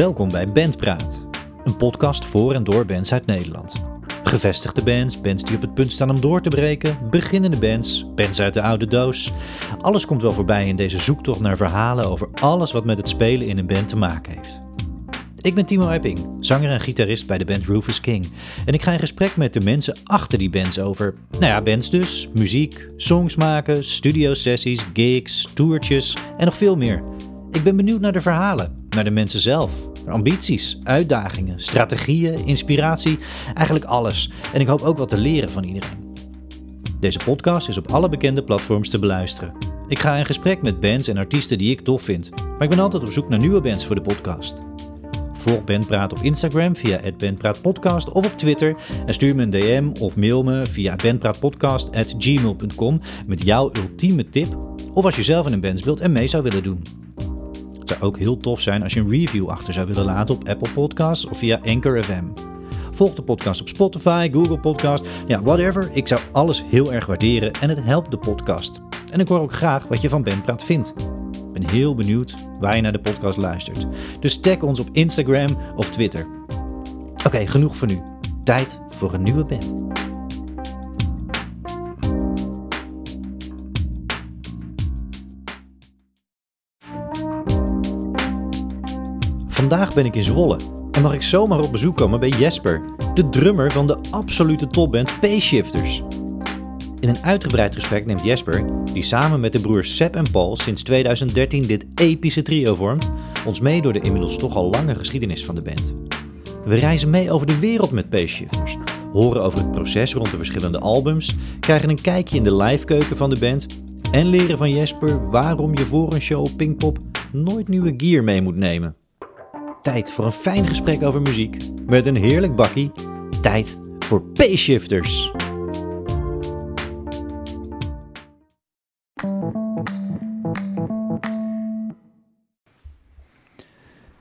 Welkom bij Bandpraat, een podcast voor en door bands uit Nederland. Gevestigde bands, bands die op het punt staan om door te breken, beginnende bands, bands uit de oude doos. Alles komt wel voorbij in deze zoektocht naar verhalen over alles wat met het spelen in een band te maken heeft. Ik ben Timo Epping, zanger en gitarist bij de band Rufus King. En ik ga in gesprek met de mensen achter die bands over, nou ja, bands dus, muziek, songs maken, studiosessies, gigs, toertjes en nog veel meer. Ik ben benieuwd naar de verhalen, naar de mensen zelf, ambities, uitdagingen, strategieën, inspiratie, eigenlijk alles. En ik hoop ook wat te leren van iedereen. Deze podcast is op alle bekende platforms te beluisteren. Ik ga in gesprek met bands en artiesten die ik tof vind, maar ik ben altijd op zoek naar nieuwe bands voor de podcast. Volg Bandpraat op Instagram via @bandpraatpodcast of op Twitter en stuur me een DM of mail me via bandpraatpodcast@gmail.com met jouw ultieme tip of als je zelf in een band speelt en mee zou willen doen. Zou ook heel tof zijn als je een review achter zou willen laten op Apple Podcasts of via Anchor FM. Volg de podcast op Spotify, Google Podcast, ja, whatever. Ik zou alles heel erg waarderen en het helpt de podcast. En ik hoor ook graag wat je van Bandpraat vindt. Ik ben heel benieuwd waar je naar de podcast luistert. Dus tag ons op Instagram of Twitter. Oké, genoeg voor nu. Tijd voor een nieuwe band. Vandaag ben ik in Zwolle en mag ik zomaar op bezoek komen bij Jesper, de drummer van de absolute topband P-Shifters. In een uitgebreid gesprek neemt Jesper, die samen met de broers Seb en Paul sinds 2013 dit epische trio vormt, ons mee door de inmiddels toch al lange geschiedenis van de band. We reizen mee over de wereld met P-Shifters, horen over het proces rond de verschillende albums, krijgen een kijkje in de livekeuken van de band en leren van Jesper waarom je voor een show op Pinkpop nooit nieuwe gear mee moet nemen. Tijd voor een fijn gesprek over muziek met een heerlijk bakkie. Tijd voor P-Shifters.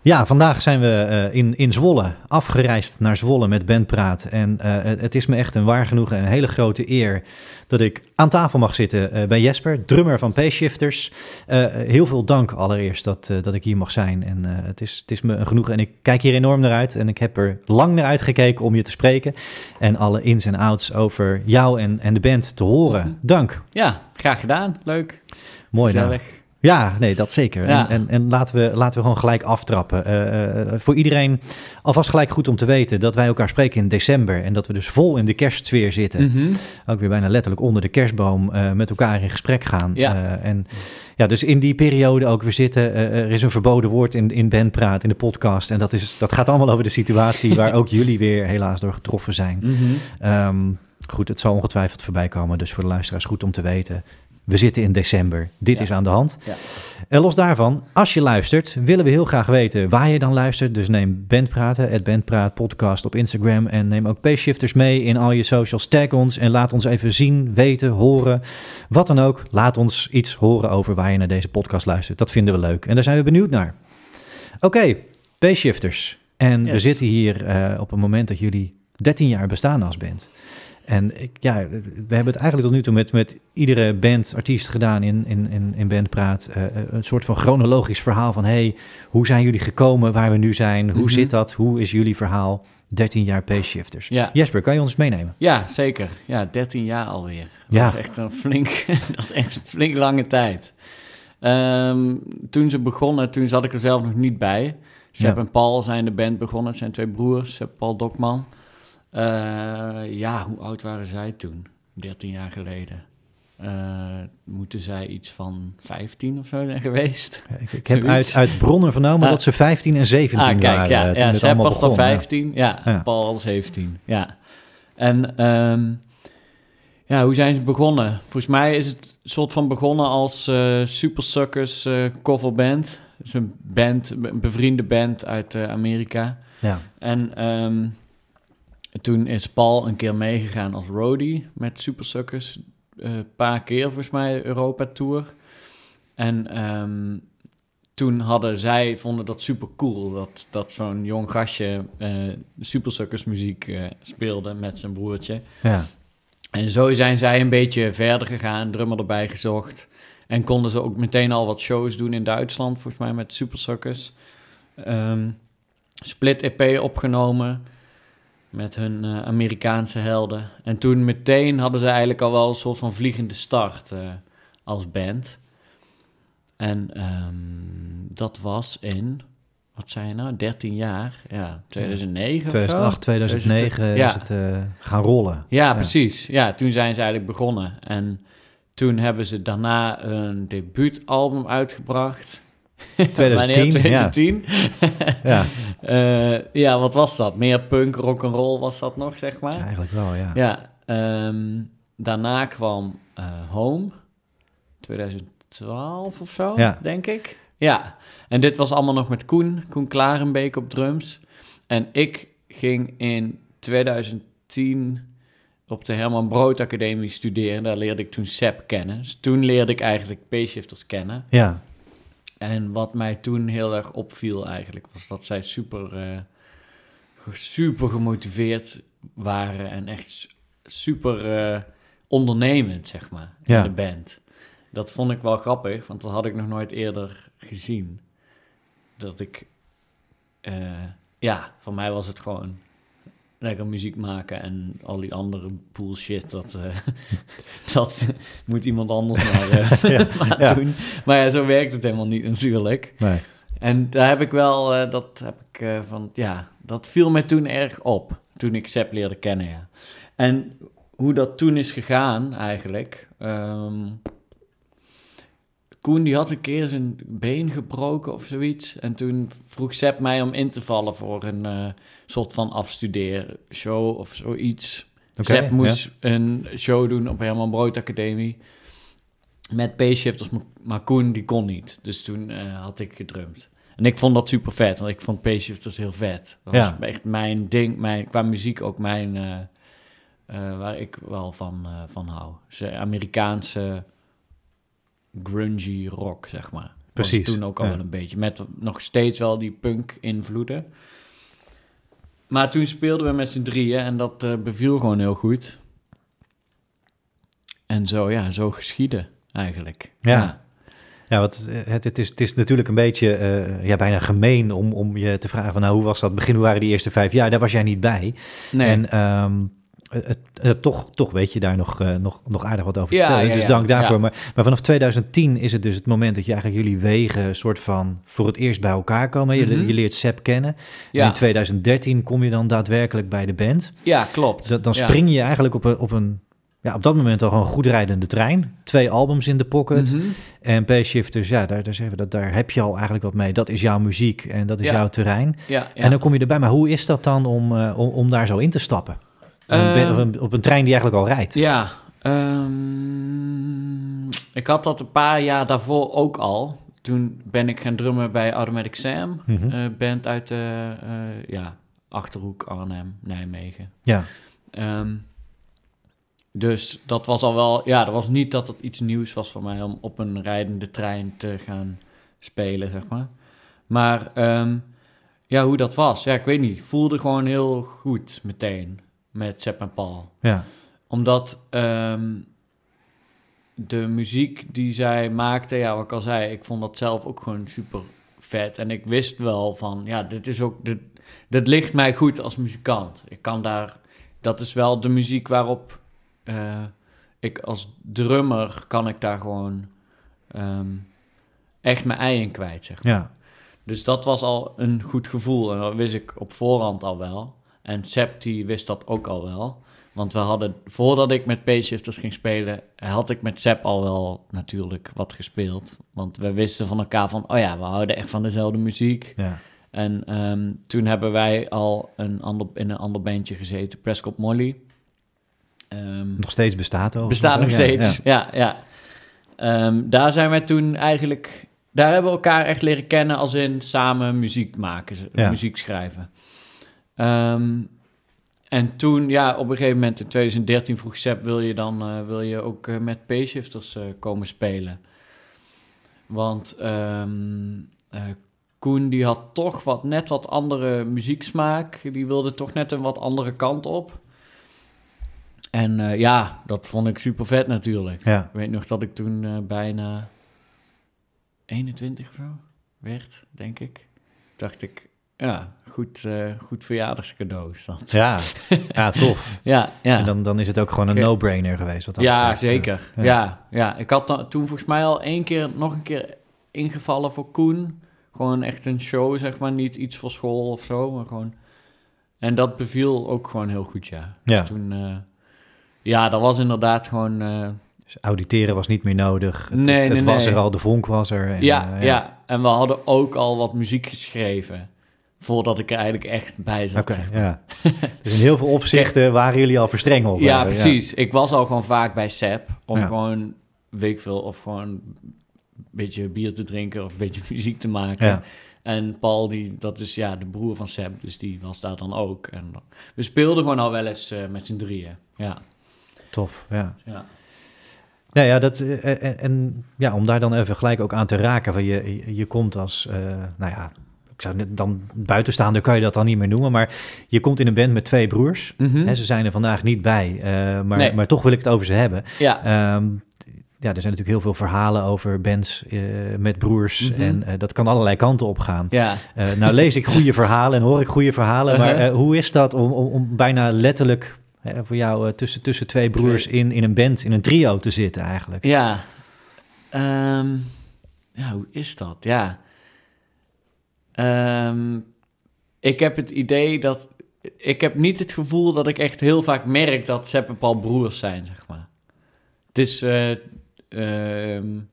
Ja, vandaag zijn we uh, in, in Zwolle, afgereisd naar Zwolle met Bandpraat. En uh, het is me echt een waar genoegen en een hele grote eer dat ik aan tafel mag zitten uh, bij Jesper, drummer van P-Shifters. heel veel dank allereerst dat, dat ik hier mag zijn. En het, is, het is me een genoegen en ik kijk hier enorm naar uit. En ik heb er lang naar uitgekeken om je te spreken en alle ins en outs over jou en, en de band te horen. Dank. Ja, graag gedaan. Leuk. Mooi. Nou. Ja, nee, dat zeker. Ja. En, en, en, laten, we, laten we gewoon gelijk aftrappen. Uh, uh, voor iedereen alvast gelijk goed om te weten dat wij elkaar spreken in december. En dat we dus vol in de kerstsfeer zitten. Mm -hmm. Ook weer bijna letterlijk onder de kerstboom uh, met elkaar in gesprek gaan. Ja. en ja, dus in die periode ook weer zitten. er is een verboden woord in, in Bandpraat, in de podcast. En dat, is, dat gaat allemaal over de situatie waar ook jullie weer helaas door getroffen zijn. Mm -hmm. um, goed, het zal ongetwijfeld voorbij komen. Dus voor de luisteraars goed om te weten. We zitten in december. Dit ja. is aan de hand. Ja. En los daarvan, als je luistert, willen we heel graag weten waar je dan luistert. Dus neem Bandpraten, het Bandpraat podcast op Instagram. En neem ook P-Shifters mee in al je socials. Tag ons en laat ons even zien, weten, horen. Wat dan ook. Laat ons iets horen over waar je naar deze podcast luistert. Dat vinden we leuk. En daar zijn we benieuwd naar. Oké, okay, P-Shifters. En yes. we zitten hier uh, op een moment dat jullie 13 jaar bestaan als band. En ik, ja, we hebben het eigenlijk tot nu toe met, met iedere band, artiest gedaan in, in, in, in Bandpraat. Uh, een soort van chronologisch verhaal van... hey, hoe zijn jullie gekomen waar we nu zijn? Hoe mm -hmm. zit dat? Hoe is jullie verhaal? 13 jaar P-shifters. Ja. Jesper, kan je ons meenemen? Ja, zeker. Ja, 13 jaar alweer. Dat ja. is echt een flink, dat is echt een flink lange tijd. Um, toen ze begonnen, toen zat ik er zelf nog niet bij. Seb ja. en Paul zijn de band begonnen. Het zijn twee broers, Seb Paul Dokman. Uh, ja, hoe oud waren zij toen? 13 jaar geleden. Uh, moeten zij iets van 15 of zo zijn geweest? Ik, ik heb uit, uit, bronnen vernomen uh, dat ze 15 en 17 ah, kijk, waren. Ja, toen ja zij was dan 15, ja. ja. Paul al 17, ja. En um, ja, hoe zijn ze begonnen? Volgens mij is het een soort van begonnen als uh, Super Suckers coverband. Dus een band, een bevriende band uit Amerika. Ja. En um, toen is Paul een keer meegegaan als roadie met Super Suckers. Een uh, paar keer volgens mij Europa Tour. En um, toen hadden zij, vonden dat super cool. Dat, dat zo'n jong gastje uh, Super Suckers muziek uh, speelde met zijn broertje. Ja. En zo zijn zij een beetje verder gegaan, drummer erbij gezocht. En konden ze ook meteen al wat shows doen in Duitsland, volgens mij met Super Suckers. Um, Split EP opgenomen met hun uh, Amerikaanse helden. En toen meteen hadden ze eigenlijk al wel een soort van vliegende start uh, als band. En um, dat was in, wat zei je nou, 13 jaar? Ja, 2009 2008, 2009 is ja. het uh, gaan rollen. Ja, ja, precies. Ja, toen zijn ze eigenlijk begonnen. En toen hebben ze daarna een debuutalbum uitgebracht. 2010, 2010. Ja. uh, ja, wat was dat? Meer punk, rock and roll was dat nog, zeg maar? Ja, eigenlijk wel, ja. Ja, um, daarna kwam uh, Home, 2012 of zo, ja. denk ik. Ja, en dit was allemaal nog met Koen, Koen Klarenbeek op drums. En ik ging in 2010 op de Herman Brood Academie studeren. Daar leerde ik toen SEP kennen. Dus toen leerde ik eigenlijk P-shifters kennen. Ja. En wat mij toen heel erg opviel eigenlijk, was dat zij super, uh, super gemotiveerd waren en echt super uh, ondernemend, zeg maar, in ja. de band. Dat vond ik wel grappig, want dat had ik nog nooit eerder gezien. Dat ik, uh, ja, voor mij was het gewoon lekker muziek maken en al die andere bullshit, dat, uh, dat moet iemand anders maar, uh, ja, maar ja. doen. Maar ja, zo werkt het helemaal niet natuurlijk. Nee. En daar heb ik wel, uh, dat heb ik van, ja, dat viel me toen erg op, toen ik Sepp leerde kennen, ja. En hoe dat toen is gegaan eigenlijk, um, Koen die had een keer zijn been gebroken of zoiets. En toen vroeg Sepp mij om in te vallen voor een uh, soort van afstudeershow of zoiets. Okay, Sepp moest een show doen op Herman Brood Academie. Met P-shifters, maar Koen die kon niet. Dus toen uh, had ik gedrumd. En ik vond dat super vet, want ik vond P-shifters heel vet. Dat ja. was echt mijn ding, mijn, qua muziek ook mijn... Uh, waar ik wel van, van hou. Dus, Amerikaanse grungy rock, zeg maar. Precies. Was toen ook al wel een beetje. Met nog steeds wel die punk-invloeden. Maar toen speelden we met z'n drieën en dat uh, beviel gewoon heel goed. En zo, ja, zo geschieden eigenlijk. Ja. ja. Ja, wat, het, het, is, het is natuurlijk een beetje uh, ja, bijna gemeen om, om je te vragen van nou, hoe was dat begin? Hoe waren die eerste vijf jaar? Daar was jij niet bij. Nee. En um, het, toch, toch weet je daar nog, uh, nog, nog aardig wat over te vertellen. Ja, dus dank daarvoor. Maar, maar vanaf 2010 is het dus het moment dat je eigenlijk jullie wegen soort van voor het eerst bij elkaar komen. Je, mm -hmm. je leert Seb kennen. En in 2013 kom je dan daadwerkelijk bij de band. Ja, klopt. Dat, dan spring je eigenlijk op een, op een ja, op dat moment al gewoon goed rijdende trein. Twee albums in de pocket. Mm -hmm. En P-Shifters, ja, daar, daar, zeggen we dat, daar heb je al eigenlijk wat mee. Dat is jouw muziek en dat is jouw terrein. Ja, En dan kom je erbij. Maar hoe is dat dan om, uh, om, om daar zo in te stappen? Uh, op, een, op, een, trein die eigenlijk al rijdt. Ja, um, ik had dat een paar jaar daarvoor ook al. Toen ben ik gaan drummen bij Automatic Sam, mm -hmm. uh, band uit de uh, ja, Achterhoek, Arnhem, Nijmegen. Ja. Um, dus dat was al wel, ja, dat was niet dat het iets nieuws was voor mij om op een rijdende trein te gaan spelen, zeg maar. Maar um, ja, hoe dat was, ja, ik weet niet, voelde gewoon heel goed meteen met Sepp en Paul. Ja. Omdat um, de muziek die zij maakte, ja, wat ik al zei, ik vond dat zelf ook gewoon super vet. En ik wist wel van, ja, dit is ook, dit, dit ligt mij goed als muzikant. Ik kan daar, dat is wel de muziek waarop uh, ik als drummer kan ik daar gewoon um, echt mijn ei in kwijt, zeg maar. Ja. Dus dat was al een goed gevoel en dat wist ik op voorhand al wel. En Sepp die wist dat ook al wel. Want we hadden, voordat ik met Payshifters ging spelen, had ik met Sepp al wel natuurlijk wat gespeeld. Want we wisten van elkaar van, oh ja, we houden echt van dezelfde muziek. Ja. En um, toen hebben wij al een ander, in een ander bandje gezeten, Prescott Molly. Um, nog steeds bestaat ook. Bestaat nog steeds, ja. ja, ja. Um, daar zijn wij toen eigenlijk, daar hebben we elkaar echt leren kennen als in samen muziek maken, muziek schrijven. Um, en toen, ja, op een gegeven moment in 2013 vroeg Sepp, wil je dan uh, wil je ook uh, met P-shifters uh, komen spelen? Want um, Koen die had toch wat, net wat andere muzieksmaak. Die wilde toch net een wat andere kant op. En ja, dat vond ik super vet natuurlijk. Ja. Ik weet nog dat ik toen bijna 21 of zo werd, denk ik. Dacht ik, ja, goed, uh, goed verjaardagscadeau is dat. Ja, ja tof. ja, ja. En dan, dan is het ook gewoon een no-brainer geweest. Wat dat ja, zeker. Ja. ja. Ja, Ik had dan, toen volgens mij al één keer, nog een keer ingevallen voor Koen. Gewoon echt een show, zeg maar. Niet iets voor school of zo, maar gewoon... En dat beviel ook gewoon heel goed, ja. Ja. Dus toen... Uh, ja, dat was inderdaad gewoon... Uh, dus auditeren was niet meer nodig. Het, nee, het, nee, was er al, de vonk was er. En, ja, ja, ja, en we hadden ook al wat muziek geschreven. Voordat ik er eigenlijk echt bij zat. Oké, okay, ja. dus in heel veel opzichten waren jullie al verstrengeld. Ja, precies. Ik was al gewoon vaak bij Sep. Om gewoon, weet veel, of gewoon een beetje bier te drinken of een beetje muziek te maken. Ja. En Paul, die, dat is ja de broer van Seb, dus die was daar dan ook. En we speelden gewoon al wel eens uh, met z'n drieën. Ja. Tof, ja. ja. Nou ja, dat, en, en, ja, om daar dan even gelijk ook aan te raken. Van je, je komt als, uh, nou ja, ik zou dan buitenstaander kan je dat dan niet meer noemen. Maar je komt in een band met twee broers. Mm -hmm. Hè, ze zijn er vandaag niet bij, uh, maar, nee. maar toch wil ik het over ze hebben. Ja. Um, ja, er zijn natuurlijk heel veel verhalen over bands uh, met broers. Mm -hmm. En uh, dat kan allerlei kanten op gaan. Ja. Uh, nou lees ik goede verhalen en hoor ik goede verhalen. Uh-huh. Maar hoe is dat om, om, om bijna letterlijk voor jou tussen, tussen twee broers in, in een band, in een trio te zitten eigenlijk? Ja. Um, ja, hoe is dat? Ja. Um, ik heb het idee dat... Ik heb niet het gevoel dat ik echt heel vaak merk dat Sepp en Paul broers zijn, zeg maar. Het is... Uh, um,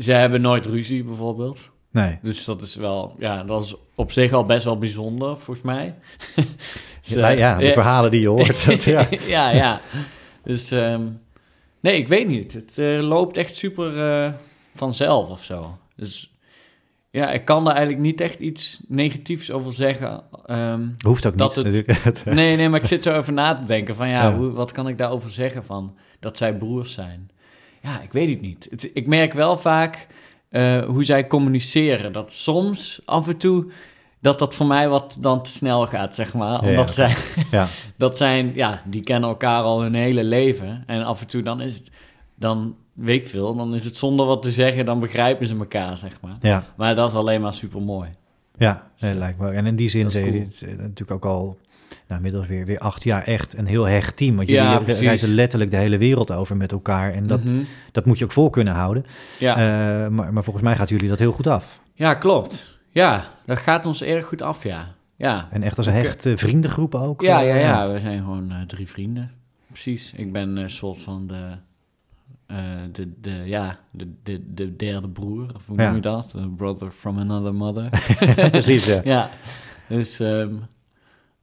ze hebben nooit ruzie, bijvoorbeeld. Nee. Dus dat is wel... Ja, dat is op zich al best wel bijzonder, volgens mij. ja, ja, de verhalen die je hoort. Dat, ja. ja, ja. Dus... Um, nee, ik weet niet. Het uh, loopt echt super uh, vanzelf of zo. Dus ja, ik kan daar eigenlijk niet echt iets negatiefs over zeggen. Um, Hoeft ook dat niet. Het, nee, nee, maar ik zit zo even na te denken van ja, ja. Hoe, wat kan ik daarover zeggen van dat zij broers zijn? Ja, ik weet het niet. Het, ik merk wel vaak uh, hoe zij communiceren. Dat soms af en toe dat dat voor mij wat dan te snel gaat, zeg maar. Omdat ja, zij, ja. dat zijn, ja, die kennen elkaar al hun hele leven. En af en toe dan is het, dan weet ik veel, dan is het zonder wat te zeggen, dan begrijpen ze elkaar, zeg maar. Ja. Maar dat is alleen maar super mooi. Ja, nee, lijkt me. En in die zin zijn cool. het natuurlijk ook al nou, inmiddels weer, weer acht jaar echt een heel hecht team. Want jullie ja, reizen letterlijk de hele wereld over met elkaar. En dat, mm -hmm. dat moet je ook vol kunnen houden. Ja. Uh, maar, maar volgens mij gaat jullie dat heel goed af. Ja, klopt. Ja, dat gaat ons erg goed af, ja. ja. En echt als een hechte uh, vriendengroep ook? Ja, ja, ja. We zijn gewoon uh, drie vrienden. Precies. Ik ben een soort van de... Uh, de, de, ja, de, de, de derde broer, of hoe Ja. noem je dat? A brother from another mother. Precies, ja. ja, dus um,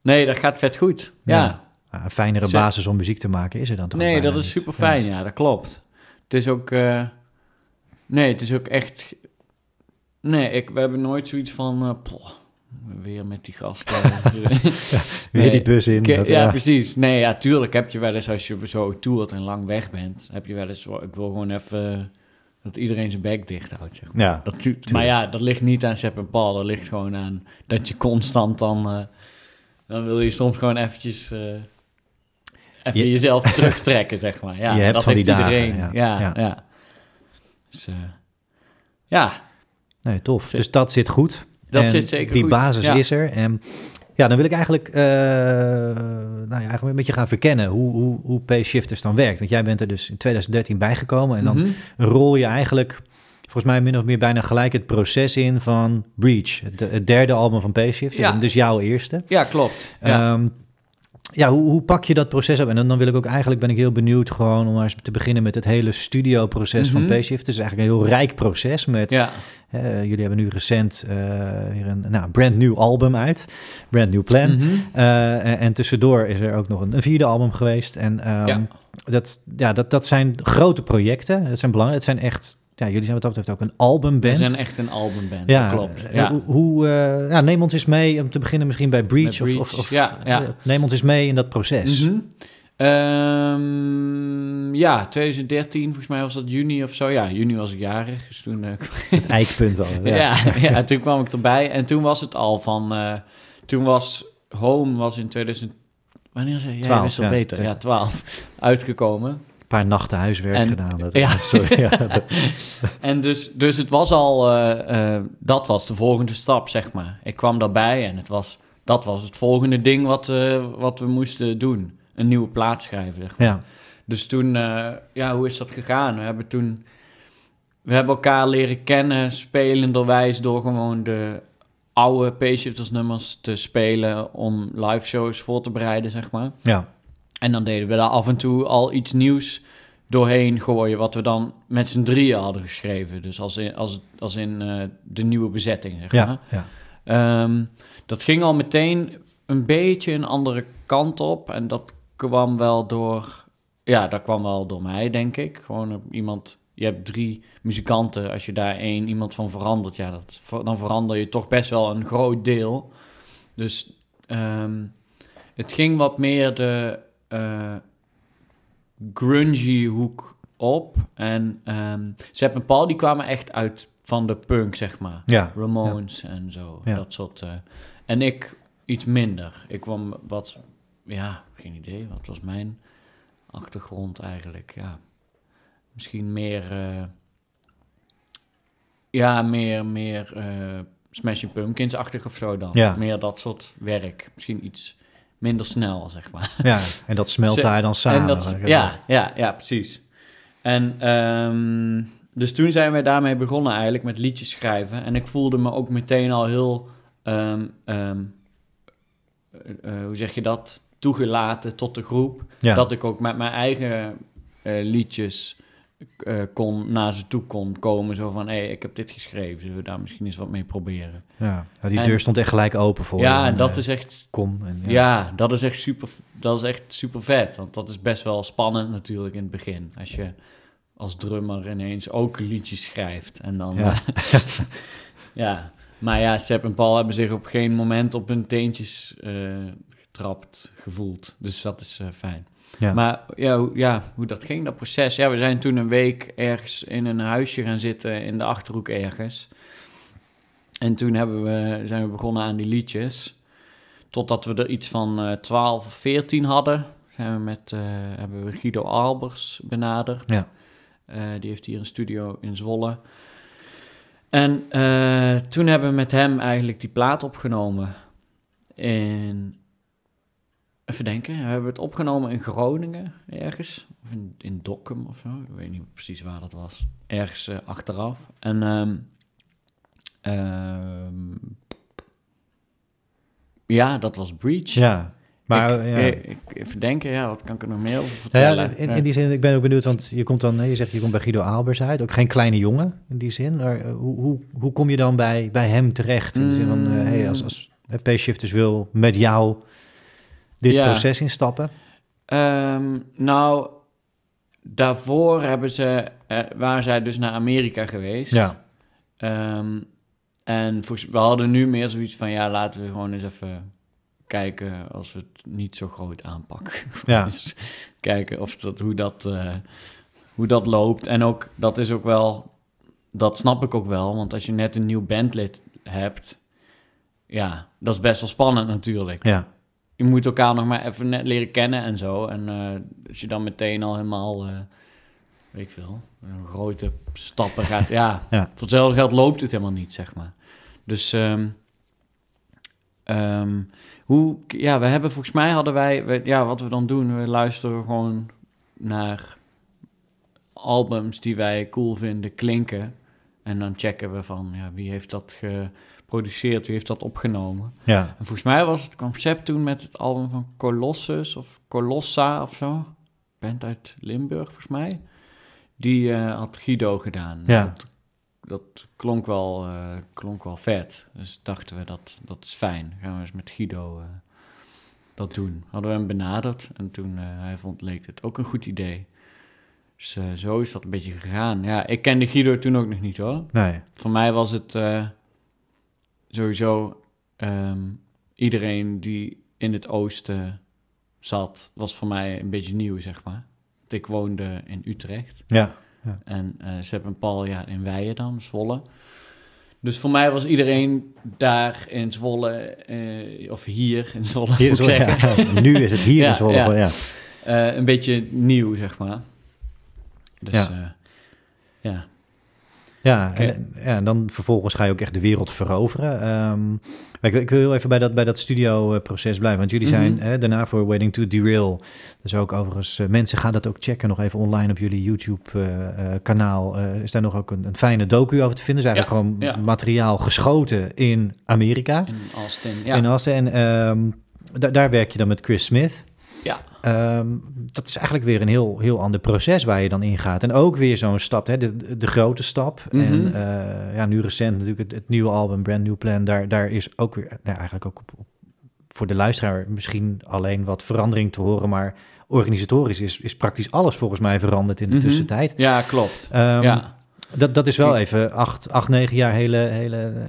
nee, dat gaat vet goed. Ja. Ja. Ah, Een fijnere Zo- basis om muziek te maken is er dan toch Nee, dat is niet. super fijn, ja. dat klopt. Het is ook, eh, nee, het is ook echt, nee, ik, we hebben nooit zoiets van, eh, poh, weer met die gasten. Weer Nee. die bus in. Dat- ja, ja. precies. Nee, ja, tuurlijk heb je wel eens, als je zo toert en lang weg bent, heb je wel eens, ik wil gewoon even dat iedereen zijn bek dicht houdt, zeg maar. Ja, Dat, maar ja, dat ligt niet aan Sepp en Paul, dat ligt gewoon aan dat je constant dan, eh, dan wil je soms gewoon eventjes, eh, even Je- jezelf terugtrekken, zeg maar. Ja, Je hebt dat van heeft die dagen, iedereen. ja. Ja, Ja. ja. Dus, eh, ja, Nee, tof. Dus dat zit goed. Dat En zit zeker Die goed. basis ja. is er. En ja, dan wil ik eigenlijk, eh, nou ja, eigenlijk een beetje gaan verkennen hoe, hoe, hoe P-Shifters dan werkt. Want jij bent er dus in 2013 bijgekomen en dan Mhm. rol je eigenlijk, volgens mij min of meer bijna gelijk het proces in van Breach, het, het derde album van P-Shifters, Ja. dus jouw eerste. Ja, klopt. Ja. Ja, ja hoe, hoe pak je dat proces op? En dan, dan wil ik ook eigenlijk, ben ik heel benieuwd gewoon om maar eens te beginnen met het hele studioproces Mhm. van P-Shifters. Het is eigenlijk een heel rijk proces met ja. eh, jullie hebben nu recent eh, weer een nou, brand new album uit. Brand new plan. Mhm. Eh, en, en tussendoor is er ook nog een, een vierde album geweest. En ehm, Ja. dat, ja, dat, dat zijn grote projecten. Dat zijn belangrijk. Het zijn echt... Ja, jullie zijn wat dat betreft ook een albumband. We zijn echt een albumband, ja, dat klopt. Ja. Hoe, hoe, eh, ja, neem ons eens mee, om te beginnen misschien bij Breach. Of, of, ja, ja. neem ons eens mee in dat proces. Mhm. Ehm, ja, 2013, volgens mij was dat juni of zo. Ja, juni was ik jarig, dus toen... eh, Het eikpunt al. Ja. ja. Toen kwam ik erbij. En toen was het al van... eh, toen was Home was in 2000... Wanneer zei jij? 12, wist al ja, beter. Ja, 12. Uitgekomen. Paar nachten huiswerk gedaan. Dat, ja. Sorry, ja, en dus, dus het was al, dat was de volgende stap, zeg maar. Ik kwam daarbij en het was, dat was het volgende ding wat, wat we moesten doen. Een nieuwe plaat schrijven, zeg maar. Ja. Dus toen, ja, hoe is dat gegaan? We hebben toen we hebben elkaar leren kennen, spelenderwijs, door gewoon de oude Payshifters nummers te spelen om live shows voor te bereiden, zeg maar. Ja. En dan deden we daar af en toe al iets nieuws doorheen gooien, wat we dan met z'n drieën hadden geschreven. Dus als in, als, als in uh, de nieuwe bezetting, zeg maar. Ja, ja. Um, dat ging al meteen een beetje een andere kant op. En dat kwam wel door... Ja, dat kwam wel door mij, denk ik. Gewoon iemand je hebt drie muzikanten, als je daar één iemand van verandert, ja, dat, dan verander je toch best wel een groot deel. Dus ehm, het ging wat meer de uh, grungy hoek op. En um, Sepp en Paul, die kwamen echt uit van de punk, zeg maar. Ja, Ramones en zo, dat soort... Uh, en ik iets minder. Ik kwam wat... Ja, geen idee. Wat was mijn achtergrond eigenlijk? Ja, misschien meer. Uh, ja, meer, meer Smashing Pumpkins-achtig of zo dan. Ja. Meer dat soort werk. Misschien iets minder snel, zeg maar. Ja, en dat smelt daar dan samen. Dat, ja, ja, ja, precies. En um, dus toen zijn wij daarmee begonnen eigenlijk met liedjes schrijven. En ik voelde me ook meteen al heel, um, um, uh, hoe zeg je dat, toegelaten tot de groep. Ja. Dat ik ook met mijn eigen uh, liedjes uh, kon, naar ze toe kon komen. Zo van, hé, hey, ik heb dit geschreven. Zullen we daar misschien eens wat mee proberen? Ja, die deur stond echt gelijk open voor Ja, en dat uh, is echt... Kom. En, ja. ja. dat is echt super, dat is echt super vet. Want dat is best wel spannend natuurlijk in het begin. Als je als drummer ineens ook liedjes schrijft. En dan... Ja. ja. Maar ja, Sepp en Paul hebben zich op geen moment op hun teentjes getrapt gevoeld. Dus dat is fijn. Ja. Maar ja, ja, hoe dat ging, dat proces. Ja, we zijn toen een week ergens in een huisje gaan zitten in de Achterhoek ergens. En toen hebben we, zijn we begonnen aan die liedjes. Totdat we er iets van uh, 12 of 14 hadden. Zijn we met, uh, hebben we Guido Albers benaderd. Ja. Uh, die heeft hier een studio in Zwolle. En toen hebben we met hem eigenlijk die plaat opgenomen. In Even denken, we hebben het opgenomen in Groningen ergens. Of in, in Dokkum of zo. Ik weet niet precies waar dat was. Ergens uh, achteraf. En um, um, ja, dat was Breach. Ja, maar ik, ja. Ik, even denken, ja, wat kan ik er nog meer over vertellen? Ja, in, in, die zin, ik ben ook benieuwd, want je komt dan, je zegt je komt bij Guido Aalbers uit, ook geen kleine jongen in die zin. Maar, uh, hoe, hoe, hoe kom je dan bij, bij hem terecht? In de zin van, uh, hey, als, als P-Shifters wil met jou dit proces instappen? Um, nou, daarvoor hebben ze, uh, waren zij dus naar Amerika geweest. Ja. Um, en we hadden nu meer zoiets van, ja, laten we gewoon eens even kijken als we het niet zo groot aanpakken. Ja. dus kijken of dat, hoe, dat, uh, hoe dat loopt. En ook, dat is ook wel, dat snap ik ook wel, want als je net een nieuw bandlid hebt, ja, dat is best wel spannend natuurlijk. Ja je moet elkaar nog maar even net leren kennen en zo. En uh, als je dan meteen al helemaal, uh, weet ik veel, grote stappen gaat. Ja, ja. voor hetzelfde geld loopt het helemaal niet, zeg maar. Dus um, um, hoe, ja, we hebben volgens mij hadden wij, we, ja, wat we dan doen, we luisteren gewoon naar albums die wij cool vinden klinken. En dan checken we van, ja, wie heeft dat ge geproduceerd, wie heeft dat opgenomen. Ja. En volgens mij was het concept toen met het album van Colossus of Colossa of zo. Band uit Limburg, volgens mij. Die uh, had Guido gedaan. Ja. Dat, dat klonk, wel, uh, klonk wel vet. Dus dachten we, dat, dat is fijn. Gaan we eens met Guido uh, dat doen. Hadden we hem benaderd en toen hij vond, leek het ook een goed idee. Dus zo is dat een beetje gegaan. Ja, ik kende Guido toen ook nog niet hoor. Nee. Voor mij was het sowieso um, iedereen die in het oosten zat, was voor mij een beetje nieuw, zeg maar. Ik woonde in Utrecht. Ja. ja. En uh, ze hebben een paar jaar in Weijen dan, Zwolle. Dus voor mij was iedereen daar in Zwolle, uh, of hier in Zwolle, hier, Zwolle ja. nu is het hier in Zwolle, ja. Uh, een beetje nieuw, zeg maar. Dus ja. ja. Ja, en, ja, en dan vervolgens ga je ook echt de wereld veroveren. Um, ik, ik, wil heel even bij dat, bij dat studio-proces blijven. Want jullie zijn mhm. hè, daarna voor Waiting to Derail. Dus ook overigens, uh, mensen gaan dat ook checken nog even online op jullie YouTube-kanaal. Uh, uh, is daar nog ook een, een, fijne docu over te vinden? Is eigenlijk gewoon materiaal geschoten in Amerika. In Austin, ja. In Austin. En um, daar werk je dan met Chris Smith. Ja. Um, dat is eigenlijk weer een heel, heel ander proces waar je dan ingaat. En ook weer zo'n stap, hè, de, de grote stap. Mm -hmm. En uh, ja, nu recent natuurlijk het, het, nieuwe album Brand New Plan. Daar, daar is ook weer, nou, eigenlijk ook op, op, voor de luisteraar misschien alleen wat verandering te horen. Maar organisatorisch is, is praktisch alles volgens mij veranderd in de mm -hmm. tussentijd. Ja, klopt. Um, ja. Dat, dat is wel even acht, acht negen jaar hele, hele uh,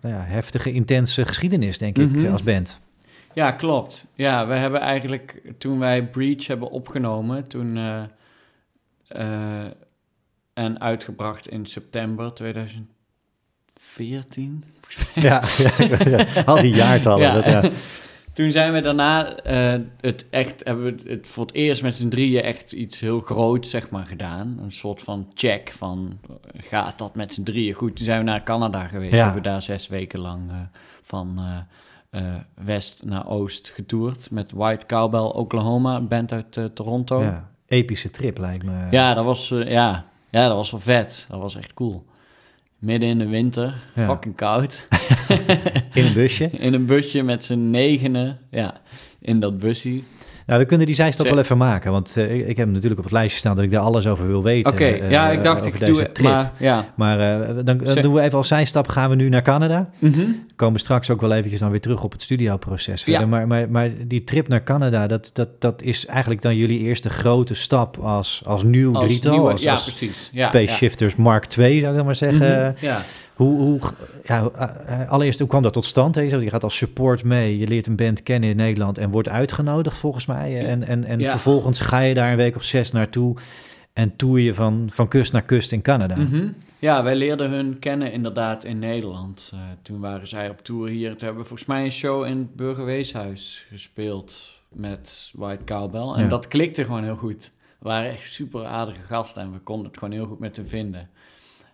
nou ja, heftige, intense geschiedenis, denk mm -hmm. ik, Mhm. als band. Ja, klopt. Ja, we hebben eigenlijk toen wij Breach hebben opgenomen, toen uh, uh, en uitgebracht in september 2014. Ja, ja, ja, al die jaartallen. Ja. Dat, ja. Toen zijn we daarna uh, het echt, hebben we het voor het eerst met z'n drieën echt iets heel groots, zeg maar, gedaan. Een soort van check van, gaat dat met z'n drieën goed? Toen zijn we naar Canada geweest, Ja. hebben we daar zes weken lang van uh, uh, west naar oost getoerd met White Cowbell Oklahoma, een band uit uh, Toronto. Ja. Epische trip lijkt me. ja, dat was, uh, ja. ja, dat was wel vet. Dat was echt cool. Midden in de winter, Ja. fucking koud. In een busje. in een busje met z'n negenen, ja, in dat busje. Nou, we kunnen die zijstap wel even maken. Want eh, ik, ik heb natuurlijk op het lijstje staan dat ik daar alles over wil weten. Oké, eh, ja, eh, ik dacht over ik doe het, maar ja. Maar eh, dan, dan doen we even als zijstap gaan we nu naar Canada. Mhm. Komen straks ook wel eventjes dan weer terug op het studioproces. verder. Ja. Maar, maar, maar die trip naar Canada, dat, dat, dat is eigenlijk dan jullie eerste grote stap als, als nieuw Als drietal. nieuwe, als, ja, als precies. Ja, Space. Shifters Mark II, zou ik dan maar zeggen. Mhm, Ja. Hoe, hoe, ja, eh, eh, allereerst, hoe kwam dat tot stand? Hè? Je gaat als support mee, je leert een band kennen in Nederland en wordt uitgenodigd volgens mij. eh, En, en, en Ja. vervolgens ga je daar een week of zes naartoe en toer je van, van kust naar kust in Canada. Mhm. Ja, wij leerden hun kennen inderdaad in Nederland. Uh, toen waren zij op tour hier. Toen hebben we volgens mij een show in het Burgerweeshuis gespeeld met White Cowbell. En Ja. dat klikte gewoon heel goed. We waren echt super aardige gasten en we konden het gewoon heel goed met hen vinden.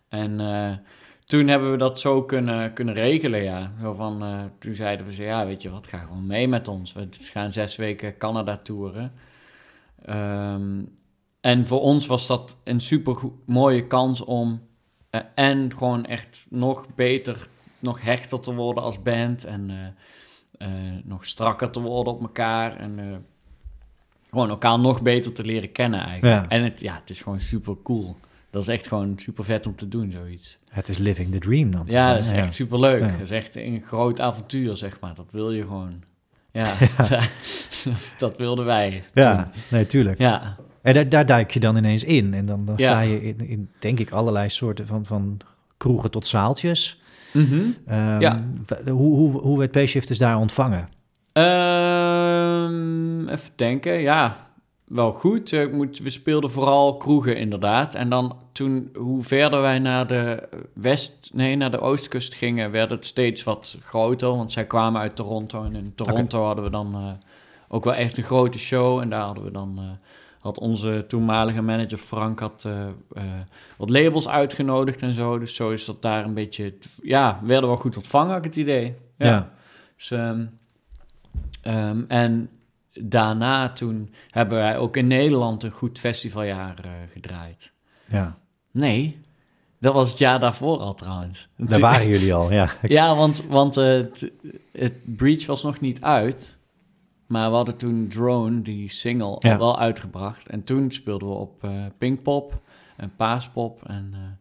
En uh, toen hebben we dat zo kunnen, kunnen regelen, ja. Zo van, uh, toen zeiden we ze, ja, weet je wat, ga gewoon mee met ons. We gaan zes weken Canada toeren. Um, en voor ons was dat een super mooie kans om uh, en gewoon echt nog beter, nog hechter te worden als band en uh, uh, nog strakker te worden op elkaar en gewoon elkaar nog beter te leren kennen eigenlijk. Ja. En het, ja, het is gewoon super cool. Dat is echt gewoon super vet om te doen, zoiets. Het is living the dream dan. Ja, dat is echt super leuk. Dat is echt een groot avontuur, zeg maar. Dat wil je gewoon. Ja, dat wilden wij. Ja, toen. nee, tuurlijk. Ja. En daar, daar duik je dan ineens in. En dan, dan Ja. sta je in, in, denk ik, allerlei soorten van, van kroegen tot zaaltjes. Mhm. Um, Ja. Hoe, hoe, hoe werd Payshifters daar ontvangen? Ehm, even denken, ja, wel goed. Eh, Ik moet, we speelden vooral kroegen inderdaad. En dan toen, hoe verder wij naar de west, nee, naar de oostkust gingen, werd het steeds wat groter. Want zij kwamen uit Toronto en in Toronto hadden we dan eh, ook wel echt een grote show. En daar hadden we dan, eh, had onze toenmalige manager Frank had wat labels uitgenodigd en zo. Dus zo is dat daar een beetje, ja, werden wel goed ontvangen, had ik het idee. Ja. Ja. Dus, ehm, ehm, en daarna toen hebben wij ook in Nederland een goed festivaljaar eh, gedraaid. Ja, Nee, dat was het jaar daarvoor al trouwens. daar waren jullie al, ja. Ja, want, want eh, het, het Breach was nog niet uit. Maar we hadden toen Drone, die single, Ja. al wel uitgebracht. En toen speelden we op eh Pinkpop en Paaspop. En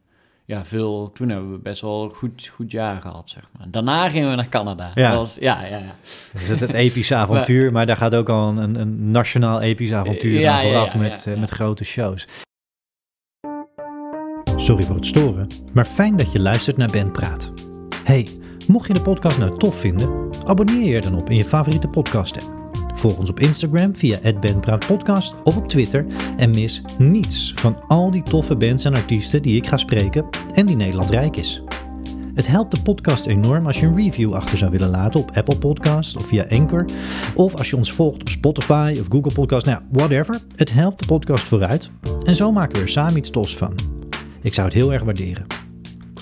ja, veel, toen hebben we best wel een goed, goed jaar gehad, zeg maar. Daarna gingen we naar Canada. Ja. Dat was, ja, ja, ja. Dus het, het epische avontuur, maar daar gaat ook al een, een nationaal episch avontuur Ja, aan vooraf ja, met, eh, met grote shows. Sorry voor het storen, maar fijn dat je luistert naar Ben Praat. Hey, mocht je de podcast nou tof vinden, abonneer je er dan op in je favoriete podcast app. Volg ons op Instagram via @benpraatpodcast of op Twitter en mis niets van al die toffe bands en artiesten die ik ga spreken en die Nederland rijk is. Het helpt de podcast enorm als je een review achter zou willen laten op Apple Podcasts of via Anchor. Of als je ons volgt op Spotify of Google Podcasts, nou ja, whatever. Het helpt de podcast vooruit. En zo maken we er samen iets tofs van. Ik zou het heel erg waarderen.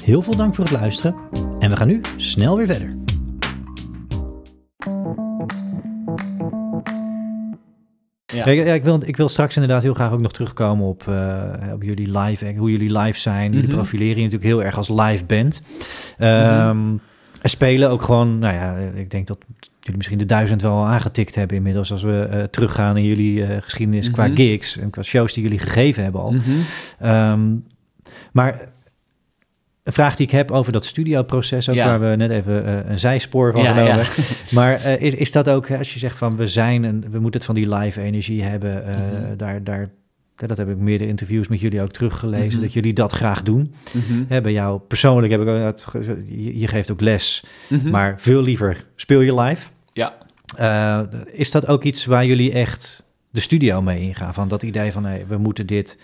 Heel veel dank voor het luisteren en we gaan nu snel weer verder. Ja. ja. ik, wil, ik wil straks inderdaad heel graag ook nog terugkomen op, uh, op jullie live, hoe jullie live zijn. Jullie mm profileren je natuurlijk heel erg als live band. Um, spelen ook gewoon, nou ja, ik denk dat jullie misschien de duizend wel aangetikt hebben inmiddels als we uh, teruggaan in jullie uh, geschiedenis qua mhm. gigs en qua shows die jullie gegeven hebben al. Mm maar een vraag die ik heb over dat studioproces, ook waar we net even uh, een zijspoor van ja, genomen. Ja. Maar uh, is, is dat ook, als je zegt van we zijn en we moeten het van die live energie hebben, uh, mm -hmm. daar, daar, dat heb ik meerdere interviews met jullie ook teruggelezen, mm -hmm. dat jullie dat graag doen. Mm -hmm. bij jou persoonlijk heb ik ook, je geeft ook les, mhm. maar veel liever speel je live. Ja. is dat ook iets waar jullie echt de studio mee ingaan? Van dat idee van hey, we moeten dit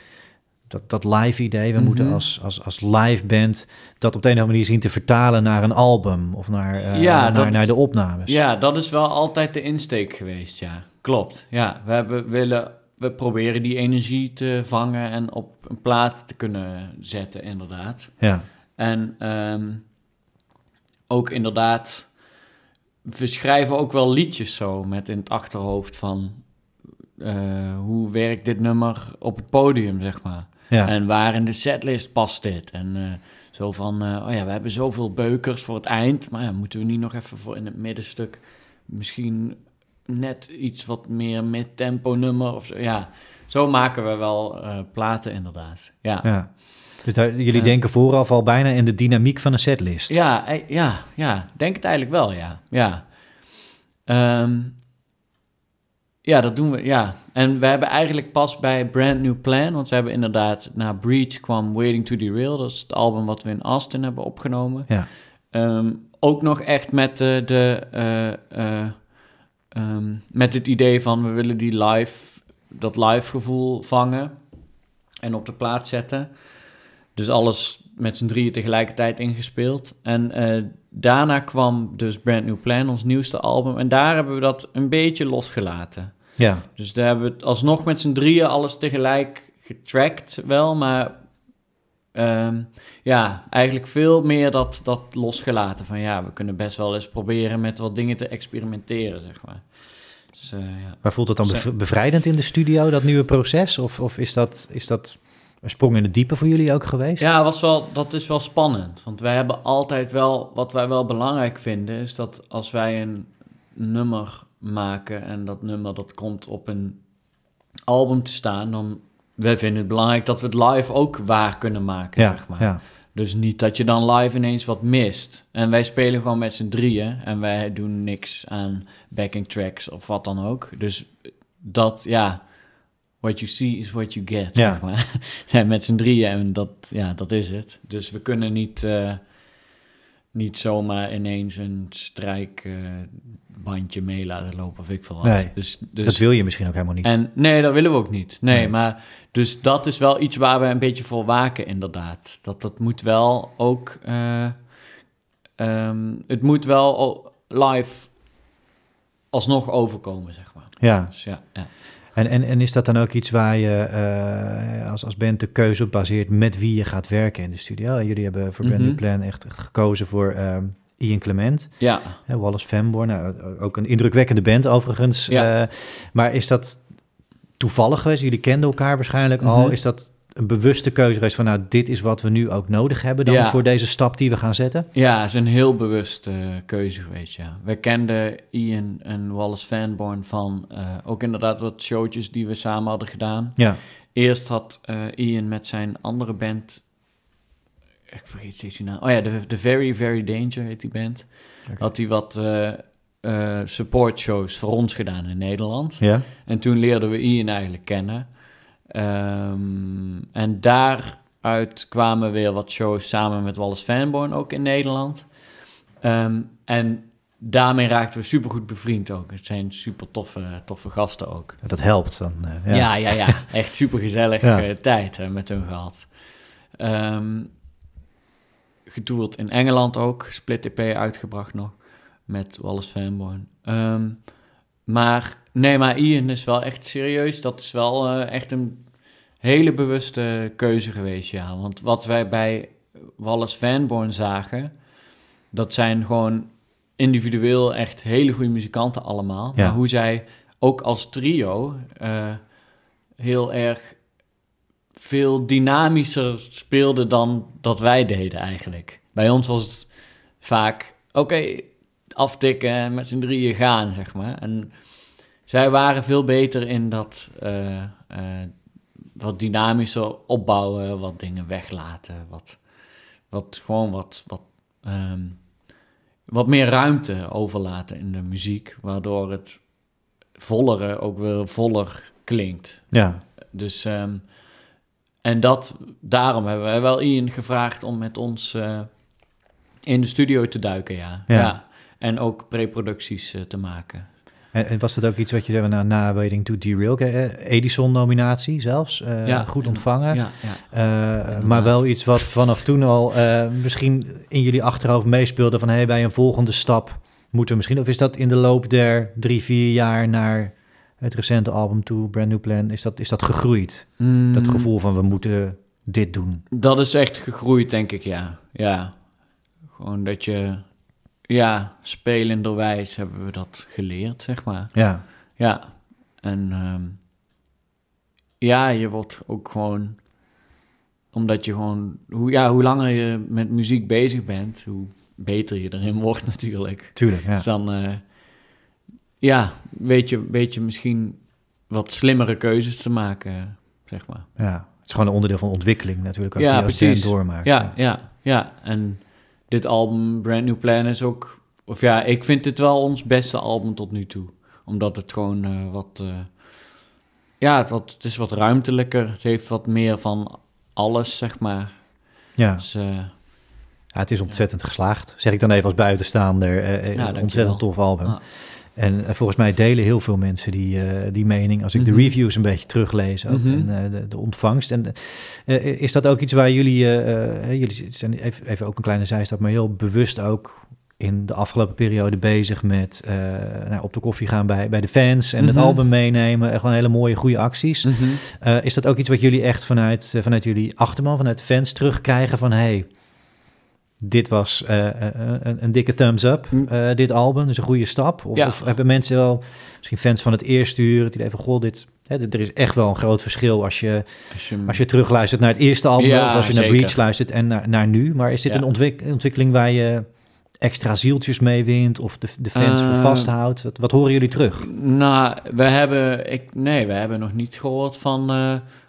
dat, dat live idee. We moeten mhm. als, als, als live band dat op de een of andere manier zien te vertalen naar een album of naar, uh, ja, naar, naar de opnames. Ja, dat is wel altijd de insteek geweest, ja. Klopt, ja. We, hebben, willen, we proberen die energie te vangen en op een plaat te kunnen zetten, inderdaad. Ja. En ehm, ook inderdaad, we schrijven ook wel liedjes zo met in het achterhoofd van... Uh, hoe werkt dit nummer op het podium, zeg maar. Ja. En waar in de setlist past dit? En uh, zo van, uh, oh ja, we hebben zoveel beukers voor het eind, maar ja, moeten we niet nog even voor in het middenstuk misschien net iets wat meer met tempo nummer of zo. Ja, zo maken we wel uh, platen inderdaad. Ja. ja. Dus daar, jullie denken vooraf al bijna in de dynamiek van een setlist. Ja, ja, ja, denk het eigenlijk wel, ja. Ja. Um, ja, dat doen we, ja. En we hebben eigenlijk pas bij Brand New Plan, want we hebben inderdaad, na Breach kwam Waiting to Derail, dat is het album wat we in Austin hebben opgenomen. Ja. Um, ook nog echt met de, de uh, uh, um, met het idee van we willen die live, dat live gevoel vangen en op de plaats zetten. Dus alles met z'n drieën tegelijkertijd ingespeeld. En uh, daarna kwam dus Brand New Plan, ons nieuwste album. En daar hebben we dat een beetje losgelaten. Ja. Dus daar hebben we alsnog met z'n drieën alles tegelijk getracked wel, maar um, ja, eigenlijk veel meer dat, dat losgelaten. Van ja, we kunnen best wel eens proberen met wat dingen te experimenteren, zeg maar. Dus, uh, ja. Maar voelt het dan bevrijdend in de studio, dat nieuwe proces? Of, of is, dat, is dat een sprong in de diepe voor jullie ook geweest? Ja, was wel, dat is wel spannend. Want wij hebben altijd wel, wat wij wel belangrijk vinden, is dat als wij een nummer maken en dat nummer dat komt op een album te staan, dan wij vinden het belangrijk dat we het live ook waar kunnen maken, ja, zeg maar. Ja. Dus niet dat je dan live ineens wat mist. En wij spelen gewoon met z'n drieën en wij doen niks aan backing tracks of wat dan ook. Dus dat, ja, what you see is what you get, ja. zeg maar. zijn met z'n drieën en dat, ja, dat is het. Dus we kunnen niet, uh, niet zomaar ineens een strijkbandje uh, mee laten lopen of ik veel wat. Nee, dus, dus, dat wil je misschien ook helemaal niet. En, nee, dat willen we ook niet. Nee, nee, maar dus dat is wel iets waar we een beetje voor waken, inderdaad. Dat dat moet wel ook... Uh, um, het moet wel live alsnog overkomen, zeg maar. Ja. Dus ja, ja. En, en, en is dat dan ook iets waar je uh, als, als band de keuze op baseert met wie je gaat werken in de studio? En jullie hebben voor mm -hmm. Plan echt, echt gekozen voor uh, Ian Clement. Ja. Wallace Fanborn, nou, ook een indrukwekkende band overigens. Ja. Uh, maar is dat toevallig geweest? Jullie kenden elkaar waarschijnlijk mm -hmm. al. Is dat een bewuste keuze geweest van nou, dit is wat we nu ook nodig hebben dan ja. voor deze stap die we gaan zetten? Ja, het is een heel bewuste uh, keuze geweest, ja. We kenden Ian en Wallace Fanborn van uh, ook inderdaad wat showtjes die we samen hadden gedaan. Ja. Eerst had uh, Ian met zijn andere band, ik vergeet steeds die naam, oh ja, de, de Very Very Danger heet die band. Okay. Had hij wat support shows voor ons gedaan in Nederland. Ja. En toen leerden we Ian eigenlijk kennen. Um, en daaruit kwamen weer wat shows samen met Wallace Fanborn ook in Nederland. Um, en daarmee raakten we super goed bevriend ook. Het zijn super toffe, toffe gasten ook. Dat helpt dan. Uh, ja. ja, ja, ja. Echt super gezellige ja. tijd uh, met hun gehad. Um, getoerd in Engeland ook. Split EP uitgebracht nog. Met Wallace Fanborn. Ehm, maar nee, maar Ian is wel echt serieus. Dat is wel uh, echt een hele bewuste keuze geweest, ja. Want wat wij bij Wallace Fanborn zagen... dat zijn gewoon individueel echt hele goede muzikanten allemaal. Ja. Maar hoe zij ook als trio uh, heel erg veel dynamischer speelden dan dat wij deden eigenlijk. Bij ons was het vaak, oké, aftikken en met z'n drieën gaan, zeg maar. En zij waren veel beter in dat uh, uh, wat dynamischer opbouwen, wat dingen weglaten, wat, wat gewoon wat, wat, um, wat meer ruimte overlaten in de muziek, waardoor het vollere ook weer voller klinkt. Ja. Dus um, en dat, daarom hebben wij wel Ian gevraagd om met ons uh, in de studio te duiken, ja. ja. En ook preproducties uh, te maken. En, en, was dat ook iets wat je zei na, na Waiting to Derail, Edison-nominatie zelfs, uh, ja, goed ontvangen. Ja, ja, maar wel iets wat vanaf toen al misschien in jullie achterhoofd meespeelde van hey, bij een volgende stap moeten we misschien, of is dat in de loop der drie, vier jaar naar het recente album toe, Brand New Plan, is dat, is dat gegroeid? Mm. Dat gevoel van we moeten dit doen. Dat is echt gegroeid, denk ik, ja. Ja, gewoon dat je, ja, spelenderwijs hebben we dat geleerd, zeg maar. Ja. Ja, en um, ja, je wordt ook gewoon, omdat je gewoon, hoe, ja, hoe langer je met muziek bezig bent, hoe beter je erin wordt natuurlijk. Tuurlijk, ja. Dus dan... Uh, ja, weet je, weet je misschien wat slimmere keuzes te maken, zeg maar. Ja, het is gewoon een onderdeel van ontwikkeling natuurlijk, ja, die precies. doormaakt. Ja, ja, ja, En dit album, Brand New Plan, is ook... Of ja, ik vind dit wel ons beste album tot nu toe. Omdat het gewoon uh, wat... Uh, ja, het, wat, het is wat ruimtelijker. Het heeft wat meer van alles, zeg maar. Ja. Dus, uh, ja, het is ontzettend ja. geslaagd. Zeg ik dan even als buitenstaander. Uh, ja, ontzettend tof album. Ah. En eh, volgens mij delen heel veel mensen die, uh, die mening als ik de mhm. reviews een beetje teruglees ook, mm en uh, de, de, ontvangst. En is dat ook iets waar jullie, jullie zijn even, even, ook een kleine zijstap, maar heel bewust ook in de afgelopen periode bezig met nou, op de koffie gaan bij, bij de fans en het mhm. album meenemen. en gewoon hele mooie, goede acties. Mhm. is dat ook iets wat jullie echt vanuit, vanuit jullie achterman, vanuit de fans terugkrijgen van hey, dit was uh, een, een, dikke thumbs up, uh, dit album. Dus een goede stap. Of, ja. of, hebben mensen wel, misschien fans van het eerste uur, het idee van, goh, dit, hè, er is echt wel een groot verschil als je, als je, als je terugluistert naar het eerste album ja, of als je zeker. naar Breach luistert en naar, naar nu. Maar is dit ja. een ontwik ontwikkeling waar je extra zieltjes mee wint of de, de fans uh, voor vasthoudt? Wat, wat horen jullie terug? Nou, we hebben, ik, nee, we hebben nog niet gehoord van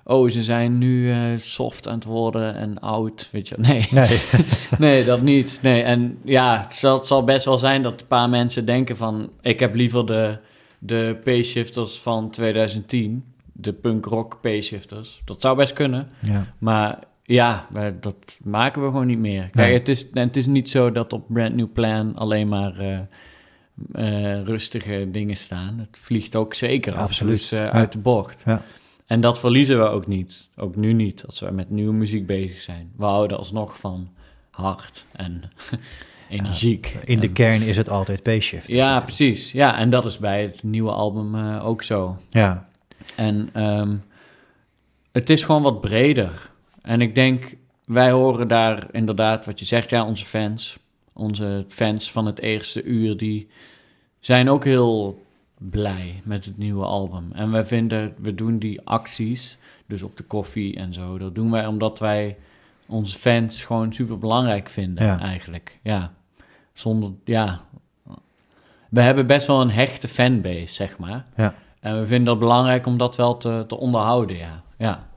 oh, ze zijn nu uh, soft aan het worden en oud, weet je. Nee, nee. nee dat niet. Nee, en ja, het zal, het zal, best wel zijn dat een paar mensen denken van... ik heb liever de, de P-shifters van 2010, de punk rock P-shifters. Dat zou best kunnen, ja. maar... Ja, dat maken we gewoon niet meer. Kijk, nee. het, is, het is niet zo dat op Brand New Plan alleen maar uh, uh, rustige dingen staan. Het vliegt ook zeker Absoluut. af, dus, uh, uit de bocht. Ja. En dat verliezen we ook niet. Ook nu niet, als we met nieuwe muziek bezig zijn. We houden alsnog van hard en energiek. in de kern is het altijd P-shift. Ja, precies. Ja, en dat is bij het nieuwe album ook zo. Ja. En um, het is gewoon wat breder. En ik denk, wij horen daar inderdaad wat je zegt. Ja, onze fans. Onze fans van het eerste uur, die zijn ook heel blij met het nieuwe album. En wij vinden, we doen die acties, dus op de koffie en zo, dat doen wij omdat wij onze fans gewoon super belangrijk vinden, eigenlijk. Ja, zonder, ja. We hebben best wel een hechte fanbase, zeg maar. Ja. En we vinden het belangrijk om dat wel te, te onderhouden, ja. Ja.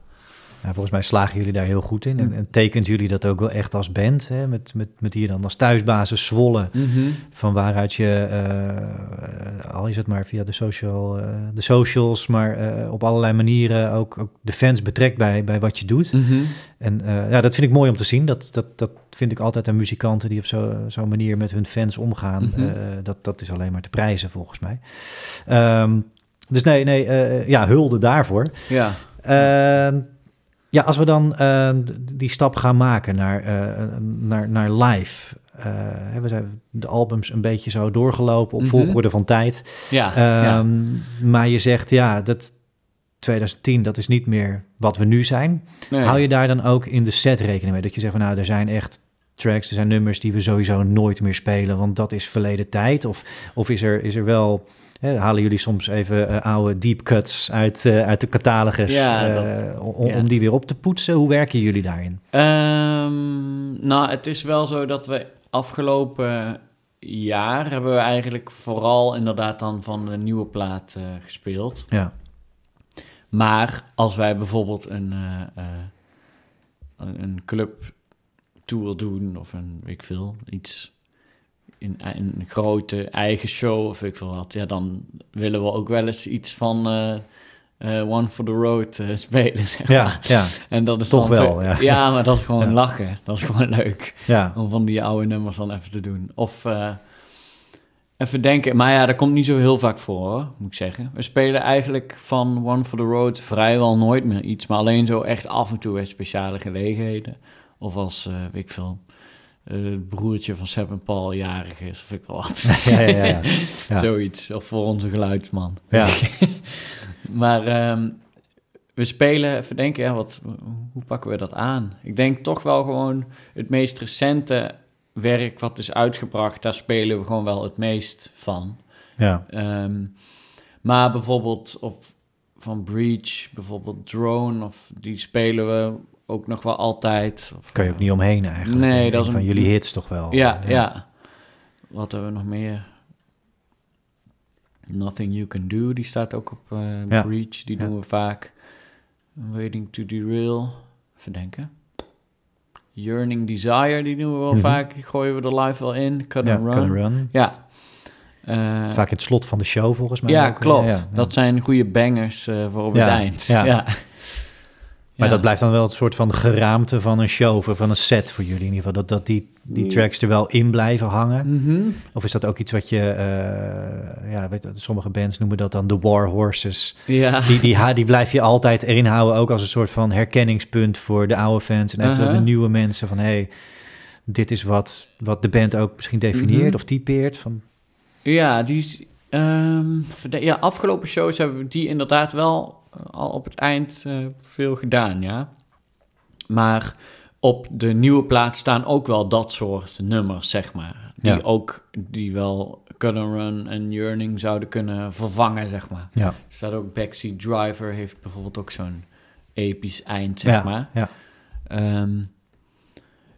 Volgens mij slagen jullie daar heel goed in. En, en tekent jullie dat ook wel echt als band. Hè? Met, met, met hier dan als thuisbasis Zwolle. Mm -hmm. Van waaruit je, uh, al is het maar via de, social, uh, de socials... maar uh, op allerlei manieren ook, ook, de fans betrekt bij, bij wat je doet. Mm -hmm. En ja, dat vind ik mooi om te zien. Dat, dat, dat vind ik altijd aan muzikanten die op zo'n zo manier met hun fans omgaan. Mm -hmm. dat, dat is alleen maar te prijzen volgens mij. Um, dus nee, nee ja, hulde daarvoor. Ja. Ja, als we dan uh, die stap gaan maken naar, uh, naar, naar live. Uh, we zijn de albums een beetje zo doorgelopen op mm -hmm. volgorde van tijd. Ja, um, ja, Maar je zegt, ja, dat 2010, dat is niet meer wat we nu zijn. Nee. Hou je daar dan ook in de set rekening mee? Dat je zegt van, nou, er zijn echt tracks, er zijn nummers die we sowieso nooit meer spelen, want dat is verleden tijd? Of, of is, er, is er wel halen jullie soms even uh, oude deep cuts uit, uh, uit de catalogus ja, uh, om, ja. om, die weer op te poetsen? Hoe werken jullie daarin? Um, nou, het is wel zo dat we afgelopen jaar hebben we eigenlijk vooral inderdaad dan van de nieuwe plaat gespeeld. Ja. Maar als wij bijvoorbeeld een, een club tour doen of een, weet ik veel, iets in een grote eigen show of ik veel wat, ja, dan willen we ook wel eens iets van uh, One for the Road uh, spelen. Zeg ja, maar. ja. En dat is toch wel. Ja. ja, maar dat is gewoon lachen. Dat is gewoon leuk. Ja. Om van die oude nummers dan even te doen. Of even denken. Maar ja, dat komt niet zo heel vaak voor, hoor, moet ik zeggen. We spelen eigenlijk van One for the Road vrijwel nooit meer iets, maar alleen zo echt af en toe bij speciale gelegenheden. Of als, weet ik veel, het broertje van Seb en Paul jarig is, of ik wel wat. Ja, ja, ja, ja. Zoiets, of voor onze geluidsman. Ja. maar um, we spelen, even denken, ja, wat, hoe pakken we dat aan? Ik denk toch wel gewoon het meest recente werk wat is uitgebracht, daar spelen we gewoon wel het meest van. Ja. Um, maar bijvoorbeeld of van Breach, bijvoorbeeld Drone, of die spelen we ook nog wel altijd. Of, kan je ook niet omheen eigenlijk. Nee, dat is van jullie hits toch wel. Ja, ja, Wat hebben we nog meer? Nothing You Can Do, die staat ook op uh, ja. Breach. Die doen we vaak. Waiting to Derail. Even denken. Yearning Desire, die doen we wel mm -hmm. vaak. Die gooien we er live wel in. Cut ja, and Run. Ja. Uh, Vaak het slot van de show volgens mij. Ja, ook. klopt. Ja, dat zijn goede bangers uh, voor op het eind. ja. Maar dat blijft dan wel een soort van geraamte van een show of van een set voor jullie in ieder geval. Dat, dat die, die tracks er wel in blijven hangen. Mm-hmm. Of is dat ook iets wat je, uh, ja, weet, sommige bands noemen dat dan de war horses. Ja. Die, die, die blijf je altijd erin houden, ook als een soort van herkenningspunt voor de oude fans en eventueel uh-huh. de nieuwe mensen. Van hey, dit is wat, wat de band ook misschien definieert mm-hmm. of typeert. Van... Ja, die, um, ja, afgelopen shows hebben we die inderdaad wel al op het eind uh, veel gedaan, ja. Maar op de nieuwe plaats staan ook wel dat soort nummers, zeg maar. Die ja. ook, die wel Cut and Run en Yearning zouden kunnen vervangen, zeg maar. Ja. Er staat ook Backseat Driver, heeft bijvoorbeeld ook zo'n episch eind, zeg ja, maar. Ja. Um,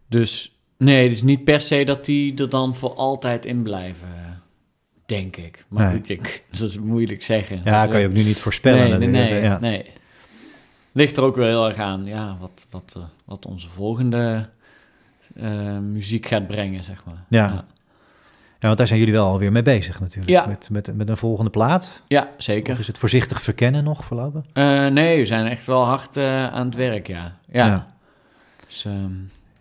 dus nee, dus niet per se dat die er dan voor altijd in blijven denk ik. Maar Nee. goed, ik, dat is moeilijk zeggen. Ja, Dat kan je ook nu niet voorspellen. Nee, nee, nee, ja. nee. Ligt er ook wel heel erg aan, ja, wat, wat, eh, wat onze volgende eh, muziek gaat brengen, zeg maar. Ja. ja, Ja, want daar zijn jullie wel alweer mee bezig natuurlijk. Ja. Met, met, met een volgende plaat. Ja, Of zeker. is het voorzichtig verkennen nog voorlopig? Eh, nee, we zijn echt wel hard eh, aan het werk, ja. Ja. Dus, ehm,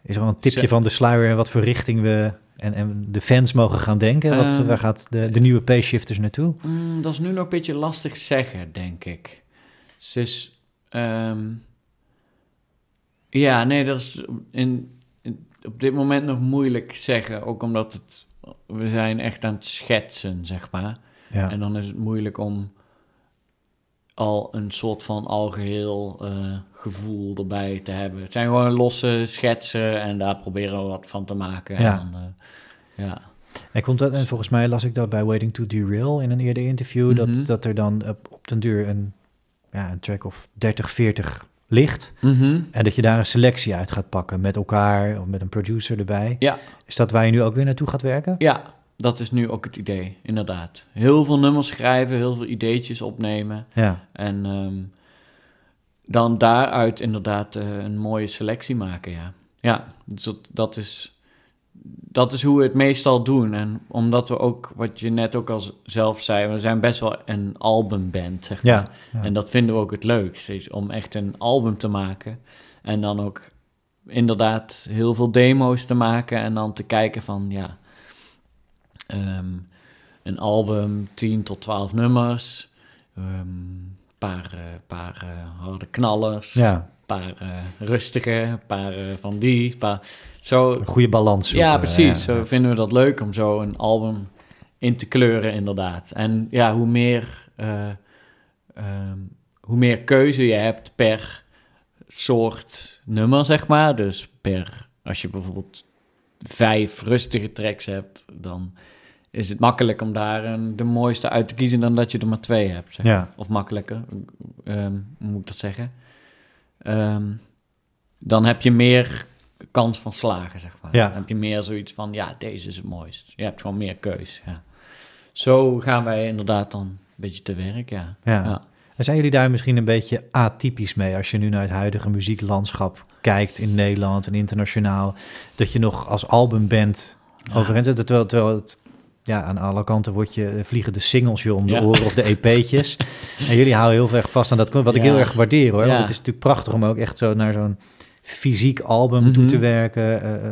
Is er al een tipje van de sluier wat voor richting we en, en de fans mogen gaan denken? Wat, Ehm, waar gaat de, de nieuwe P-shifters naartoe? mm, dat is nu nog een beetje lastig zeggen, denk ik. Ze is... ehm, ja, nee, dat is in, in- op dit moment nog moeilijk zeggen. Ook omdat het... We zijn echt aan het schetsen, zeg maar. Ja. En dan is het moeilijk om al een soort van algeheel eh, gevoel erbij te hebben. Het zijn gewoon losse schetsen en daar proberen we wat van te maken. Ja. En dan, eh, ja. En, komt dat, en volgens mij las ik dat bij Waiting to Derail in een eerder interview, Mhm. dat, dat er dan op, op den duur een, ja, een track of 30, 40 ligt. Mhm. En dat je daar een selectie uit gaat pakken met elkaar of met een producer erbij. Ja. Is dat waar je nu ook weer naartoe gaat werken? ja, dat is nu ook het idee, inderdaad. Heel veel nummers schrijven, heel veel ideetjes opnemen. Ja, En ehm, dan daaruit inderdaad eh, een mooie selectie maken, ja. Ja, dus dat, dat, is, dat is hoe we het meestal doen. En omdat we ook, wat je net ook al zelf zei, we zijn best wel een albumband, zeg maar. ja. ja. En dat vinden we ook het leukst, is om echt een album te maken. En dan ook inderdaad heel veel demo's te maken en dan te kijken van, ja, ehm, een album, 10 tot 12 nummers, een paar, eh, paar eh, harde knallers, ja. paar uh, rustige, een paar van die. Paar, zo, een goede balans. Ja, precies. Zo vinden we dat leuk om zo een album in te kleuren, inderdaad. En ja, hoe meer, um, hoe meer keuze je hebt per soort nummer, zeg maar. Dus per, als je bijvoorbeeld vijf rustige tracks hebt, dan is het makkelijk om daar een, de mooiste uit te kiezen dan dat je er maar twee hebt. Zeg. Ja. Of makkelijker, um, hoe moet ik dat zeggen? Ehm, dan heb je meer kans van slagen, zeg maar. Ja. Dan heb je meer zoiets van, ja, deze is het mooist. Je hebt gewoon meer keus, ja. Zo gaan wij inderdaad dan een beetje te werk, ja. ja. En zijn jullie daar misschien een beetje atypisch mee als je nu naar het huidige muzieklandschap kijkt in Nederland en internationaal? Dat je nog als albumband ja. overeind terwijl, terwijl het ja, aan alle kanten wordt je, vliegen de singles je om de oren of de EP'tjes. en jullie houden heel erg vast aan dat, wat ik heel erg waardeer hoor. Want het is natuurlijk prachtig om ook echt zo naar zo'n fysiek album toe te mhm. werken. Uh,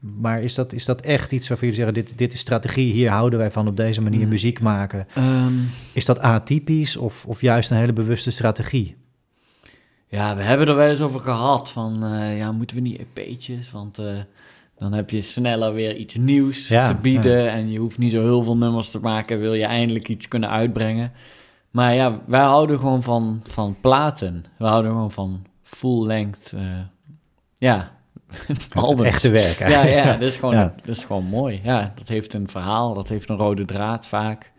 maar is dat, is dat echt iets waarvan jullie zeggen, dit, dit is strategie, hier houden wij van op deze manier mm. muziek maken? Ehm. is dat atypisch of, of juist een hele bewuste strategie? Ja, we hebben er wel eens over gehad van, uh, ja, moeten we niet EP'tjes? Want uh, dan heb je sneller weer iets nieuws te bieden en je hoeft niet zo heel veel nummers te maken, wil je eindelijk iets kunnen uitbrengen. Maar ja, wij houden gewoon van, van platen. We houden gewoon van full length, uh, ja, het echte werk Ja, ja, dat, is gewoon, dat is gewoon mooi. Ja, dat heeft een verhaal, dat heeft een rode draad vaak.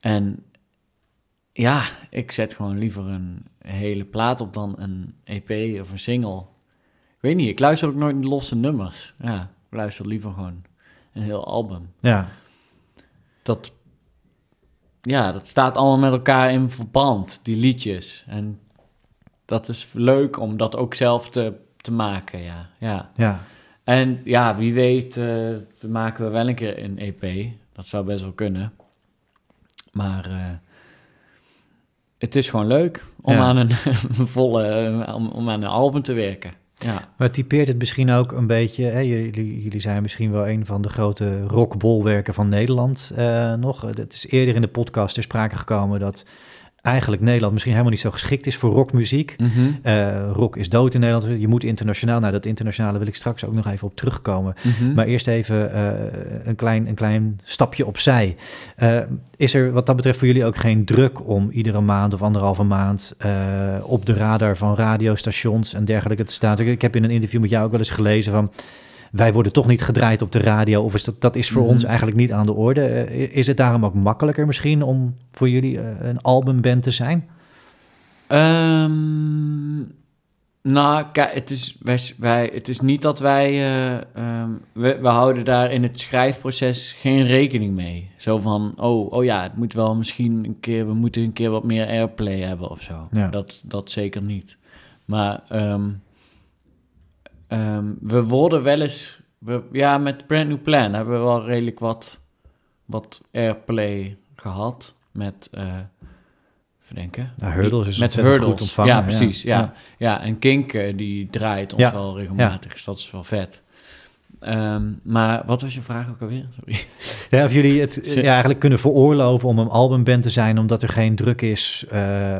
En ja, ik zet gewoon liever een hele plaat op dan een EP of een single. Ik weet niet, ik luister ook nooit losse nummers. Ja, ik luister liever gewoon een heel album. Ja. Dat, ja, dat staat allemaal met elkaar in verband, die liedjes. En dat is leuk om dat ook zelf te te maken, ja. ja. ja. En ja, wie weet, uh, maken we wel een keer een EP. Dat zou best wel kunnen. Maar uh, het is gewoon leuk om aan een volle, om, om, aan een album te werken. Ja. Maar typeert het misschien ook een beetje, hè, jullie, jullie zijn misschien wel een van de grote rockbolwerken van Nederland uh, nog. Het is eerder in de podcast ter sprake gekomen dat eigenlijk Nederland misschien helemaal niet zo geschikt is voor rockmuziek. Mm rock is dood in Nederland. Je moet internationaal. Nou, dat internationale wil ik straks ook nog even op terugkomen. Mhm. Maar eerst even uh, een, klein, een klein stapje opzij. Uh, is er wat dat betreft voor jullie ook geen druk om iedere maand of anderhalve maand op de radar van radiostations en dergelijke te staan? Ik heb in een interview met jou ook wel eens gelezen van wij worden toch niet gedraaid op de radio. Of is dat, dat is voor mhm. ons eigenlijk niet aan de orde. Eh, is het daarom ook makkelijker misschien om voor jullie uh, een albumband te zijn? Um, nou, kijk, het is, wij, wij, het is niet dat wij... Uh, we, we, houden daar in het schrijfproces geen rekening mee. Zo van, oh, oh ja, het moet wel misschien een keer... We moeten een keer wat meer airplay hebben of zo. Ja. Dat, dat zeker niet. Maar... Um, Ehm, we worden wel eens... We, ja, met Brand New Plan hebben we wel redelijk wat, wat airplay gehad. Met... Uh, verdenken. Ja, Hurdles is met Hurdles. goed ontvangen. Ja, precies. Ja, ja. en Kink uh, die draait ons wel regelmatig, dus dat is wel vet. Um, maar wat was je vraag ook alweer? Sorry. Ja, of jullie het ja, eigenlijk kunnen veroorloven om een albumband te zijn, omdat er geen druk is uh, uh,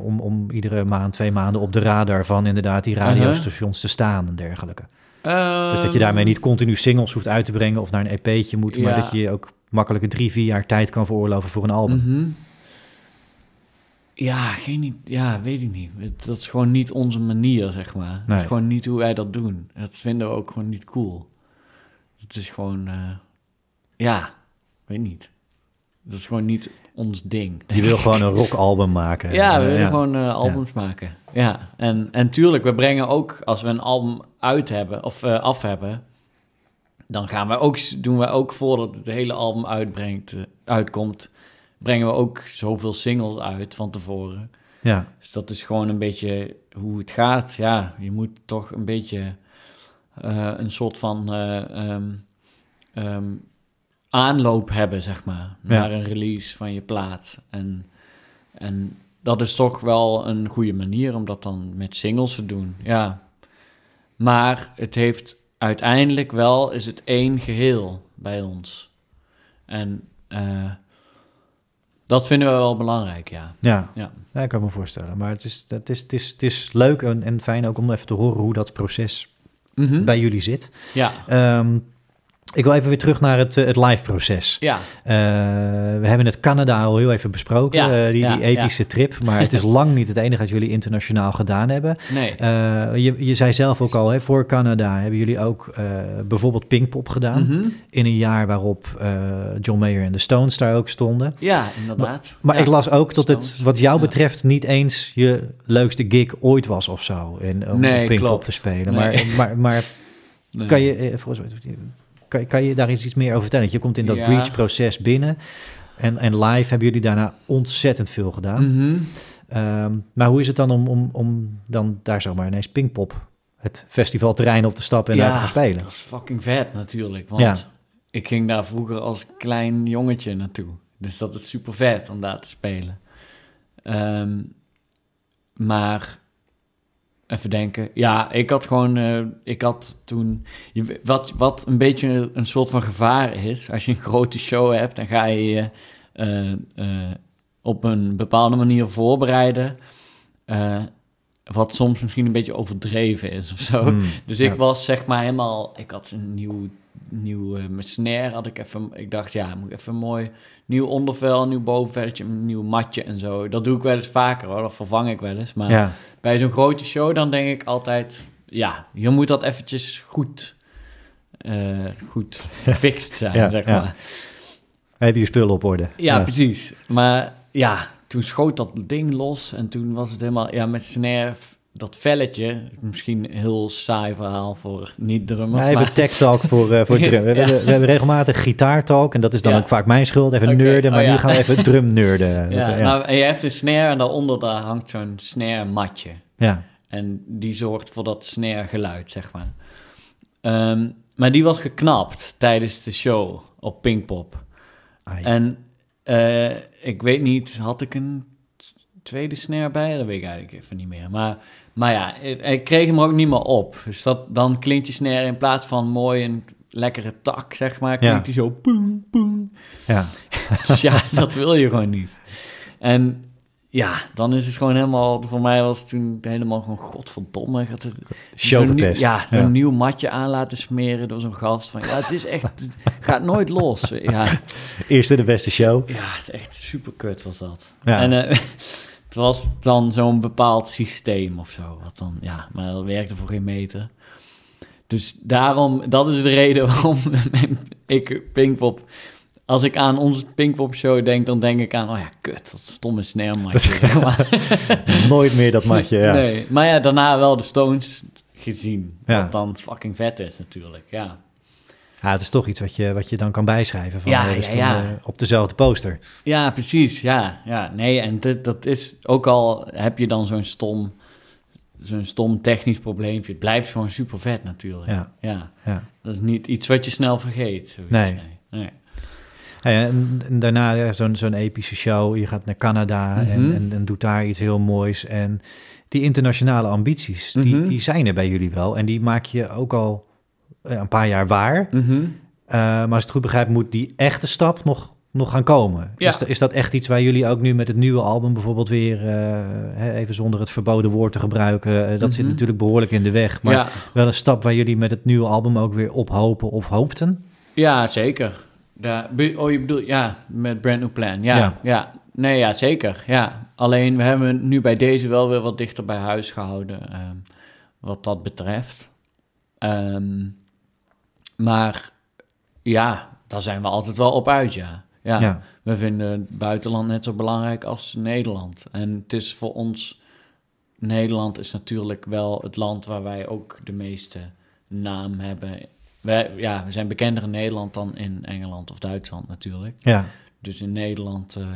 om, om iedere maand, twee maanden op de radar van inderdaad die uh-huh. radiostations te staan en dergelijke. Dus dat je daarmee niet continu singles hoeft uit te brengen of naar een EP'tje moet, ja. maar dat je ook makkelijk drie, vier jaar tijd kan veroorloven voor een album. Mm Ja, geen, ja, weet ik niet. Dat is gewoon niet onze manier, zeg maar. Nee. Dat is gewoon niet hoe wij dat doen. Dat vinden we ook gewoon niet cool. Het is gewoon, uh, ja, weet niet. Dat is gewoon niet ons ding. Je wil gewoon een rockalbum maken. Ja, we willen gewoon uh, albums maken. Ja, en, en tuurlijk, we brengen ook, als we een album uit hebben, of uh, af hebben, dan gaan we ook, doen we ook voordat het hele album uitbrengt, uitkomt, brengen we ook zoveel singles uit van tevoren. Ja. Dus dat is gewoon een beetje hoe het gaat. Ja, je moet toch een beetje uh, een soort van uh, um, um, aanloop hebben, zeg maar, naar een release van je plaat. En, en dat is toch wel een goede manier om dat dan met singles te doen. Ja. Maar het heeft uiteindelijk wel, is het één geheel bij ons. En uh, dat vinden we wel belangrijk, ja. Ja, ja. ja ik kan me voorstellen. Maar het is, het is, het is, het is leuk en, en fijn ook om even te horen hoe dat proces mhm. bij jullie zit. Ja. Um, ik wil even weer terug naar het, eh, het live proces. Ja. Uh, we hebben het Canada al heel even besproken, ja, uh, die, ja, die, epische trip. Maar het is lang niet het enige dat jullie internationaal gedaan hebben. Nee. Uh, je, je zei zelf ook al, hè, voor Canada hebben jullie ook bijvoorbeeld Pinkpop gedaan. Mm -hmm. In een jaar waarop John Mayer en de Stones daar ook stonden. Ja, inderdaad. Maar, maar ik las ook dat het wat jou betreft niet eens je leukste gig ooit was of zo. In, om nee, Pinkpop te spelen. Nee. Maar, maar, maar nee. kan je, volgens mij kan, kan je daar eens iets meer over vertellen? Je komt in dat ja. breach-proces binnen. En, en live hebben jullie daarna ontzettend veel gedaan. Mm -hmm. um, maar hoe is het dan om, om, om dan daar zomaar ineens Pinkpop, het festivalterrein op te stappen en ja, daar te gaan spelen? dat is fucking vet natuurlijk. Want ja. ik ging daar vroeger als klein jongetje naartoe. Dus dat is super vet om daar te spelen. Um, maar Even denken. Ja, ik had gewoon. Uh, ik had toen. Je, wat, wat een beetje een soort van gevaar is. Als je een grote show hebt, dan ga je je uh, uh, op een bepaalde manier voorbereiden. wat soms misschien een beetje overdreven is of zo. Mm, dus ik ja. was zeg maar helemaal. Ik had een nieuw. Nieuw, mijn snare had ik even. Ik dacht, ja, moet ik even mooi nieuw ondervel, nieuw bovenvelletje, een nieuw matje en zo. Dat doe ik wel eens vaker hoor, dat vervang ik wel eens. Maar ja. bij zo'n grote show dan denk ik altijd, ja, je moet dat eventjes goed, uh, goed gefixt zijn, ja, zeg maar. Even je spullen op orde. Ja, ja, precies. Maar ja, toen schoot dat ding los en toen was het helemaal, ja, met snare dat velletje, misschien een heel saai verhaal voor niet-drummers. Ja, even tech talk voor, uh, voor drum. We, ja. hebben, we hebben regelmatig gitaartalk en dat is dan ja. ook vaak mijn schuld. Even okay. nerden, maar oh, nu gaan we even drum nerden. ja, dat, nou, en je hebt een snare en daaronder daar hangt zo'n snare matje. Ja. En die zorgt voor dat snare geluid, zeg maar. Um, maar die was geknapt tijdens de show op Pinkpop. En uh, ik weet niet, had ik een tweede snare bij? Dat weet ik eigenlijk even niet meer. Maar, maar ja, ik, kreeg hem ook niet meer op. Dus dat, dan klinkt je snare in plaats van mooi een lekkere tak, zeg maar, klinkt hij ja. zo poem, poem. Ja. dus ja, dat wil je gewoon niet. En ja, dan is het gewoon helemaal, voor mij was het toen helemaal gewoon, godverdomme. Had het, zo'n nieuw, ja, zo'n ja. nieuw matje aan laten smeren door zo'n gast. Van, ja, het is echt, het gaat nooit los. Ja. Eerste de beste show. Ja, het is echt super kut was dat. Ja. En uh, het was dan zo'n bepaald systeem of zo. Wat dan, ja, maar dat werkte voor geen meter. Dus daarom, dat is de reden waarom ik Pinkpop... Als ik aan onze Pinkpop show denk, dan denk ik aan... Oh ja, kut, dat stomme snare matje. Nooit meer dat matje, ja. Nee, maar ja, daarna wel de Stones gezien. Ja. Wat dan fucking vet is natuurlijk, ja. Ja, het is toch iets wat je, wat je dan kan bijschrijven van, ja, dus ja, ja. Dan, uh, op dezelfde poster. Ja, precies. Ja, ja. nee, en dit, dat is ook al heb je dan zo'n stom, zo'n stom technisch probleempje. Het blijft gewoon super vet natuurlijk. Ja. Ja. Dat is niet iets wat je snel vergeet. Nee. nee. nee. Ja, en, en, daarna zo'n zo'n epische show. Je gaat naar Canada mm -hmm. en, en, en, doet daar iets heel moois. En die internationale ambities, die, mm -hmm. die zijn er bij jullie wel. En die maak je ook al een paar jaar waar. Mm -hmm. uh, maar als ik het goed begrijp, moet die echte stap nog, nog gaan komen. Ja. Is, is, dat echt iets waar jullie ook nu met het nieuwe album bijvoorbeeld weer, uh, even zonder het verboden woord te gebruiken, uh, dat mm -hmm. zit natuurlijk behoorlijk in de weg. Maar ja. wel een stap waar jullie met het nieuwe album ook weer op hopen of hoopten? Ja, zeker. Ja, oh, je bedoelt, ja, met Brand New Plan. Ja, ja. ja. Nee, ja, zeker. Ja. Alleen, we hebben nu bij deze wel weer wat dichter bij huis gehouden, um, wat dat betreft. Um, maar ja, daar zijn we altijd wel op uit, ja. ja. Ja, We vinden het buitenland net zo belangrijk als Nederland. En het is voor ons... Nederland is natuurlijk wel het land waar wij ook de meeste naam hebben. Wij, ja, we zijn bekender in Nederland dan in Engeland of Duitsland natuurlijk. Ja. Dus in Nederland uh,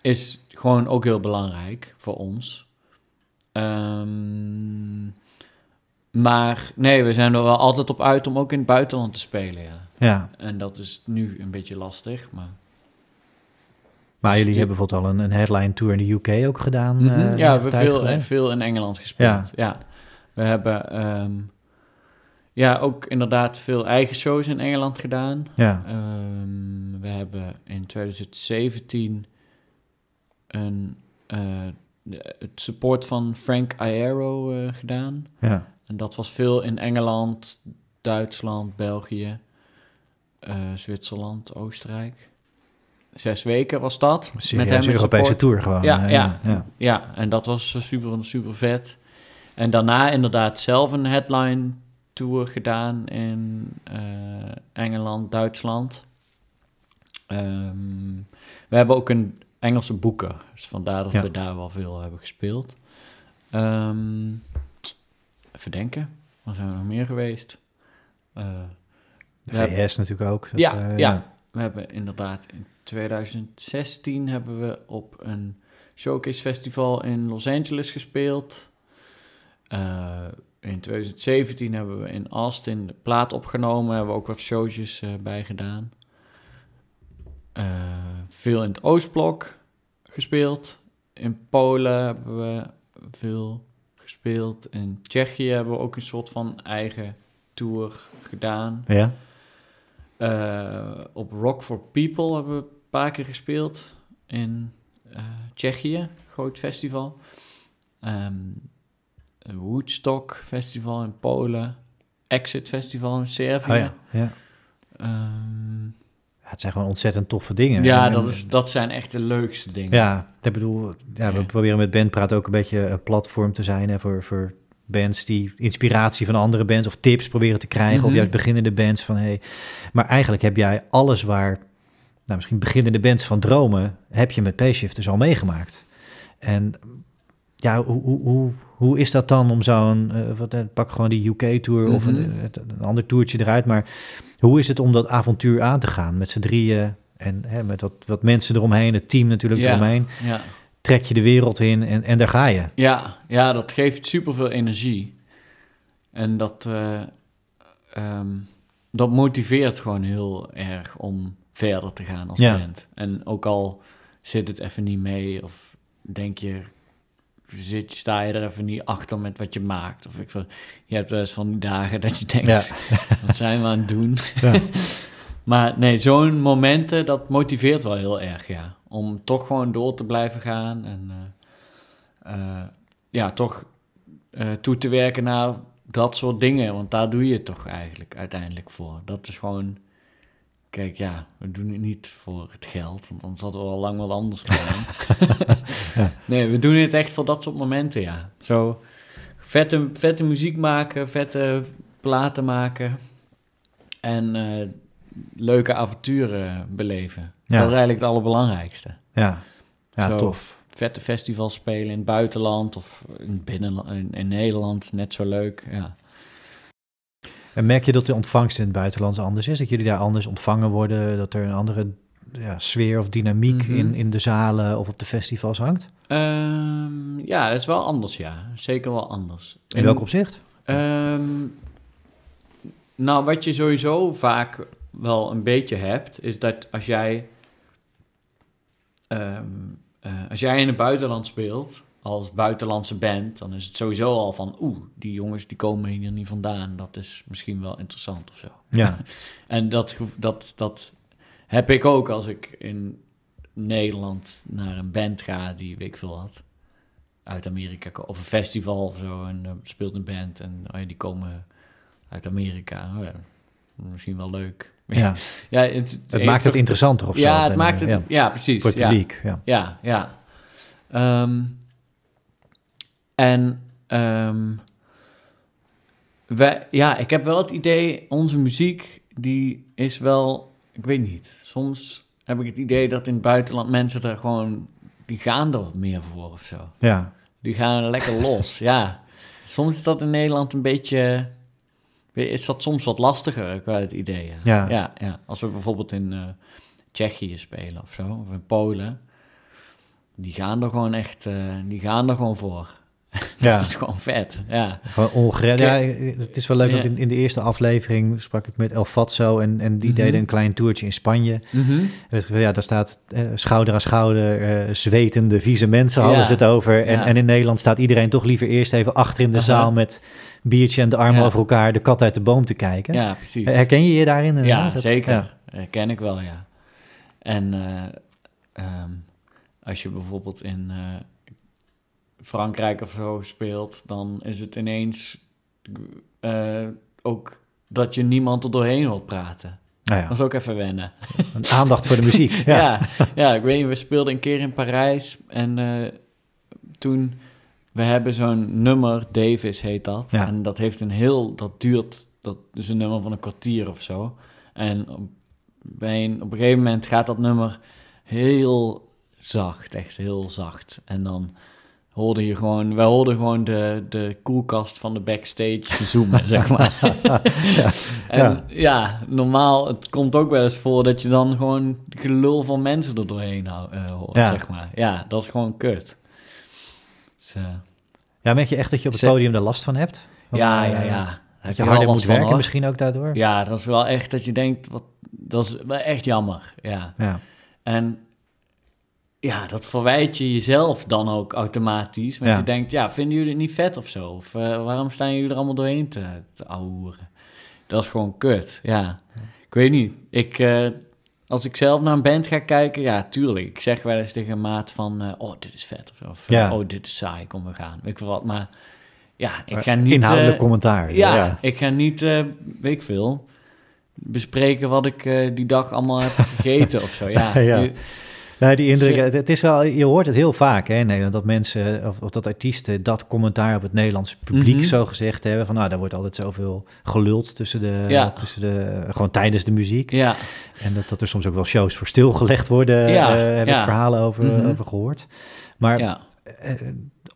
is gewoon ook heel belangrijk voor ons. Um, maar nee, we zijn er wel altijd op uit om ook in het buitenland te spelen, ja. Ja. En dat is nu een beetje lastig, maar... Maar jullie hebben bijvoorbeeld al een, een headline tour in de UK ook gedaan? Mm -hmm. uh, ja, we hebben veel, veel in Engeland gespeeld, ja. ja. We hebben um, ja, ook inderdaad veel eigen shows in Engeland gedaan. Ja. Um, we hebben in 2017 een, het support van Frank Iero gedaan. Ja. En dat was veel in Engeland, Duitsland, België, Zwitserland, Oostenrijk zes weken was dat. met hem een Europese tour gewoon. Ja, ja, ja, ja. en dat was super, super vet. En daarna inderdaad zelf een headline tour gedaan in uh, Engeland, Duitsland. Um, we hebben ook een Engelse boeken, dus vandaar dat we daar wel veel hebben gespeeld. Um, even denken, waar zijn we nog meer geweest? Uh, de VS natuurlijk ook. Dat, ja, uh, ja, we hebben inderdaad in 2016 hebben we op een showcase festival in Los Angeles gespeeld. Uh, in 2017 hebben we in Austin de plaat opgenomen, hebben we ook wat showtjes bij gedaan. Uh, veel in het Oostblok gespeeld. In Polen hebben we veel gespeeld. In Tsjechië hebben we ook een soort van eigen tour gedaan. Ja. Uh, op Rock for People hebben we een paar keer gespeeld in uh, Tsjechië, groot festival. Um, Woodstock Festival in Polen, Exit Festival in Servië. Oh ja, ja. Um, het zijn gewoon ontzettend toffe dingen. Ja, dat, is, dat zijn echt de leukste dingen. Ja, ik bedoel, ja, we proberen met Bandpraat ook een beetje een platform te zijn hè, voor, voor bands die inspiratie van andere bands of tips proberen te krijgen. Of mhm. juist beginnende bands van hey. Maar eigenlijk heb jij alles waar, nou, misschien beginnende bands van dromen, heb je met Payshifters al meegemaakt. En ja, hoe, hoe, hoe, hoe is dat dan om zo'n, uh, wat, eh, pak gewoon die UK-tour of een, mhm. een, ander toertje eruit, maar hoe is het om dat avontuur aan te gaan met z'n drieën en hè, met wat, wat mensen eromheen, het team natuurlijk ja, eromheen? Ja trek je de wereld in en, en daar ga je. Ja, ja, dat geeft superveel energie. En dat, uh, um, dat motiveert gewoon heel erg om verder te gaan als ja. band. En ook al zit het even niet mee of denk je, zit, sta je er even niet achter met wat je maakt. Of ik, je hebt wel eens van die dagen dat je denkt, ja. wat zijn we aan het doen? Ja. maar nee, zo'n momenten, dat motiveert wel heel erg, ja om toch gewoon door te blijven gaan en uh, uh, ja, toch uh, toe te werken naar dat soort dingen. Want daar doe je het toch eigenlijk uiteindelijk voor. Dat is gewoon, kijk ja, we doen het niet voor het geld, want anders hadden we al lang wat anders gedaan. Nee, we doen het echt voor dat soort momenten, ja. Zo vette, vette muziek maken, vette platen maken en leuke avonturen beleven. Ja. Dat is eigenlijk het allerbelangrijkste. Ja, ja tof. Vette festivals spelen in het buitenland of in, binnen, in, in Nederland, net zo leuk, ja. En merk je dat de ontvangst in het buitenland anders is? Dat jullie daar anders ontvangen worden? Dat er een andere ja, sfeer of dynamiek mhm. in, in de zalen of op de festivals hangt? Um, ja, dat is wel anders, ja. Zeker wel anders. In, welk opzicht? Um, nou, wat je sowieso vaak wel een beetje hebt, is dat als jij, um, uh, als jij in het buitenland speelt, als buitenlandse band, dan is het sowieso al van, oeh, die jongens die komen hier niet vandaan. Dat is misschien wel interessant of zo. Ja. en dat, dat, dat heb ik ook als ik in Nederland naar een band ga die, weet ik veel had, uit Amerika, of een festival of zo, en speelt een band en oh ja, die komen uit Amerika. Oh ja, misschien wel leuk. Ja, ja het, het, maakt het interessanter of zo. Ja, het maakt het, ja. precies. Voor het publiek, ja. Ja, ja. Um, en um, wij, ja, ik heb wel het idee, onze muziek, die is wel, ik weet niet, soms heb ik het idee dat in het buitenland mensen er gewoon, die gaan er wat meer voor of zo. Ja. Die gaan lekker los, ja. Soms is dat in Nederland een beetje is dat soms wat lastiger qua het idee. Ja. Ja. ja, Als we bijvoorbeeld in uh, Tsjechië spelen of zo, of in Polen, die gaan er gewoon echt, uh, die gaan er gewoon voor. Ja. dat is gewoon vet, ja. Gewoon ongered. Ja, het is wel leuk, want in, in de eerste aflevering sprak ik met El Fatso en, en die mm deden een klein toertje in Spanje. Mm -hmm. Ja, daar staat eh, schouder aan schouder, uh, zwetende, vieze mensen hadden ze het over. En, en in Nederland staat iedereen toch liever eerst even achter in de zaal met biertje en de armen over elkaar de kat uit de boom te kijken. Ja, precies. Herken je je daarin? Ja, zeker. Herken ik wel, ja. En... Uh, um, als je bijvoorbeeld in uh, Frankrijk of zo speelt, dan is het ineens uh, ook dat je niemand er doorheen hoort praten. Nou ja. Dat is ook even wennen. Een aandacht voor de muziek. Ja. ja. ja, ik weet niet, we speelden een keer in Parijs en uh, toen, we hebben zo'n nummer, Davis heet dat. Ja. En dat heeft een heel, dat duurt, dat is een nummer van een kwartier of zo. En bij een, op een gegeven moment gaat dat nummer heel zacht, echt heel zacht. En dan hoorde je gewoon, wij hoorden gewoon de, de koelkast van de backstage zoomen, zeg maar. ja, en ja. ja. normaal, het komt ook wel eens voor dat je dan gewoon gelul van mensen er doorheen uh, hoort, ja. zeg maar. Ja, dat is gewoon kut. Dus, uh, ja, merk je echt dat je op het podium er last van hebt? ja, ja, ja. Dat je harder moet werken misschien ook daardoor? Ja, dat is wel echt dat je denkt, wat, dat is wel echt jammer, ja. ja. En ja, dat verwijt je jezelf dan ook automatisch. Want je denkt, ja, vinden jullie het niet vet of zo? Of uh, waarom staan jullie er allemaal doorheen te, te ouwehoeren? Dat is gewoon kut, ja. Ik weet niet, ik, uh, als ik zelf naar een band ga kijken, ja, tuurlijk. Ik zeg wel eens tegen een maat van, uh, oh, dit is vet of zo. Of, ja. oh, dit is saai, kom we gaan. Weet ik wat, maar ja, ik ga niet... Inhoudelijk commentaar. Ja, ja, ik ga niet, weet ik veel, bespreken wat ik die dag allemaal heb gegeten of zo. Ja, ja. Nou, die indruk, het, is wel, je hoort het heel vaak hè, in Nederland, dat mensen of, of dat artiesten dat commentaar op het Nederlandse publiek mhm. zo gezegd hebben. Van nou, daar wordt altijd zoveel geluld tussen de, tussen de, gewoon tijdens de muziek. Ja. En dat, dat er soms ook wel shows voor stilgelegd worden, ja. Uh, heb ik verhalen over, mhm. over gehoord. Maar uh,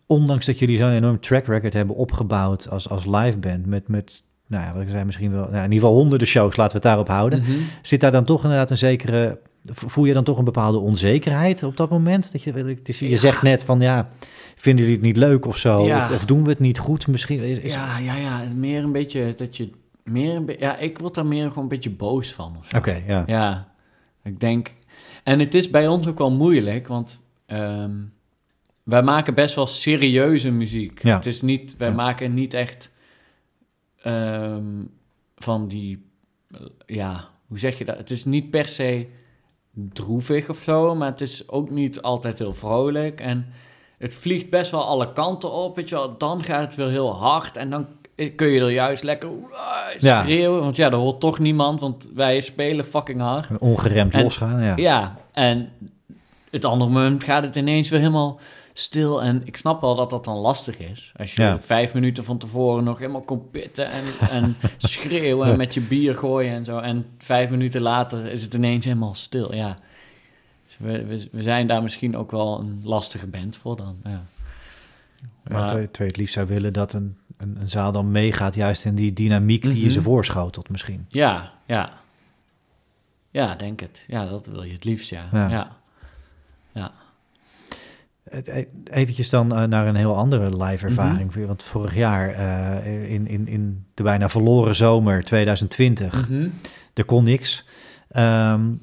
ondanks dat jullie zo'n enorm track record hebben opgebouwd als, als live band met, met nou ja, wat ik zei, misschien wel, nou, in ieder geval honderden shows, laten we het daarop houden. Mhm. Zit daar dan toch inderdaad een zekere voel je dan toch een bepaalde onzekerheid op dat moment? Dat je, dus je zegt net van ja, vinden jullie het niet leuk of zo? Of, of, doen we het niet goed misschien? Is, ja, ja, ja, meer een beetje dat je meer een ja, ik word daar meer gewoon een beetje boos van. Oké, ja. Ja, ik denk, en het is bij ons ook wel moeilijk, want um, wij maken best wel serieuze muziek. Ja. Het is niet, wij maken niet echt um, van die, ja, hoe zeg je dat? Het is niet per se droevig of zo, maar het is ook niet altijd heel vrolijk. En het vliegt best wel alle kanten op, weet je wel. Dan gaat het weer heel hard en dan kun je er juist lekker schreeuwen. Want ja, er hoort toch niemand, want wij spelen fucking hard. Ongeremd losgaan, ja. Ja, en het andere moment gaat het ineens weer helemaal stil. En ik snap wel dat dat dan lastig is. Als je vijf minuten van tevoren nog helemaal kon pitten en, en schreeuwen en met je bier gooien en zo. En vijf minuten later is het ineens helemaal stil. Ja. Dus we, we, we, zijn daar misschien ook wel een lastige band voor dan. Ja. Maar, ja, twee, het liefst zou willen dat een, een, een, zaal dan meegaat, juist in die dynamiek die je ze mhm. voorschotelt misschien. Ja, ja. Ja, denk het. Ja, dat wil je het liefst, ja. ja. ja. E-, eventjes dan uh, naar een heel andere live ervaring. Mm Want vorig jaar, uh, in, in, in de bijna verloren zomer 2020, mm -hmm. er kon niks. Um,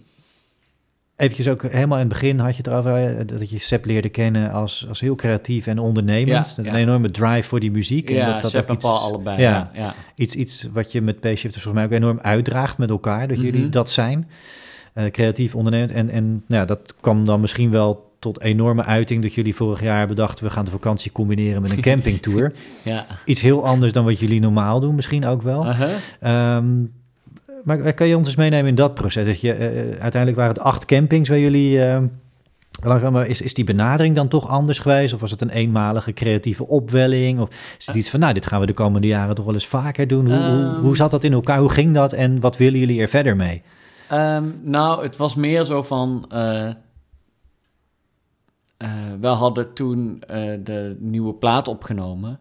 eventjes ook helemaal in het begin had je het erover uh, dat je Sepp leerde kennen als, als heel creatief en ondernemend. Ja, ja. Een enorme drive voor die muziek. Ja, en dat, dat Sepp en Paul allebei. Ja, ja, Iets, iets wat je met P-Shifters volgens mij ook enorm uitdraagt met elkaar, dat jullie mhm. dat zijn. creatief ondernemend. En, en nou, dat kwam dan misschien wel tot enorme uiting dat jullie vorig jaar bedachten... we gaan de vakantie combineren met een campingtour. ja. Iets heel anders dan wat jullie normaal doen, misschien ook wel. Uh maar kan je ons eens meenemen in dat proces? Dat je, uh, uiteindelijk waren het acht campings waar jullie... Uh, is, is die benadering dan toch anders geweest? Of was het een eenmalige creatieve opwelling? Of is het iets van, nou, dit gaan we de komende jaren toch wel eens vaker doen? Hoe, hoe, hoe, ehm. zat dat in elkaar? Hoe ging dat? En wat willen jullie er verder mee? Um, nou, het was meer zo van... Uh, uh, we hadden toen uh, de nieuwe plaat opgenomen.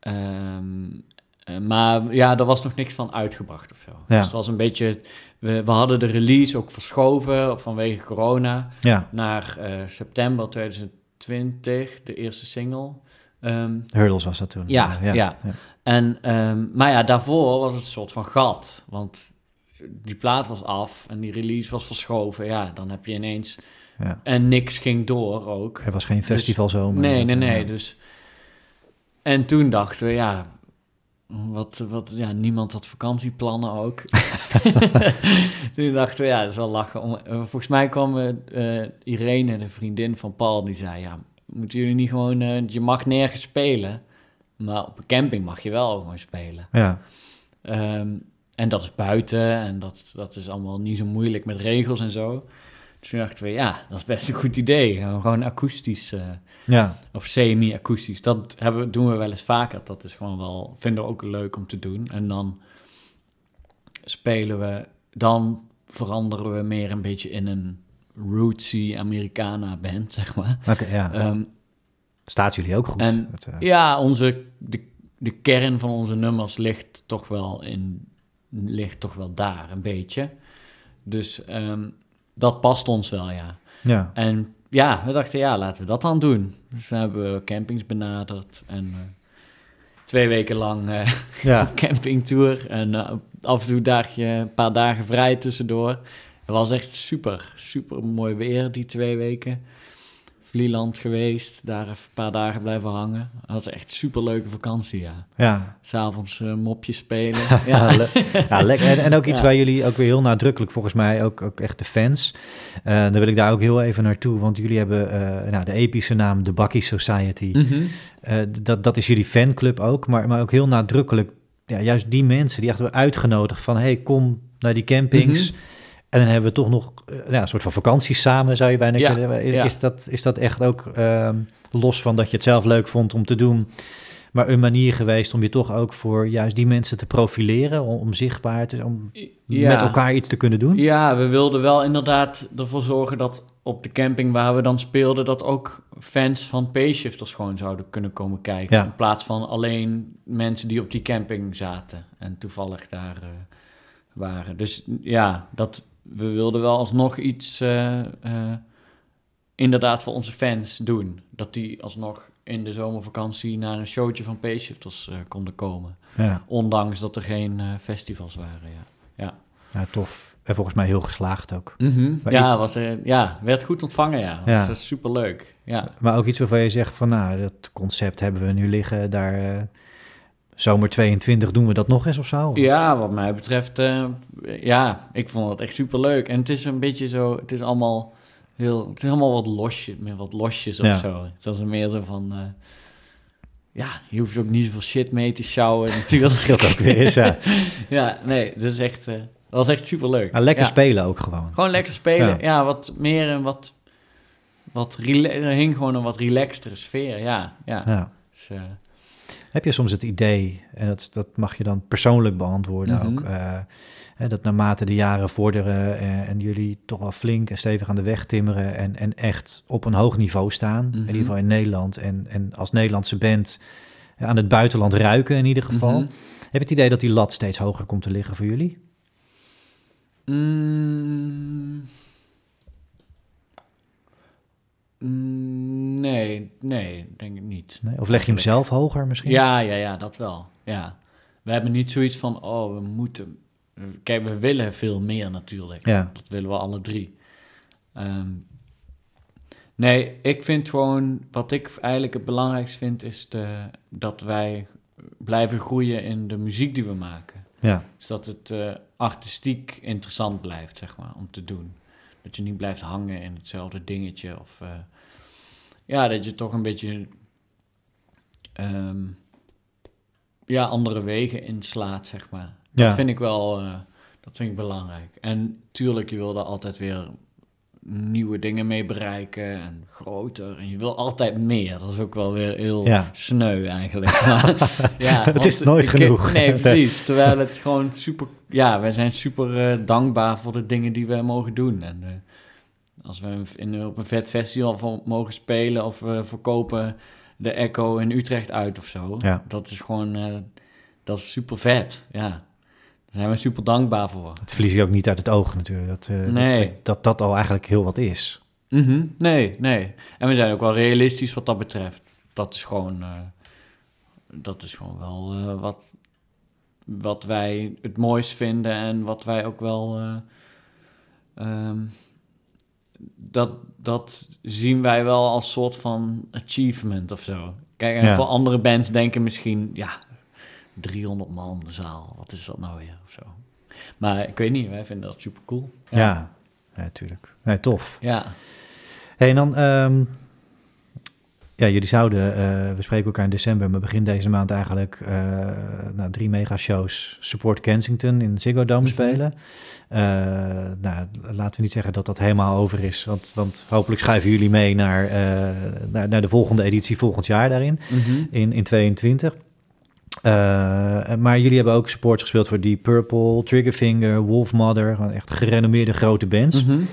Um, uh, maar ja, er was nog niks van uitgebracht of zo. Ja. Dus het was een beetje... We, we, hadden de release ook verschoven vanwege corona... Ja. naar september 2020, de eerste single. Um, Hurdles was dat toen. Ja, ja. ja. En, um, maar ja, daarvoor was het een soort van gat. Want die plaat was af en die release was verschoven. Ja, dan heb je ineens ja. En niks ging door ook. Er was geen festivalzomer. Dus, nee, nee, nee. Dus, en toen dachten we, ja, wat, wat, ja, niemand had vakantieplannen ook. Toen dachten we, ja, dat is wel lachen. Om, eh, volgens mij kwam uh, Irene, de vriendin van Paul, die zei, ja, moeten jullie niet gewoon, uh, je mag nergens spelen, maar op een camping mag je wel gewoon spelen. Ja. Um, en dat is buiten en dat, dat is allemaal niet zo moeilijk met regels en zo. Dus toen dachten we, ja, dat is best een goed idee. Gewoon akoestisch uh, ja. of semi-akoestisch. Dat hebben, doen we wel eens vaker. Dat is gewoon wel, vinden we ook leuk om te doen. En dan spelen we, dan veranderen we meer een beetje in een rootsy Americana band, zeg maar. Oké, ja. Um, Staat jullie ook goed? En, uh... Ja, onze, de, de kern van onze nummers ligt toch wel in, ligt toch wel daar een beetje. Dus um, dat past ons wel, ja. ja. En ja, we dachten, ja, laten we dat dan doen. Dus dan hebben we campings benaderd en uh, twee weken lang uh, ja. op campingtour. En uh, af en toe dagje, een paar dagen vrij tussendoor. Het was echt super, super mooi weer die twee weken. Vlieland geweest, daar even een paar dagen blijven hangen. Dat was echt super leuke vakantie, ja. Ja. S'avonds uh, mopjes spelen. ja, ja lekker. En, en, ook iets waar jullie ook weer heel nadrukkelijk, volgens mij, ook, ook echt de fans. Uh, dan wil ik daar ook heel even naartoe, want jullie hebben uh, nou, de epische naam de Bucky Society. Mm -hmm. dat, dat is jullie fanclub ook, maar, maar ook heel nadrukkelijk. Ja, juist die mensen die echt hebben uitgenodigd van, hey, kom naar die campings. Mm -hmm. En dan hebben we toch nog uh, ja, een soort van vakantie samen, zou je bijna ja, kunnen. Ja. Is, dat, is dat echt ook uh, los van dat je het zelf leuk vond om te doen, maar een manier geweest om je toch ook voor juist die mensen te profileren, om, om zichtbaar te om met elkaar iets te kunnen doen? Ja, we wilden wel inderdaad ervoor zorgen dat op de camping waar we dan speelden, dat ook fans van Payshifters gewoon zouden kunnen komen kijken. In plaats van alleen mensen die op die camping zaten en toevallig daar uh, waren. Dus ja, dat, we wilden wel alsnog iets uh, uh, inderdaad voor onze fans doen. Dat die alsnog in de zomervakantie naar een showtje van Payshifters uh, konden komen. Ja. Ondanks dat er geen festivals waren, ja. ja. Ja, tof. En volgens mij heel geslaagd ook. Mm -hmm. Ja, ik... was, ja, werd goed ontvangen, ja. ja. was superleuk, ja. Maar ook iets waarvan je zegt van, nou, dat concept hebben we nu liggen, daar zomer 22 doen we dat nog eens of zo? Ja, wat mij betreft, uh, ja, ik vond het echt super leuk. En het is een beetje zo, het is allemaal heel, het is helemaal wat losjes, meer wat losjes of ja. zo. Het is meer zo van, uh, ja, je hoeft ook niet zoveel shit mee te sjouwen natuurlijk. dat scheelt ook weer eens, ja. ja, nee, dat is echt, uh, dat was echt super leuk. Ja, lekker ja. spelen ook gewoon. Gewoon lekker spelen, ja, ja wat meer en wat, wat, er hing gewoon een wat relaxtere sfeer, ja, ja. ja. Dus, heb je soms het idee, en dat, dat mag je dan persoonlijk beantwoorden mm -hmm. ook, uh, hè, dat naarmate de jaren vorderen en, en, jullie toch wel flink en stevig aan de weg timmeren en, en echt op een hoog niveau staan, mm -hmm. in ieder geval in Nederland en, en als Nederlandse band aan het buitenland ruiken in ieder geval. Mm -hmm. Heb je het idee dat die lat steeds hoger komt te liggen voor jullie? Mm. Nee, nee, denk ik niet. Nee, of leg je hem zelf hoger misschien? Ja, ja, ja, dat wel. Ja. We hebben niet zoiets van, oh, we moeten... Kijk, we willen veel meer natuurlijk. Ja. Dat willen we alle drie. Um, nee, ik vind gewoon... Wat ik eigenlijk het belangrijkste vind, is de, dat wij blijven groeien in de muziek die we maken. Ja. Zodat het uh, artistiek interessant blijft, zeg maar, om te doen. Dat je niet blijft hangen in hetzelfde dingetje. Of uh, ja, dat je toch een beetje um, ja, andere wegen inslaat, zeg maar. Ja. Dat vind ik wel uh, dat vind ik belangrijk. En tuurlijk, je wil er altijd weer nieuwe dingen mee bereiken en groter. En je wil altijd meer. Dat is ook wel weer heel ja. sneu eigenlijk. ja, het is nooit ik, genoeg. Nee, precies. Terwijl het gewoon super... Ja, wij zijn super uh, dankbaar voor de dingen die we mogen doen. En uh, als we in, op een vet festival mogen spelen of we verkopen de Echo in Utrecht uit of zo. Ja. Dat is gewoon... Uh, dat is super vet, ja. Daar zijn we super dankbaar voor. Het verlies je ook niet uit het oog natuurlijk. Dat, uh, nee. dat, dat, dat al eigenlijk heel wat is. Mm -hmm. Nee, nee. En we zijn ook wel realistisch wat dat betreft. Dat is gewoon, uh, dat is gewoon wel uh, wat, wat wij het mooist vinden en wat wij ook wel. Um, dat, dat zien wij wel als soort van achievement of zo. Kijk, en Ja. voor andere bands denken misschien, ja, 300 man de zaal. Wat is dat nou weer? Of zo. Maar ik weet niet, wij vinden dat super cool. Ja, natuurlijk. Ja, nee, tof. Ja. Hey, en dan, um, ja, jullie zouden, uh, we spreken elkaar in december, maar begin deze maand eigenlijk uh, nou, drie mega-shows Support Kensington in Ziggo Dome mm -hmm. spelen. Uh, nou, laten we niet zeggen dat dat helemaal over is, want, want hopelijk schuiven jullie mee naar, naar, naar, de volgende editie volgend jaar daarin, mm -hmm. in, in 22. Maar jullie hebben ook supports gespeeld voor Deep Purple, Triggerfinger, Wolfmother, gewoon echt gerenommeerde grote bands. Mm -hmm.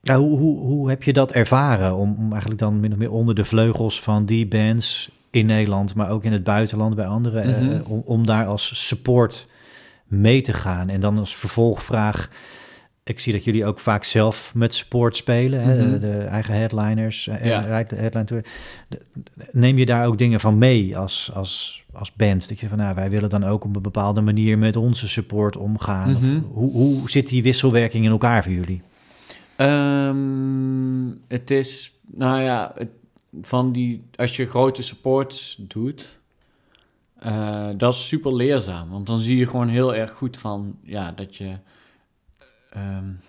Ja, hoe, hoe, hoe heb je dat ervaren om, om eigenlijk dan min of meer onder de vleugels van die bands in Nederland, maar ook in het buitenland bij anderen, mm -hmm. uh, om, om daar als support mee te gaan? En dan als vervolgvraag, ik zie dat jullie ook vaak zelf met support spelen, mm -hmm. hè, de, de, eigen headliners, ja. headline tour. Neem je daar ook dingen van mee als, als, als band? Dat je van, nou, wij willen dan ook op een bepaalde manier met onze support omgaan. Mm -hmm. hoe, hoe zit die wisselwerking in elkaar voor jullie? Um, het is, nou ja, het, van die, als je grote supports doet, uh, dat is super leerzaam. Want dan zie je gewoon heel erg goed van, ja, dat je, um,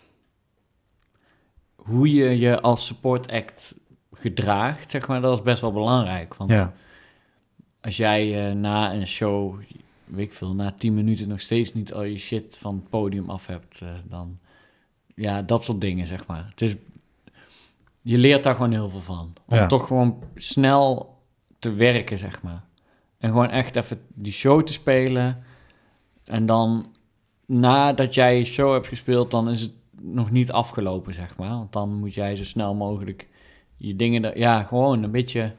hoe je je als support act gedraagt, zeg maar, dat is best wel belangrijk. Want ja. als jij uh, na een show, weet ik veel, na tien minuten nog steeds niet al je shit van het podium af hebt, uh, dan ja, dat soort dingen, zeg maar. Het is, je leert daar gewoon heel veel van. Om ja. toch gewoon snel te werken, zeg maar. En gewoon echt even die show te spelen. En dan, nadat jij show hebt gespeeld, dan is het nog niet afgelopen, zeg maar. Want dan moet jij zo snel mogelijk je dingen... Ja, gewoon een beetje...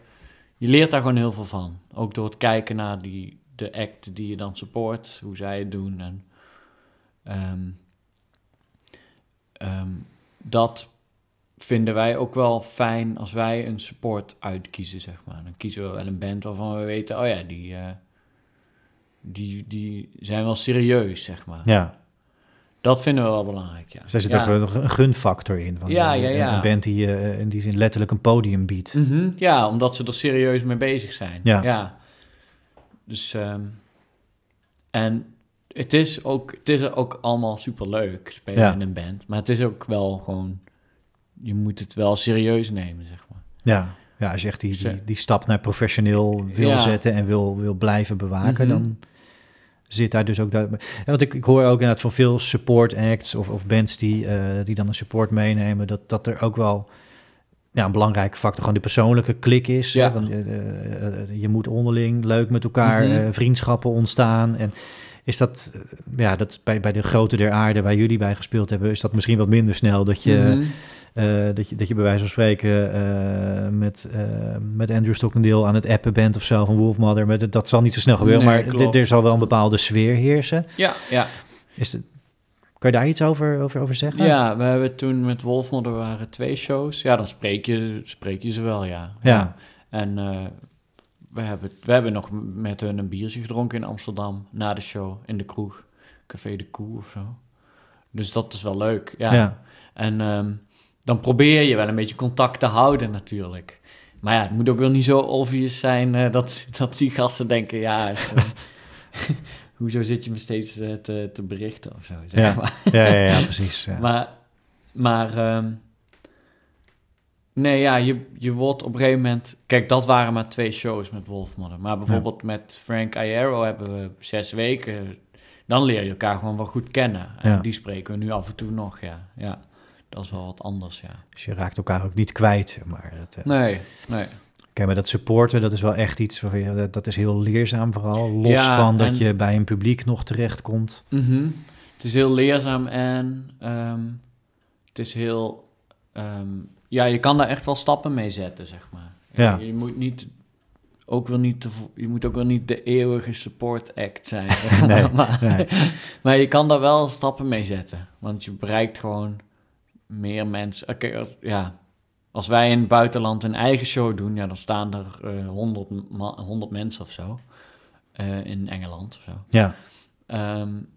Je leert daar gewoon heel veel van. Ook door het kijken naar die, de act die je dan support, hoe zij het doen. En, um, Um, dat vinden wij ook wel fijn als wij een support uitkiezen, zeg maar. Dan kiezen we wel een band waarvan we weten, oh ja, die, uh, die, die zijn wel serieus, zeg maar. Ja. Dat vinden we wel belangrijk, ja. Dus daar zit ja. ook een gunfactor in. Van ja, ja, ja. Een band die uh, in die zin letterlijk een podium biedt. Mm -hmm. Ja, omdat ze er serieus mee bezig zijn. Ja. ja. Dus, um, en het is ook, het is ook allemaal super leuk spelen ja. in een band. Maar het is ook wel gewoon, je moet het wel serieus nemen, zeg maar. Ja, ja als je echt die, die, die stap naar professioneel wil zetten en wil, wil blijven bewaken, mm -hmm. dan zit daar dus ook... Daar, want ik, ik hoor ook inderdaad van veel support acts of, of bands die, uh, die dan een support meenemen, dat, dat er ook wel ja, een belangrijke factor gewoon de persoonlijke klik is. Ja. Hè, van, uh, uh, je moet onderling leuk met elkaar mm -hmm. vriendschappen ontstaan en is dat, ja, dat bij, bij de grote der aarde waar jullie bij gespeeld hebben, is dat misschien wat minder snel dat je, mm -hmm. Uh, dat je, dat je bij wijze van spreken uh, met, uh, met Andrew Stockendale aan het appen bent of zo van Wolfmother. Maar dat, zal niet zo snel gebeuren, nee, maar er zal wel een bepaalde sfeer heersen. Ja, ja. Is het, kan je daar iets over, over, over zeggen? Ja, we hebben toen met Wolfmother waren twee shows. Ja, dan spreek je, spreek je ze wel, ja. Ja. ja. En we hebben, we hebben nog met hun een biertje gedronken in Amsterdam na de show in de kroeg. Café de Koe of zo. Dus dat is wel leuk, ja. ja. En um, dan probeer je wel een beetje contact te houden natuurlijk. Maar ja, het moet ook wel niet zo obvious zijn uh, dat, dat die gasten denken... ja, uh, hoezo zit je me steeds uh, te, te berichten of zo, zeg ja. maar. ja, ja, ja, precies. Ja. Maar, maar um, Nee, ja, je, je wordt op een gegeven moment... Kijk, dat waren maar twee shows met Wolfmother. Maar bijvoorbeeld ja. met Frank Iero hebben we zes weken... Dan leer je elkaar gewoon wel goed kennen. En die spreken we nu af en toe nog, ja. Ja, dat is wel wat anders, ja. Dus je raakt elkaar ook niet kwijt, maar... Dat, uh... Nee, nee. Kijk, maar dat supporten, dat is wel echt iets... Dat, dat is heel leerzaam vooral. Los ja, van dat en... je bij een publiek nog terechtkomt. Mm -hmm. Het is heel leerzaam en... Um, het is heel... Um, ja, je kan daar echt wel stappen mee zetten, zeg maar. Ja. Je, je moet niet ook wel niet te, je moet ook wel niet de eeuwige support act zijn. nee, maar, nee. maar je kan daar wel stappen mee zetten. Want je bereikt gewoon meer mensen. Okay, als, ja, als wij in het buitenland een eigen show doen, ja, dan staan er uh, 100, 100 mensen of zo. Uh, in Engeland of zo. Ja. Um,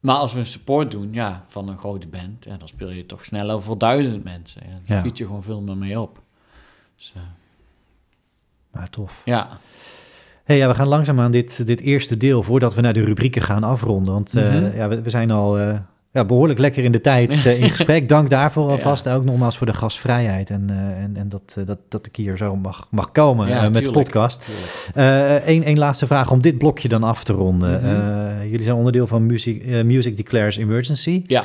maar als we een support doen, ja, van een grote band, ja, dan speel je toch sneller voor duizend mensen. Ja, dan schiet je gewoon veel meer mee op. Dus, uh, maar tof. Ja. Hey, ja, we gaan langzaam aan dit, dit eerste deel voordat we naar de rubrieken gaan afronden. Want mhm. ja, we, we, zijn al ja, behoorlijk lekker in de tijd uh, in gesprek. Dank daarvoor alvast. Ja. Ook nogmaals voor de gastvrijheid en, uh, en, en dat, uh, dat, dat ik hier zo mag, mag komen ja, met de podcast. Eén laatste vraag om dit blokje dan af te ronden. Mm -hmm. jullie zijn onderdeel van Music, Music Declares Emergency. Ja.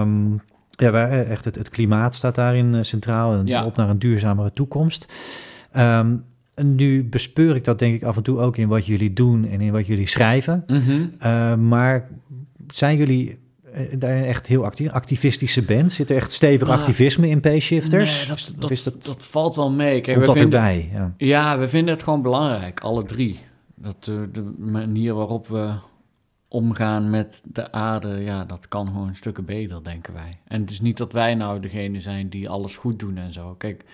Um, ja, echt het, het klimaat staat daarin centraal. En ja. op naar een duurzamere toekomst. Um, nu bespeur ik dat denk ik af en toe ook in wat jullie doen en in wat jullie schrijven. Mm -hmm. maar zijn jullie eh, daar echt heel actief, activistische band? Zit er echt stevig ah. activisme in P-shifters? Nee, dat, dat, dat, dat, valt wel mee. Kijk, Komt dat vinden, erbij? Ja. ja. we vinden het gewoon belangrijk, alle drie. Dat de, eh, de manier waarop we omgaan met de aarde, ja, dat kan gewoon stukken beter, denken wij. En het is niet dat wij nou degene zijn die alles goed doen en zo. Kijk,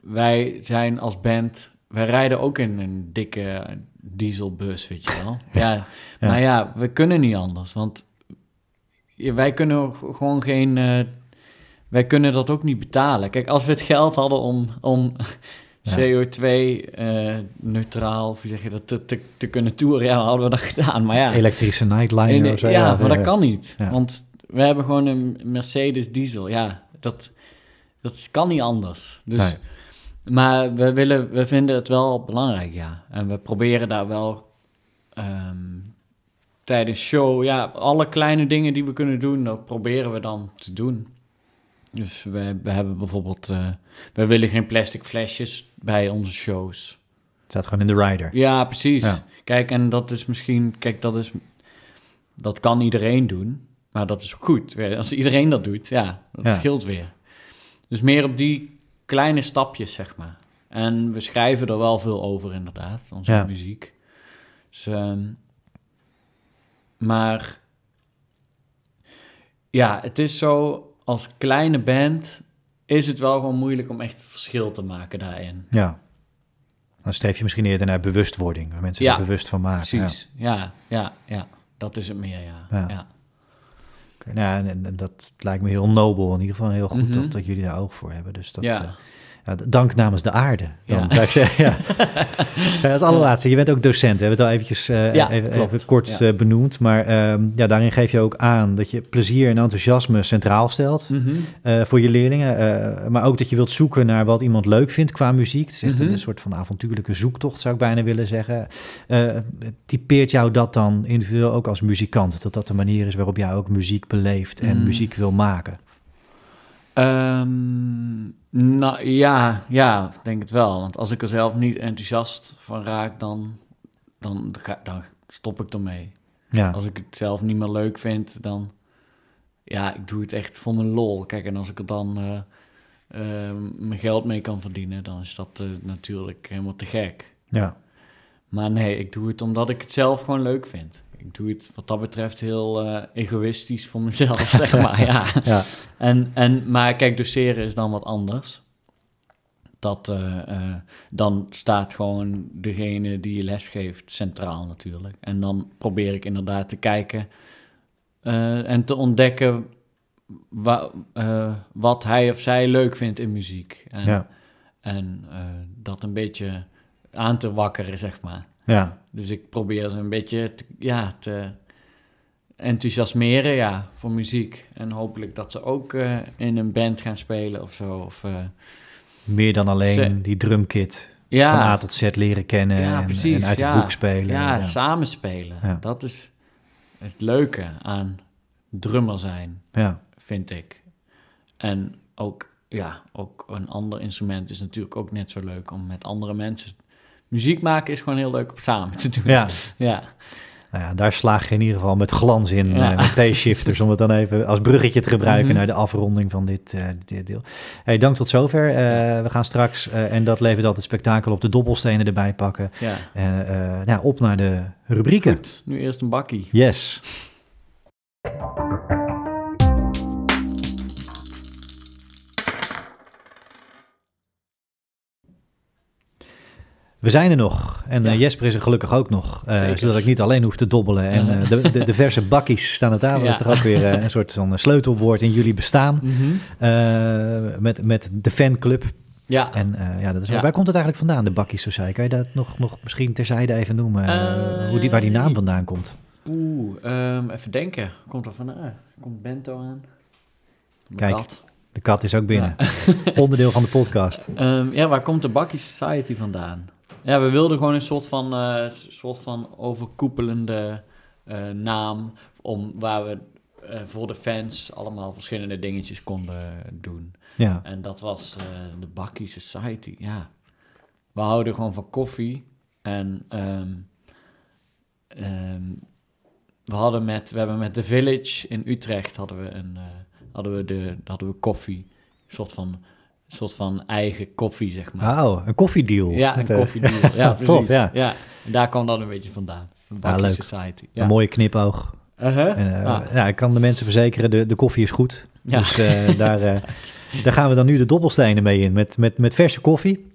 wij zijn als band, wij rijden ook in een dikke dieselbus, weet je wel. Ja, ja. maar ja, we kunnen niet anders, want wij kunnen gewoon geen. Uh, wij kunnen dat ook niet betalen. Kijk, als we het geld hadden om, om CO2-neutraal, uh, hoe zeg je dat, te, te, te, kunnen toeren, ja, dan hadden we dat gedaan. Maar ja. Elektrische nightliner of zo. Ja, maar dat kan niet. Want we hebben gewoon een Mercedes diesel. Ja, dat, dat kan niet anders. Dus, nee. Maar we, willen, we vinden het wel belangrijk, ja. En we proberen daar wel um, tijdens show, ja, alle kleine dingen die we kunnen doen, dat proberen we dan te doen. Dus we, we hebben bijvoorbeeld, uh, we willen geen plastic flesjes bij onze shows. Het staat gewoon in de rider. Ja, precies. Kijk, en dat is misschien, kijk, dat is, dat kan iedereen doen, maar dat is goed. Als iedereen dat doet, ja, dat scheelt weer. Dus meer op die kleine stapjes, zeg maar. En we schrijven er wel veel over, inderdaad, onze muziek. Dus um, maar ja, het is zo, als kleine band is het wel gewoon moeilijk om echt verschil te maken daarin. Ja. Dan streef je misschien eerder naar bewustwording, waar mensen er bewust van maken. Precies, ja. ja, ja, ja. Dat is het meer, ja. ja. nou, en, en, dat lijkt me heel nobel, in ieder geval heel goed mhm. dat, dat jullie daar oog voor hebben. Dus dat, ja. Uh, ja, dank namens de aarde, dan ja. ik zeggen. Ja. Als allerlaatste, je bent ook docent. We hebben het al eventjes uh, even, even, kort uh, benoemd. Maar uh, ja, daarin geef je ook aan dat je plezier en enthousiasme centraal stelt mm -hmm. voor je leerlingen. maar ook dat je wilt zoeken naar wat iemand leuk vindt qua muziek. Het is echt mm -hmm. een soort van avontuurlijke zoektocht, zou ik bijna willen zeggen. typeert jou dat dan individueel ook als muzikant? Dat dat de manier is waarop jij ook muziek beleeft en mm. muziek wil maken? Um, nou ja, ja, denk het wel. Want als ik er zelf niet enthousiast van raak, dan, dan, dan stop ik ermee. Ja. Als ik het zelf niet meer leuk vind, dan... Ja, ik doe het echt voor mijn lol. Kijk, en als ik er dan uh, uh, mijn geld mee kan verdienen, dan is dat uh, natuurlijk helemaal te gek. Ja. Maar nee, ik doe het omdat ik het zelf gewoon leuk vind ik doe het wat dat betreft heel uh, egoïstisch voor mezelf, zeg maar. Ja. ja. En, en, maar kijk, doseren is dan wat anders. Dat, uh, uh, dan staat gewoon degene die je les geeft centraal natuurlijk. En dan probeer ik inderdaad te kijken en te ontdekken wa, wat hij of zij leuk vindt in muziek. En, ja. en dat een beetje aan te wakkeren, zeg maar. Ja. Dus ik probeer ze een beetje te, ja, te enthousiasmeren ja, voor muziek. En hopelijk dat ze ook uh, in een band gaan spelen of zo. Of, uh, Meer dan alleen die drumkit ja. van A tot Z leren kennen ja, en, precies, en, uit het boek spelen. Ja, ja. samenspelen. Dat is het leuke aan drummer zijn, vind ik. En ook, ja, ook een ander instrument is natuurlijk ook net zo leuk om met andere mensen muziek maken is gewoon heel leuk om samen te doen. Ja. ja. Nou ja, daar slaag je in ieder geval met glans in, ja. uh, met P-shifters, om het dan even als bruggetje te gebruiken mhm. naar de afronding van dit, uh, dit deel. Hey, dank tot zover. Uh, we gaan straks, en dat levert altijd spektakel op, de dobbelstenen erbij pakken. Ja. ja, op naar de rubrieken. Goed, nu eerst een bakkie. Yes. We zijn er nog. En eh, Jesper is er gelukkig ook nog. Uh, zodat ik niet alleen hoef te dobbelen. En uh, de, de, de, verse bakkies staan aan tafel. Dat is toch ook weer een soort van sleutelwoord in jullie bestaan. Mhm. met, met de fanclub. Ja. En ja, dat is, ja. waar komt het eigenlijk vandaan, de Bakkie Society? Kan je dat nog, nog misschien terzijde even noemen, hoe die, waar die naam vandaan komt? Oeh, um, even denken. Komt er vandaan? Komt Bento aan? Kijk, de kat is ook binnen. Ja. Onderdeel van de podcast. Um, ja, waar komt de Bakkie Society vandaan? Ja, we wilden gewoon een soort van, uh, soort van overkoepelende naam... Om, waar we voor de fans allemaal verschillende dingetjes konden doen. Ja. En dat was de Bakkie Society. Ja. We houden gewoon van koffie. En um, um, we hadden met, we hebben met The Village in Utrecht hadden we een, hadden we de, hadden we koffie. Een soort van, een soort van eigen koffie, zeg maar. Oh, een koffiedeal. Ja, een koffiedeal. ja, precies. Top, ja. ja. En daar kwam dat een beetje vandaan. Van ah, Society. Ja. Een mooie knipoog. Uh -huh. en, uh, ah. Ja, ik kan de mensen verzekeren, de, de koffie is goed. Ja. Dus uh, daar, Daar gaan we dan nu de dobbelstenen mee in, met, met, met verse koffie.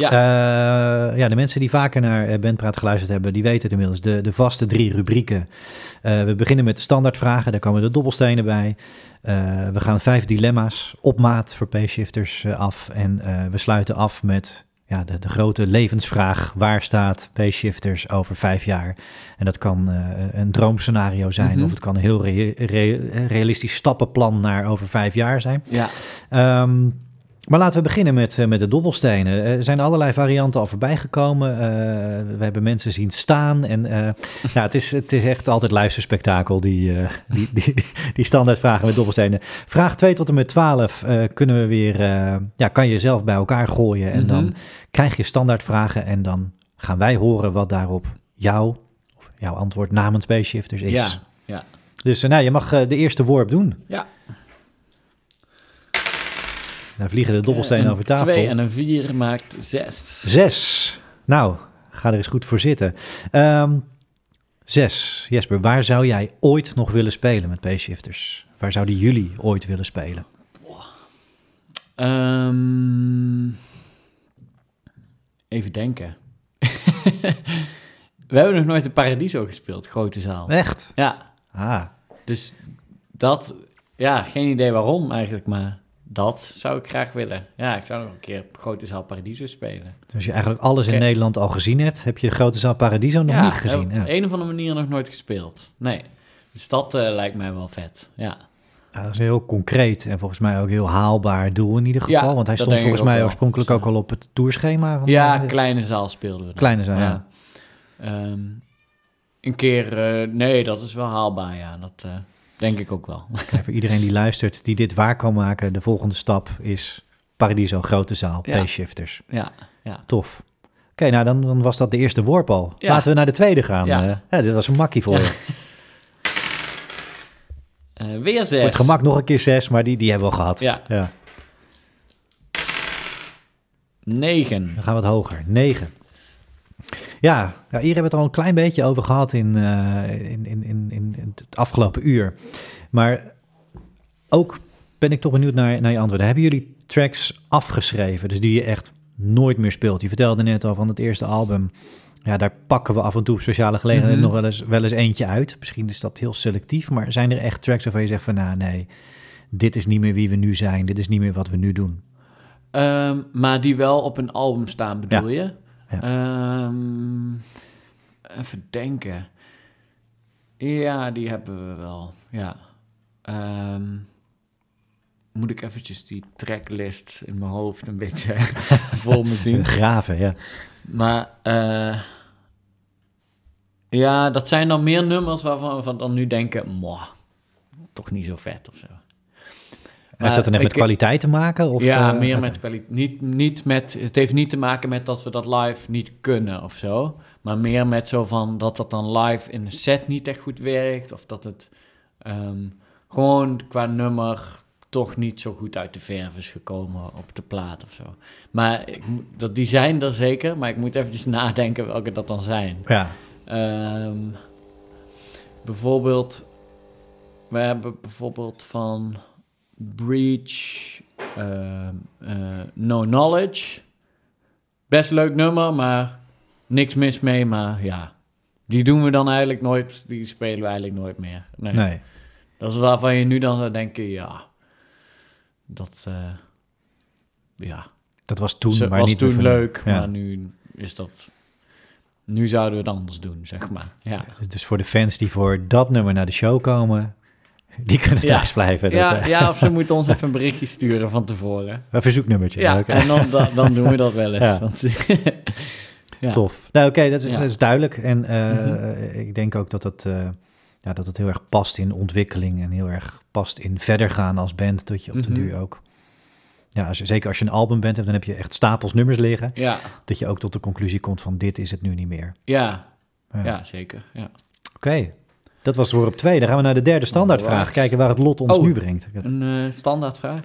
Ja. Uh, ja, de mensen die vaker naar eh, Bandpraat geluisterd hebben, die weten het inmiddels. De, de vaste drie rubrieken. Uh, we beginnen met de standaardvragen, daar komen de dobbelstenen bij. we gaan vijf dilemma's op maat voor P-shifters af. En we sluiten af met ja, de, de grote levensvraag: waar staat P-shifters over vijf jaar? En dat kan een droomscenario zijn, mm of het kan een heel re re realistisch stappenplan naar over vijf jaar zijn. Ja. Um, maar laten we beginnen met, uh, met de dobbelstenen. Er zijn allerlei varianten al voorbij gekomen. Uh, we hebben mensen zien staan. En uh, ja, het, is, het is echt altijd luisterspektakel, die, die, die, die standaardvragen met dobbelstenen. Vraag 2 tot en met 12 kunnen we weer, ja, kan je zelf bij elkaar gooien. En mm -hmm. dan krijg je standaardvragen en dan gaan wij horen wat daarop jouw, of jouw antwoord namens B-shifters is. Ja, ja. Dus nou, je mag de eerste worp doen. Ja. Dan vliegen de dobbelstenen uh, over tafel. Twee en een vier maakt zes. Zes. Nou, ga er eens goed voor zitten. Um, zes. Jesper, waar zou jij ooit nog willen spelen met P-shifters? Waar zouden jullie ooit willen spelen? Um, even denken. We hebben nog nooit de Paradiso gespeeld, grote zaal. Echt? Ja. Ah. Dus dat, ja, geen idee waarom eigenlijk, maar dat zou ik graag willen. Ja, ik zou nog een keer Grote Zaal Paradiso spelen. Dus als je eigenlijk alles in Nederland al gezien hebt, heb je Grote Zaal Paradiso nog niet gezien? Ja, op een of andere manier nog nooit gespeeld. Nee. Dus dat uh, lijkt mij wel vet, ja. ja. Dat is een heel concreet en volgens mij ook heel haalbaar doel in ieder geval. want hij stond volgens mij oorspronkelijk ook al op het tourschema. Van ja, de... kleine zaal speelden we. Dan. Kleine zaal, ja. Um, een keer, uh, nee, dat is wel haalbaar, ja. Dat... Uh, Denk ik ook wel. Okay, voor iedereen die luistert, die dit waar kan maken, de volgende stap is Paradiso, grote zaal, ja. shifters Ja, ja. Tof. Oké, nou dan, dan, was dat de eerste worp al. Ja. Laten we naar de tweede gaan. Ja. Uh, ja dit was een makkie voor je. Uh, weer zes. Voor het gemak nog een keer zes, maar die, die hebben we al gehad. Ja. ja. Negen. Dan gaan we wat hoger. Negen. Ja, ja, hier hebben we het al een klein beetje over gehad in, uh, in, in, in, in het afgelopen uur. Maar ook ben ik toch benieuwd naar, naar je antwoorden. Hebben jullie tracks afgeschreven, dus die je echt nooit meer speelt? Je vertelde net al van het eerste album. Ja, daar pakken we af en toe op sociale gelegenheden mm -hmm. nog wel eens, wel eens eentje uit. Misschien is dat heel selectief, maar zijn er echt tracks waarvan je zegt van... nou nee, dit is niet meer wie we nu zijn, dit is niet meer wat we nu doen? Um, maar die wel op een album staan, bedoel ja. je? Ja. Um, even denken. Ja, die hebben we wel. Ja. Um, moet ik eventjes die tracklist in mijn hoofd een beetje voor me zien. Graven, ja. Maar uh, ja, dat zijn dan meer nummers waarvan we dan nu denken, moh, toch niet zo vet of zo. Heeft dat dan net met kwaliteit te maken? Of, ja, uh, meer met kwaliteit. Niet, niet met, het heeft niet te maken met dat we dat live niet kunnen of zo. Maar meer met zo van dat dat dan live in de set niet echt goed werkt. Of dat het um, gewoon qua nummer toch niet zo goed uit de verf is gekomen op de plaat of zo. Maar ik, dat, die zijn er zeker, maar ik moet eventjes nadenken welke dat dan zijn. Ja. Um, bijvoorbeeld, we hebben bijvoorbeeld van Breach, uh, uh, No Knowledge. Best leuk nummer, maar niks mis mee. Maar ja, die doen we dan eigenlijk nooit. Die spelen we eigenlijk nooit meer. Nee. nee. Dat is waarvan je nu dan zou denken, ja, dat, uh, ja. Dat was toen, Ze, maar was niet toen leuk, maar nu is dat... Nu zouden we het anders doen, zeg maar. Ja. Dus, dus voor de fans die voor dat nummer naar de show komen, die kunnen thuis blijven. Ja, dat, uh... ja, of ze moeten ons even een berichtje sturen van tevoren. Een verzoeknummertje. Ja, en dan, dan, dan, doen we dat wel eens. Want, ja. Tof. Nou, oké, dat, dat, is duidelijk. En uh, mm-hmm. ik denk ook dat dat, uh, ja, dat het heel erg past in ontwikkeling en heel erg past in verder gaan als band, dat je op de duur ook ja, als je, zeker als je een album bent, dan heb je echt stapels nummers liggen. Ja. Dat je ook tot de conclusie komt van dit is het nu niet meer. Ja, ja. ja zeker. Ja. Oké, dat was voor op twee. Dan gaan we naar de derde standaardvraag. Kijken waar het lot ons oh, nu brengt. Een uh, standaardvraag?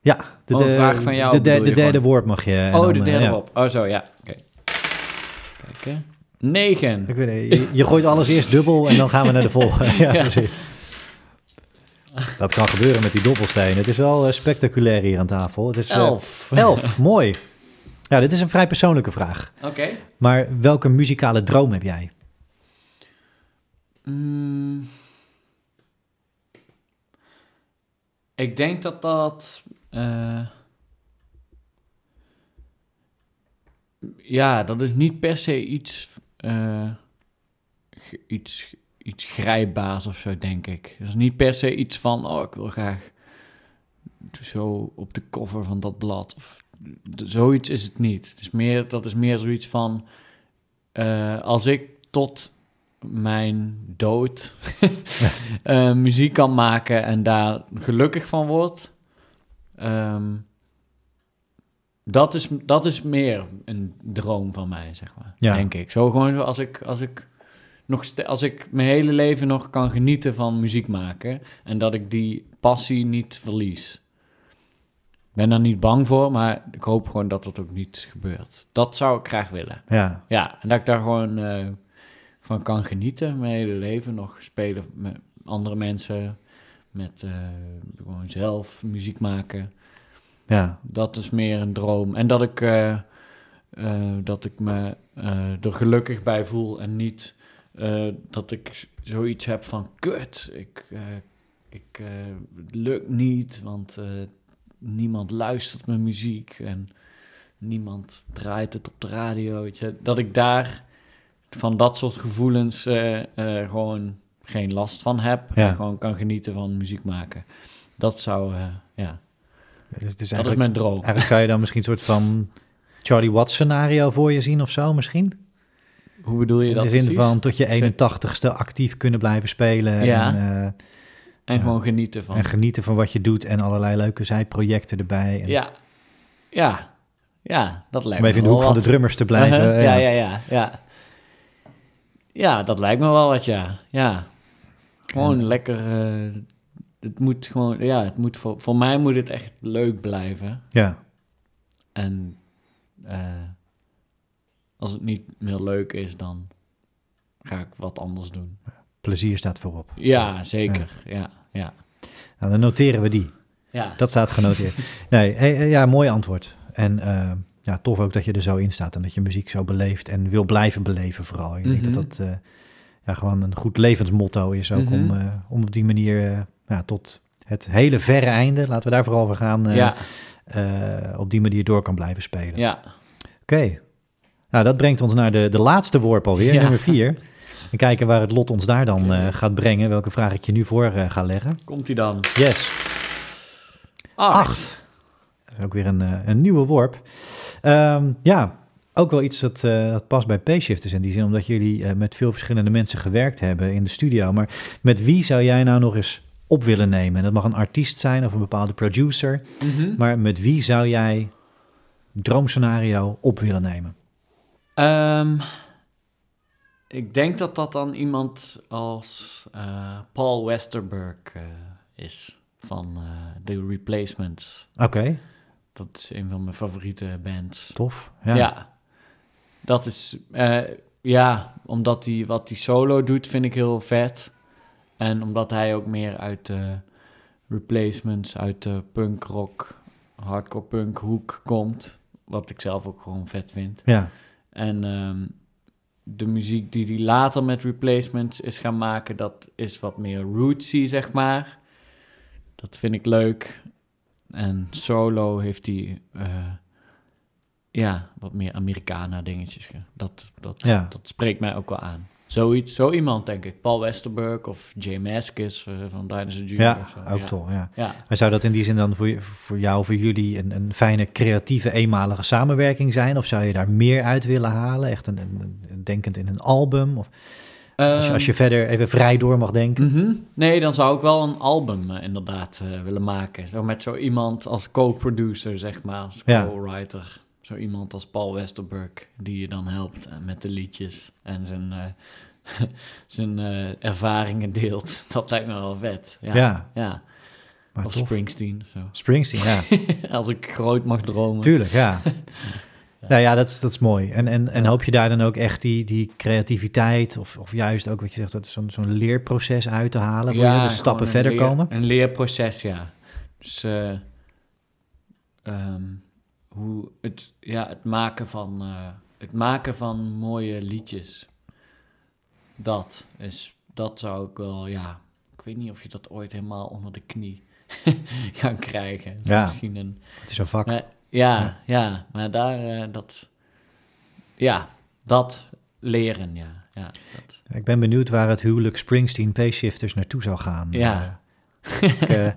Ja, de, oh, vraag van jou. De, de, derde woord mag je. Oh, de derde uh, woord. Oh, zo, ja. Oké. Okay. Kijken. Negen. Ik weet je, je, gooit alles eerst dubbel en dan gaan we naar de volgende. ja, ja. precies. Dat kan gebeuren met die dobbelstenen. Het is wel uh, spectaculair hier aan tafel. Het is, uh, elf. Elf, mooi. Ja, dit is een vrij persoonlijke vraag. Oké. Maar welke muzikale droom heb jij? Mm. Ik denk dat dat... Uh, ja, dat is niet per se iets... iets iets grijpbaars of zo, denk ik. Het is niet per se iets van, oh, ik wil graag zo op de cover van dat blad. Of, zoiets is het niet. Het is meer, dat is meer zoiets van, uh, als ik tot mijn dood uh, muziek kan maken en daar gelukkig van word. Um, dat is, dat is meer een droom van mij, zeg maar. Ja. Denk ik. Zo gewoon als ik, als ik nog als ik mijn hele leven nog kan genieten van muziek maken en dat ik die passie niet verlies. Ik ben daar niet bang voor, maar ik hoop gewoon dat dat ook niet gebeurt. Dat zou ik graag willen. Ja. Ja, en dat ik daar gewoon uh, van kan genieten, mijn hele leven nog spelen met andere mensen, met uh, gewoon zelf muziek maken. Ja. Dat is meer een droom. En dat ik, uh, dat ik me er gelukkig bij voel en niet dat ik zoiets heb van kut, ik, ik het lukt niet, want niemand luistert mijn muziek en niemand draait het op de radio. Weet je, dat ik daar van dat soort gevoelens gewoon geen last van heb. Ja. gewoon kan genieten van muziek maken. Dat zou, ja. Dus, dus dat is mijn droom. Eigenlijk zou je dan misschien een soort van Charlie Watts scenario voor je zien of zo misschien? Hoe bedoel je dat? In de zin van tot je 81ste actief kunnen blijven spelen. Ja. En, uh, en gewoon genieten van. En genieten van wat je doet en allerlei leuke zijprojecten erbij. En ja. Ja. Ja, dat lijkt me even in de hoek van de drummers te blijven. Uh-huh. ja, ja, ja, ja. Ja, dat lijkt me wel wat, ja. Ja. Gewoon lekker... Uh, het moet gewoon... Ja, het moet voor, voor mij moet het echt leuk blijven. Ja. En... Uh, als het niet meer leuk is, dan ga ik wat anders doen. Plezier staat voorop. Ja, zeker. Ja, ja. Nou, dan noteren we die. Ja. Dat staat genoteerd. nee, hey, ja, mooi antwoord. En uh, ja, tof ook dat je er zo in staat en dat je muziek zo beleeft en wil blijven beleven vooral. Ik denk dat mhm. dat uh, ja, gewoon een goed levensmotto is ook om, uh, om op die manier ja, tot het hele verre einde, laten we daar vooral voor gaan, ja. op die manier door kan blijven spelen. Ja. Oké, nou, dat brengt ons naar de, de laatste worp alweer, nummer vier. En kijken waar het lot ons daar dan uh, gaat brengen. Welke vraag ik je nu voor uh, ga leggen. Komt hij dan? Yes. Acht. Acht. Dat is ook weer een, uh, een nieuwe worp. Um, ja, ook wel iets dat, dat past bij Payshifters in die zin, omdat jullie met veel verschillende mensen gewerkt hebben in de studio. Maar met wie zou jij nou nog eens op willen nemen? En dat mag een artiest zijn of een bepaalde producer. Mm -hmm. Maar met wie zou jij droomscenario op willen nemen? Um, ik denk dat dat dan iemand als uh, Paul Westerberg is van The Replacements. Oké. Dat is een van mijn favoriete bands. Tof. Ja. ja dat is, ja, omdat hij wat hij solo doet, vind ik heel vet. En omdat hij ook meer uit de Replacements, uit de punk rock, hardcore punk hoek komt. Wat ik zelf ook gewoon vet vind. Ja. En um, de muziek die hij later met replacements is gaan maken, dat is wat meer rootsy, zeg maar. Dat vind ik leuk. En solo heeft hij ja, wat meer Americana dingetjes. Dat, dat, dat spreekt mij ook wel aan. Zoiets, zo iemand denk ik. Paul Westerberg of Jay Maskis uh, van Dinosaur Jr. Ja, ook toch, ja. ja. Maar zou dat in die zin dan voor, voor jou, voor jullie een, een fijne, creatieve, eenmalige samenwerking zijn? Of zou je daar meer uit willen halen? Echt een, een, denkend in een album? Of als, je, als je ehm, verder even vrij door mag denken? Mhm. Nee, dan zou ik wel een album uh, inderdaad uh, willen maken. Zo met zo iemand als co-producer, zeg maar, als co-writer. Zo iemand als Paul Westerberg, die je dan helpt eh, met de liedjes en zijn, zijn ervaringen deelt. Dat lijkt me wel vet. Ja. ja. ja. of Springsteen. Zo. Springsteen, ja. als ik groot mag dromen. Tuurlijk, ja. Nou ja, dat is, dat is mooi. En, en, en hoop je daar dan ook echt die, die creativiteit, of, of juist ook wat je zegt, zo'n zo'n leerproces uit te halen, voor je de stappen verder komen? Een leerproces, ja. Dus uh, hoe het, ja, het, maken van, uh, het maken van mooie liedjes. Dat is, dat zou ik wel, ja, ik weet niet of je dat ooit helemaal onder de knie kan krijgen. Ja, Misschien een, het is een vak. Ja, ja, maar daar, uh, dat, ja, dat leren, ja. ja dat. Ik ben benieuwd waar het huwelijk Springsteen Payshifters naartoe zou gaan. Ja. Uh, ik,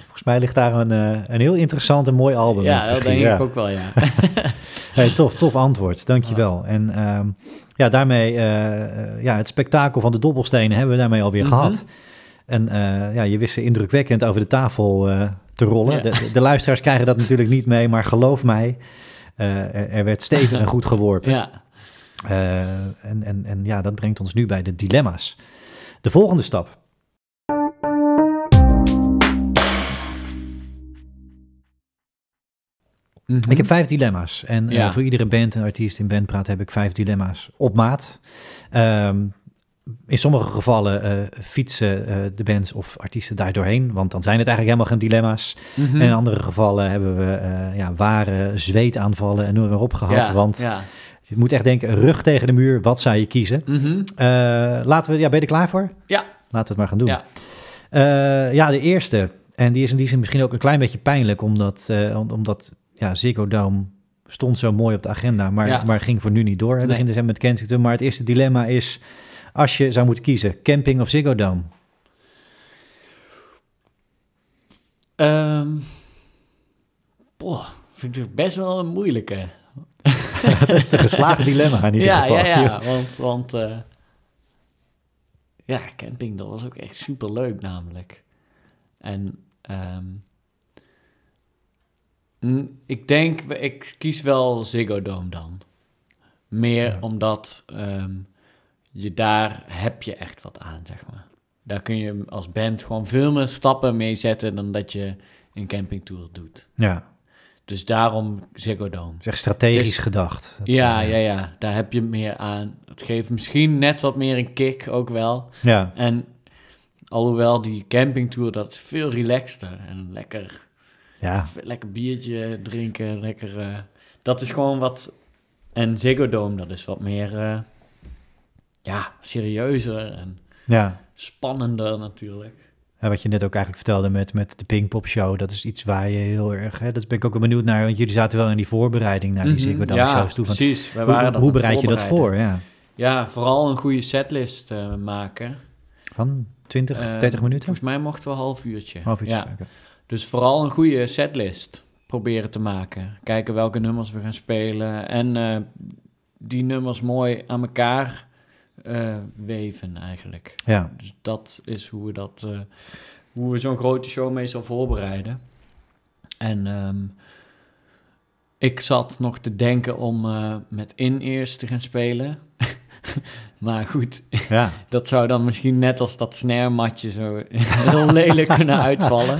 Volgens mij ligt daar een, een heel interessant en mooi album. Ja, dat denk ik ook wel, ja. hey, tof, tof antwoord. Dankjewel. En um, ja, daarmee, ja, het spektakel van de dobbelstenen hebben we daarmee alweer mm -hmm. gehad. En uh, ja, je wist ze indrukwekkend over de tafel te rollen. Ja. De, de, luisteraars krijgen dat natuurlijk niet mee, maar geloof mij, er, er, werd stevig en goed geworpen. Ja. en, en, en ja, dat brengt ons nu bij de dilemma's. De volgende stap Mhm. Ik heb vijf dilemma's. En uh, voor iedere band en artiest in Bandpraat heb ik vijf dilemma's op maat. Um, in sommige gevallen uh, fietsen uh, de bands of artiesten daar doorheen, want dan zijn het eigenlijk helemaal geen dilemma's. Mm -hmm. En in andere gevallen hebben we ja, ware zweetaanvallen en noem maar op gehad. Ja, want ja. je moet echt denken, rug tegen de muur, wat zou je kiezen? Mm -hmm. laten we, ja, ben je er klaar voor? Ja. Laten we het maar gaan doen. Ja, ja de eerste. En die is in die zin misschien ook een klein beetje pijnlijk, omdat, omdat ja, Ziggo Dome stond zo mooi op de agenda, maar, maar ging voor nu niet door. Nee. Begin december met Kensington. Maar het eerste dilemma is, als je zou moeten kiezen, camping of Ziggo Dome? Um, boah, vind ik best wel een moeilijke. dat is de geslaagde dilemma in ieder ja, geval. Ja, ja, want, want uh, ja, camping, dat was ook echt super leuk namelijk. En um, ik denk, ik kies wel Ziggo Dome dan. Meer omdat um, je daar heb je echt wat aan, zeg maar. Daar kun je als band gewoon veel meer stappen mee zetten dan dat je een campingtour doet. Ja. Dus daarom Ziggo Dome. Zeg strategisch dus, gedacht. Dat, ja, uh, ja, ja. Daar heb je meer aan. Het geeft misschien net wat meer een kick ook wel. Ja. En alhoewel die campingtour, dat is veel relaxter en lekker ja. Lekker biertje drinken, lekker... Uh, dat is gewoon wat... En Ziggo Dome, dat is wat meer... Uh, ja, serieuzer en ja. spannender natuurlijk. En wat je net ook eigenlijk vertelde met, met de Pinkpop Show, dat is iets waar je heel erg... Hè, dat ben ik ook wel benieuwd naar, want jullie zaten wel in die voorbereiding naar die mm -hmm. Ja, shows toe. Van, precies. Wij waren hoe, hoe bereid je dat voor? Ja. ja, vooral een goede setlist uh, maken. Van 20, 30 minuten? Volgens mij mochten we een half uurtje. Half uurtje, ja. Okay. Dus vooral een goede setlist proberen te maken. Kijken welke nummers we gaan spelen. En uh, die nummers mooi aan elkaar uh, weven eigenlijk. Ja. Dus dat is hoe we, dat, uh, hoe we zo'n grote show meestal voorbereiden. En um, ik zat nog te denken om met in-ears te gaan spelen. maar goed, ja. dat zou dan misschien net als dat snare zo heel lelijk kunnen uitvallen.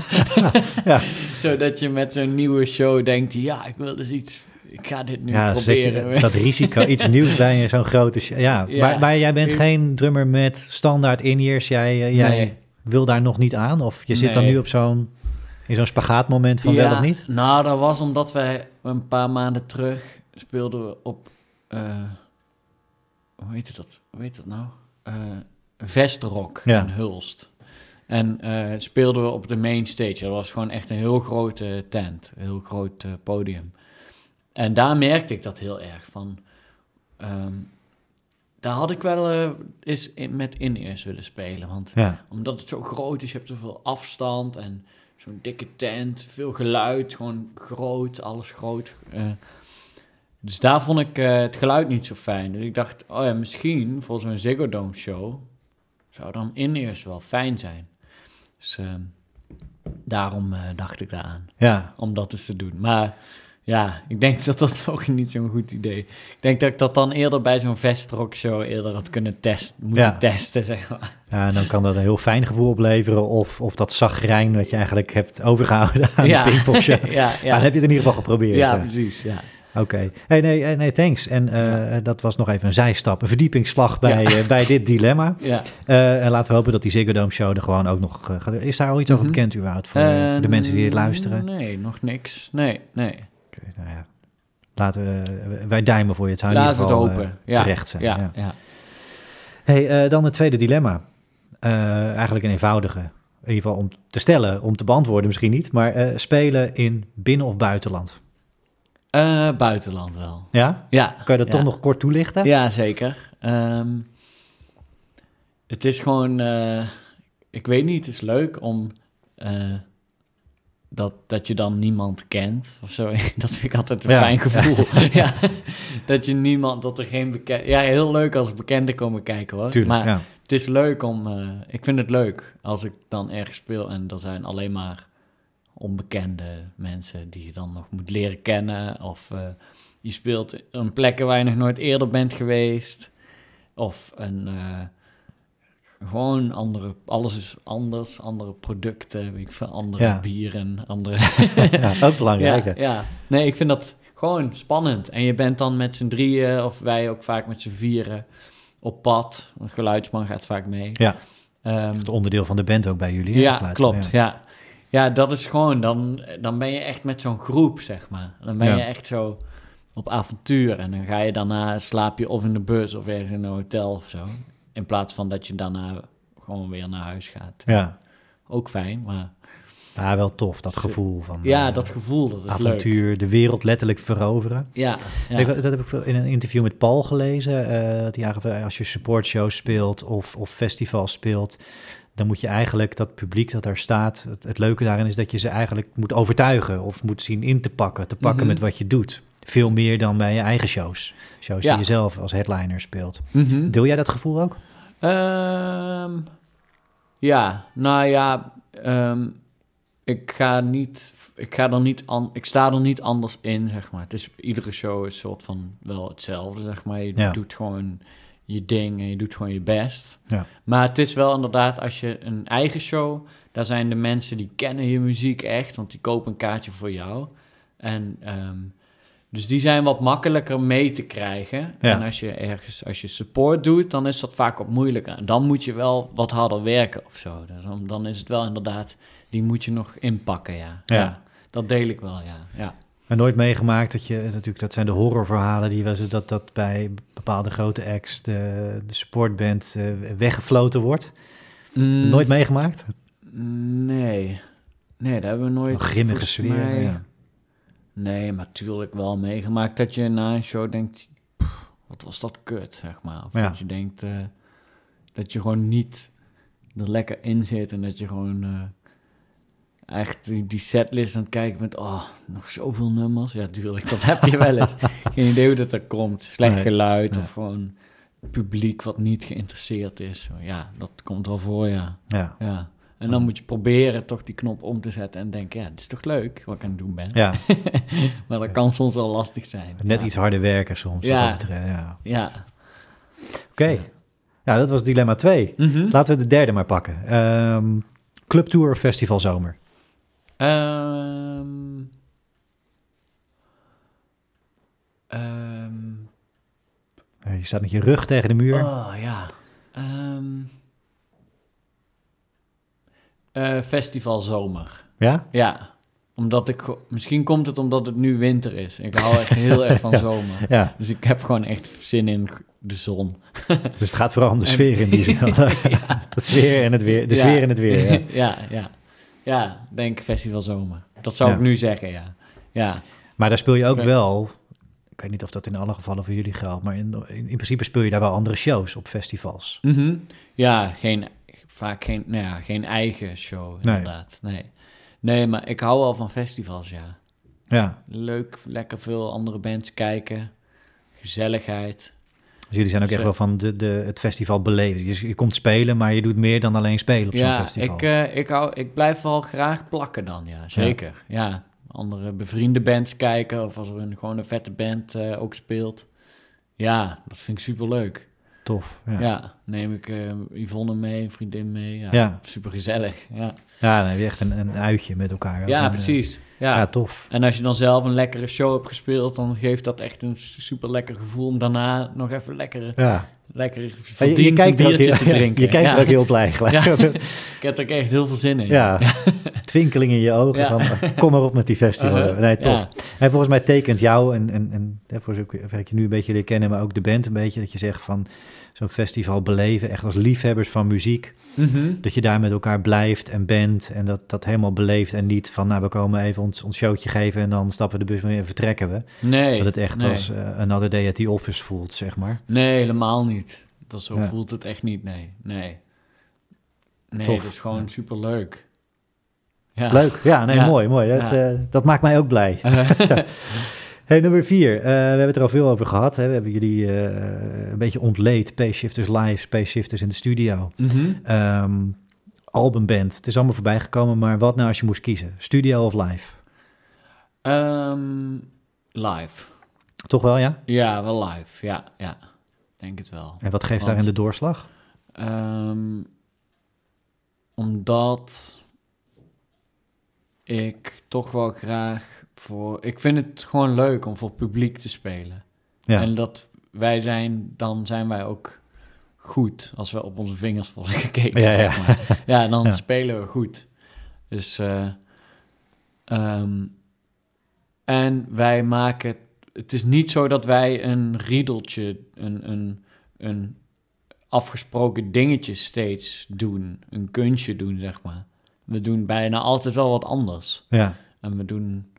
ja. Zodat je met zo'n nieuwe show denkt, ja, ik wil dus iets... Ik ga dit nu ja, proberen. Je, dat risico, iets nieuws bij je, zo'n grote show. Ja, ja. Maar, maar, jij bent geen drummer met standaard in-ears. Jij, uh, jij nee. wil daar nog niet aan? Of je zit dan nu op zo'n... In zo'n spagaatmoment van wel of niet? Nou, dat was omdat wij een paar maanden terug speelden we op... Uh, hoe heet dat? Hoe heet dat nou? Uh, Vestrock ja. in Hulst. En uh, speelden we op de main stage. Dat was gewoon echt een heel grote tent, een heel groot podium. En daar merkte ik dat heel erg van. Ehm, daar had ik wel uh, eens in, met in-ears willen spelen. Want omdat het zo groot is, je hebt zoveel afstand en zo'n dikke tent, veel geluid, gewoon groot, alles groot. Uh, dus daar vond ik uh, het geluid niet zo fijn. Dus ik dacht, oh ja, misschien voor zo'n Ziggo Dome show zou dan in-ears wel fijn zijn. Dus uh, daarom dacht ik daaraan. Ja. Om dat eens te doen. Maar ja, ik denk dat dat toch niet zo'n goed idee. Ik denk dat ik dat dan eerder bij zo'n Vestrock show eerder had kunnen testen, moeten testen, zeg maar. Ja, en dan kan dat een heel fijn gevoel opleveren. Of, of dat zagrijn wat je eigenlijk hebt overgehouden aan ja. de ja, ja. Dan heb je het in ieder geval geprobeerd. Ja, precies, ja. Oké. Hey, nee, eh, nee, thanks. En uh, dat was nog even een zijstap, een verdiepingsslag bij, ja. uh, bij dit dilemma. Ja. en laten we hopen dat die Ziggo Dome show er gewoon ook nog gaat. Is daar al iets over mhm. bekend, überhaupt, voor, voor de mensen die dit luisteren? Nee, nog niks. Nee, nee nou ja, laten we, wij duimen voor je. Het zou Laat het open. Uh, terecht zijn. Ja, ja. Hey, uh, dan het tweede dilemma. Uh, eigenlijk een eenvoudige. In ieder geval om te stellen, om te beantwoorden misschien niet. Maar spelen in binnen- of buitenland? buitenland wel. Ja? Ja. Kan je dat toch nog kort toelichten? Ja, zeker. Um, het is gewoon... ik weet niet, het is leuk om dat, dat je dan niemand kent of zo. Dat vind ik altijd een fijn gevoel. Ja. dat je niemand, dat er geen bekend... Ja, heel leuk als bekenden komen kijken hoor. Tuurlijk, maar het is leuk om... Uh, ik vind het leuk als ik dan ergens speel en er zijn alleen maar onbekende mensen die je dan nog moet leren kennen. Of uh, je speelt een plekken waar je nog nooit eerder bent geweest. Of een... Uh, gewoon andere, alles is anders, andere producten, weet ik veel, andere bieren, andere... ja, ook belangrijk. Ja, ja, nee, ik vind dat gewoon spannend. En je bent dan met z'n drieën, of wij ook vaak met z'n vieren, op pad. Een geluidsman gaat vaak mee. Ja, um, het onderdeel van de band ook bij jullie. Ja, klopt, ja. ja. dat is gewoon, dan, dan ben je echt met zo'n groep, zeg maar. Dan ben je echt zo op avontuur. En dan ga je daarna, slaap je of in de bus of ergens in een hotel of zo. In plaats van dat je daarna gewoon weer naar huis gaat. Ja. Ook fijn, maar... Ja, wel tof, dat gevoel van... Ja, uh, dat gevoel, dat is avontuur, leuk. de wereld letterlijk veroveren. Ja, ja. dat heb ik in een interview met Paul gelezen. Uh, dat hij aangaf, als je supportshows speelt of, of festivals speelt... dan moet je eigenlijk dat publiek dat daar staat... Het, het, leuke daarin is dat je ze eigenlijk moet overtuigen... of moet zien in te pakken, te pakken mm -hmm. met wat je doet. Veel meer dan bij je eigen shows. Shows ja. die je zelf als headliner speelt. Mm -hmm. Deel jij dat gevoel ook? Um, ja, nou ja, um, ik ga niet, ik ga er niet an, ik sta er niet anders in, zeg maar. Het is iedere show is soort van wel hetzelfde, zeg maar. Je ja. doet gewoon je ding en je doet gewoon je best. Ja. Maar het is wel inderdaad, als je een eigen show, daar zijn de mensen die kennen je muziek echt, want die kopen een kaartje voor jou. En um, dus die zijn wat makkelijker mee te krijgen. En als je ergens, als je support doet, dan is dat vaak wat moeilijker. En dan moet je wel wat harder werken of zo. Dus dan, dan is het wel inderdaad, die moet je nog inpakken, ja. ja. dat deel ik wel, ja. ja. En nooit meegemaakt dat je, natuurlijk, dat zijn de horrorverhalen die we dat dat bij bepaalde grote acts de, de supportband uh, weggefloten wordt. Mm. Nooit meegemaakt? Nee. Nee, dat hebben we nooit. Een grimmige sfeer, ja. Nee, maar natuurlijk wel meegemaakt dat je na een show denkt... wat was dat kut, zeg maar. Of dat je denkt uh, dat je gewoon niet er lekker in zit... en dat je gewoon uh, echt die, die setlist aan het kijken bent... oh, nog zoveel nummers. Ja, tuurlijk, dat heb je wel eens. Geen idee hoe dat er komt. Slecht geluid of gewoon publiek wat niet geïnteresseerd is. Ja, dat komt wel voor, ja. Ja. ja. En dan moet je proberen toch die knop om te zetten en denken, ja, het is toch leuk wat ik aan het doen ben. Ja. maar dat kan soms wel lastig zijn. Net iets harder werken soms. Ja. ja. ja. Oké. Okay. Ja, dat was dilemma 2. Mhm. Laten we de derde maar pakken. Um, Clubtour of Festival Zomer? Um, um, je staat met je rug tegen de muur. Oh, ja. Um, uh, festival zomer. Ja? Ja. Omdat ik, misschien komt het omdat het nu winter is. Ik hou echt heel erg van zomer. Ja. Dus ik heb gewoon echt zin in de zon. dus het gaat vooral om de sfeer in die zin. Het sfeer en het weer. De sfeer en het weer, ja. ja, ja. Ja, denk Festival Zomer. Dat zou ik nu zeggen, ja. ja. Maar daar speel je ook wel... Ik weet niet of dat in alle gevallen voor jullie geldt... maar in, in, principe speel je daar wel andere shows op festivals. Mhm. Ja, geen, vaak geen, nou ja, geen eigen show, inderdaad. Nee. nee. Nee, maar ik hou wel van festivals, ja. Ja. Leuk, lekker veel andere bands kijken. Gezelligheid. Dus jullie zijn ook echt wel van de, de, het festival beleven. Je, je komt spelen, maar je doet meer dan alleen spelen op zo'n festival. Ik, uh, ik, hou, ik blijf wel graag plakken dan, ja. Zeker, ja. Andere bevriende bands kijken of als er een, gewoon een vette band uh, ook speelt. Ja, dat vind ik super leuk. Tof. Ja, ja neem ik uh, Yvonne mee, een vriendin mee. Ja, ja. super gezellig. Ja, ja dan heb je echt een, een uitje met elkaar. Ja, precies. Ja. ja, tof. En als je dan zelf een lekkere show hebt gespeeld, dan geeft dat echt een super lekker gevoel om daarna nog even lekker, ja. lekker je, je, kijkt biertje te drinken. Je kijkt er ook heel blij gelijk. ik heb er ook echt heel veel zin in. Ja, twinkeling in je ogen van kom maar op met die festival. Uh-huh. Nee, tof. En volgens mij tekent jou en, en, en voor zover ik je nu een beetje leer kennen, maar ook de band een beetje, dat je zegt van zo'n festival beleven, echt als liefhebbers van muziek. Mhm. Dat je daar met elkaar blijft en bent en dat, dat helemaal beleeft en niet van, nou, we komen even ons, ons showtje geven en dan stappen de bus weer en vertrekken we. Nee. Dat het echt als uh, another day at the office voelt, zeg maar. Nee, helemaal niet. Dat zo voelt het echt niet, nee. Nee, nee Tof. het is gewoon ja. super leuk. Ja. Leuk, ja, nee, mooi, mooi. Dat, uh, dat maakt mij ook blij. Hey, nummer vier. Uh, we hebben het er al veel over gehad. Hè. We hebben jullie uh, een beetje ontleed. Space Shifters live, Space Shifters in de studio. Mm -hmm. um, albumband. Het is allemaal voorbij gekomen, maar wat nou als je moest kiezen? Studio of live? Um, live. Toch wel, ja? Ja, wel live. Ja, ja. Denk het wel. En wat geeft Want, daarin de doorslag? Um, omdat ik toch wel graag voor. Ik vind het gewoon leuk om voor publiek te spelen. Ja. En dat wij zijn, dan zijn wij ook goed als we op onze vingers worden gekeken. Ja, ja. ja dan spelen we goed. Dus. Uh, um, en wij maken. Het is niet zo dat wij een riedeltje, een, een, een afgesproken dingetje steeds doen. Een kunstje doen, zeg maar. We doen bijna altijd wel wat anders. Ja. En we doen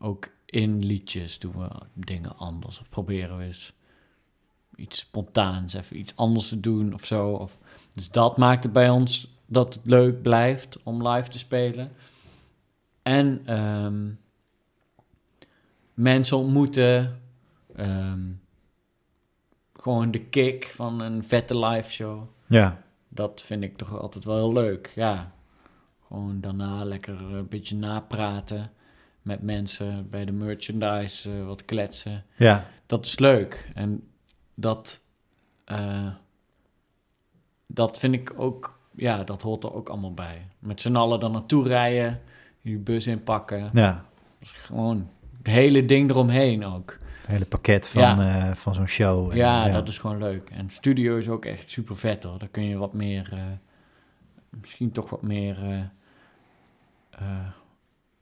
ook in liedjes doen we dingen anders. Of proberen we eens iets spontaans, even iets anders te doen of zo. Of, dus dat maakt het bij ons dat het leuk blijft om live te spelen. En um, mensen ontmoeten. Um, gewoon de kick van een vette live show. Ja. Dat vind ik toch altijd wel heel leuk. Ja. Gewoon daarna lekker een beetje napraten met mensen bij de merchandise uh, wat kletsen. Ja. Dat is leuk. En dat, uh, dat vind ik ook, ja, dat hoort er ook allemaal bij. Met z'n allen dan naartoe rijden, je bus inpakken. Ja. gewoon het hele ding eromheen ook. Het hele pakket van, ja. uh, van zo'n show. En, ja, ja, dat is gewoon leuk. En studio is ook echt super vet hoor. Daar kun je wat meer, misschien toch wat meer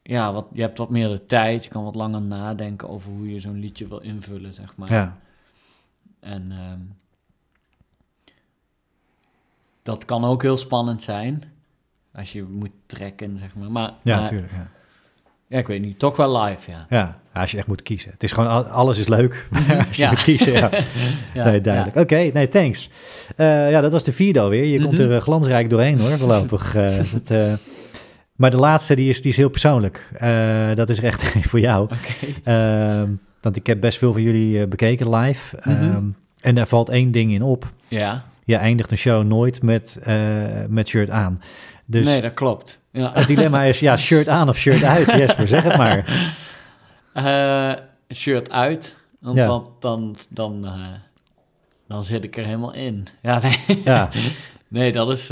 ja, wat, je hebt wat meer de tijd. Je kan wat langer nadenken over hoe je zo'n liedje wil invullen, zeg maar. Ja. En um, dat kan ook heel spannend zijn. Als je moet trekken, zeg maar. maar ja, natuurlijk. Ja. ja, ik weet niet. Toch wel live, ja. Ja, als je echt moet kiezen. Het is gewoon, alles is leuk. als je moet kiezen, ja. ja nee, duidelijk. Oké, nee, thanks. Uh, ja, dat was de vierde alweer. Je mm -hmm. komt er uh, glansrijk doorheen, hoor, voorlopig. uh, dat, maar de laatste, die is, die is heel persoonlijk. Uh, dat is echt voor jou. Okay. Uh, want ik heb best veel van jullie uh, bekeken live. Mm -hmm. en daar valt één ding in op. Ja. Je eindigt een show nooit met, uh, met shirt aan. Dus nee, dat klopt. Ja. Het dilemma is, ja, shirt aan of shirt uit, Jesper, zeg het maar. shirt uit, want ja. dan, dan, dan, dan zit ik er helemaal in. Ja, nee, ja. nee dat is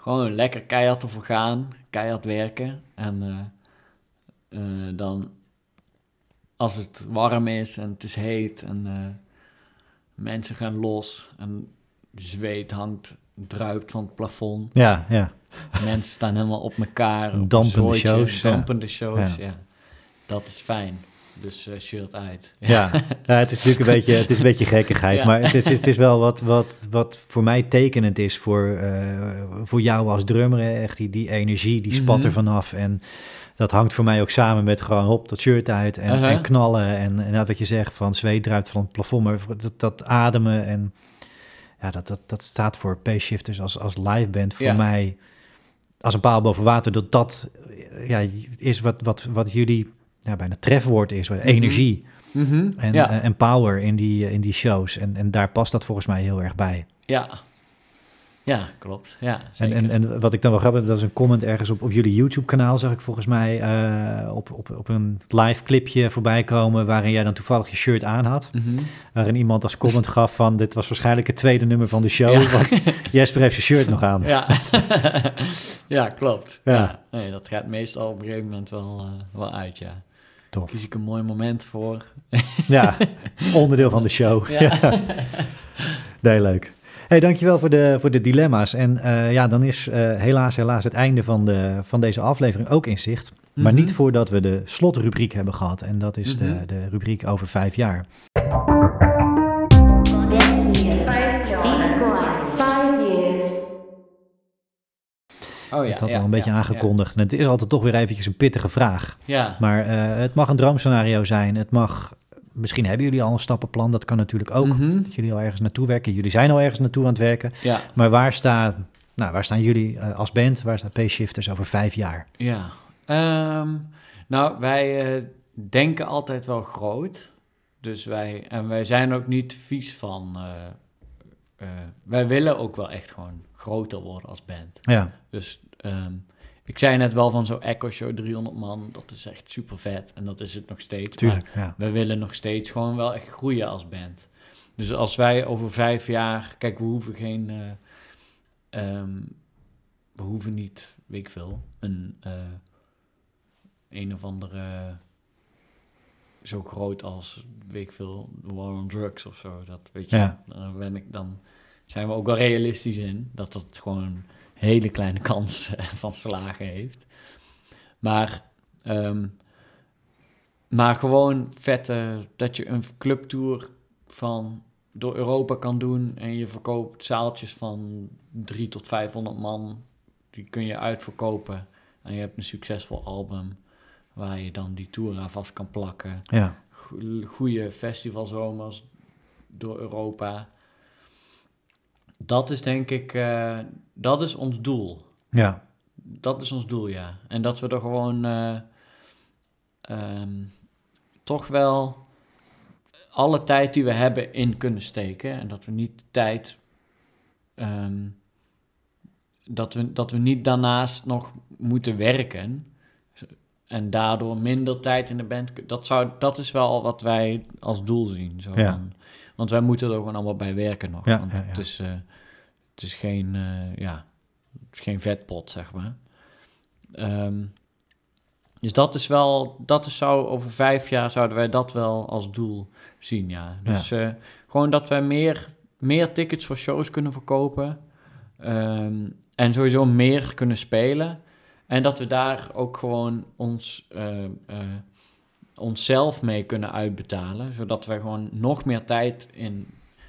gewoon lekker keihard ervoor gaan keihard werken. En uh, uh, dan, als het warm is en het is heet en uh, mensen gaan los en zweet hangt, druipt van het plafond. Ja, ja. Mensen staan helemaal op elkaar. Op dampende shows. Dampende shows, ja. ja. Dat is fijn. Dus shirt uit. Ja, ja, het is natuurlijk een beetje, het is een beetje gekkigheid. Maar het, het, is, het is wel wat, wat, wat voor mij tekenend is voor, voor jou als drummer. Echt die, die energie, die spat er mhm. vanaf. En dat hangt voor mij ook samen met gewoon hop, dat shirt uit en, en uh-huh. knallen. En, en wat je zegt, van zweet druipt van het plafond. Maar dat, dat ademen en ja, dat, dat, dat staat voor P-Shifters als, als live band voor mij als een paal boven water. Dat dat ja, is wat, wat, wat jullie ja, bijna trefwoord is, mm energie. Mhm. En, eh, en power in die, in die shows. En, en daar past dat volgens mij heel erg bij. Ja, ja, klopt. Ja, en, en, en wat ik dan wel grappig dat is een comment ergens op, op jullie YouTube-kanaal, zag ik volgens mij uh, op, op, op een live clipje voorbij komen, waarin jij dan toevallig je shirt aan had. Mm Waarin iemand als comment gaf van, dit was waarschijnlijk het tweede nummer van de show, ja. want Jesper heeft zijn shirt nog aan. Ja, ja klopt. Ja. Nee, dat gaat meestal op een gegeven moment wel, uh, wel uit, ja. Tof. Kies ik een mooi moment voor. ja, onderdeel van de show. Ja. Nee, leuk hey, dankjewel voor de, voor de dilemma's. En uh, ja, dan is uh, helaas, helaas het einde van, de, van deze aflevering ook in zicht. Maar niet mhm. voordat we de slotrubriek hebben gehad. En dat is de, mhm. de rubriek over vijf jaar. Oh ja, dat had al een beetje aangekondigd. En het is altijd toch weer eventjes een pittige vraag. Ja. Maar uh, het mag een droomscenario zijn. Het mag misschien hebben jullie al een stappenplan. Dat kan natuurlijk ook. Mhm. Dat jullie al ergens naartoe werken. Jullie zijn al ergens naartoe aan het werken. Ja. Maar waar, staat, nou, waar staan jullie uh, als band? Waar staat P-Shifters over vijf jaar? Ja, ehm, nou, wij uh, denken altijd wel groot. Dus wij, en wij zijn ook niet vies van. Uh, wij willen ook wel echt gewoon groter worden als band. Ja. Dus um, ik zei net wel van zo'n Echo Show 300 man, dat is echt super vet. En dat is het nog steeds. Tuurlijk, maar ja. we willen nog steeds gewoon wel echt groeien als band. Dus als wij over vijf jaar, kijk, we hoeven geen, uh, um, we hoeven niet, weet ik veel, een uh, een of andere zo groot als, weet ik veel, War on Drugs of zo. Dat weet je, ja. dan, ben ik, dan zijn we ook wel realistisch in dat dat gewoon hele kleine kans eh, van slagen heeft. Maar, ehm, maar gewoon vette, dat je een clubtour van door Europa kan doen en je verkoopt zaaltjes van 3 tot 500 man. Die kun je uitverkopen en je hebt een succesvol album waar je dan die tour aan vast kan plakken. Ja. Goede festivalzomers door Europa dat is denk ik, uh, dat is ons doel. Ja. Dat is ons doel, ja. En dat we er gewoon uh, um, toch wel alle tijd die we hebben in kunnen steken. En dat we niet de tijd. Um, dat, we, dat we niet daarnaast nog moeten werken. En daardoor minder tijd in de band. Dat, zou, dat is wel wat wij als doel zien. Zo ja. van, want wij moeten er gewoon allemaal bij werken nog. Ja, want Het, is, uh, het is geen, uh, ja, het is geen vetpot, zeg maar. Um, dus dat is wel, dat is zou over vijf jaar zouden wij dat wel als doel zien, ja. Dus. Uh, gewoon dat wij meer, meer tickets voor shows kunnen verkopen. Um, en sowieso meer kunnen spelen. En dat we daar ook gewoon ons, uh, onszelf mee kunnen uitbetalen. Zodat we gewoon nog meer tijd in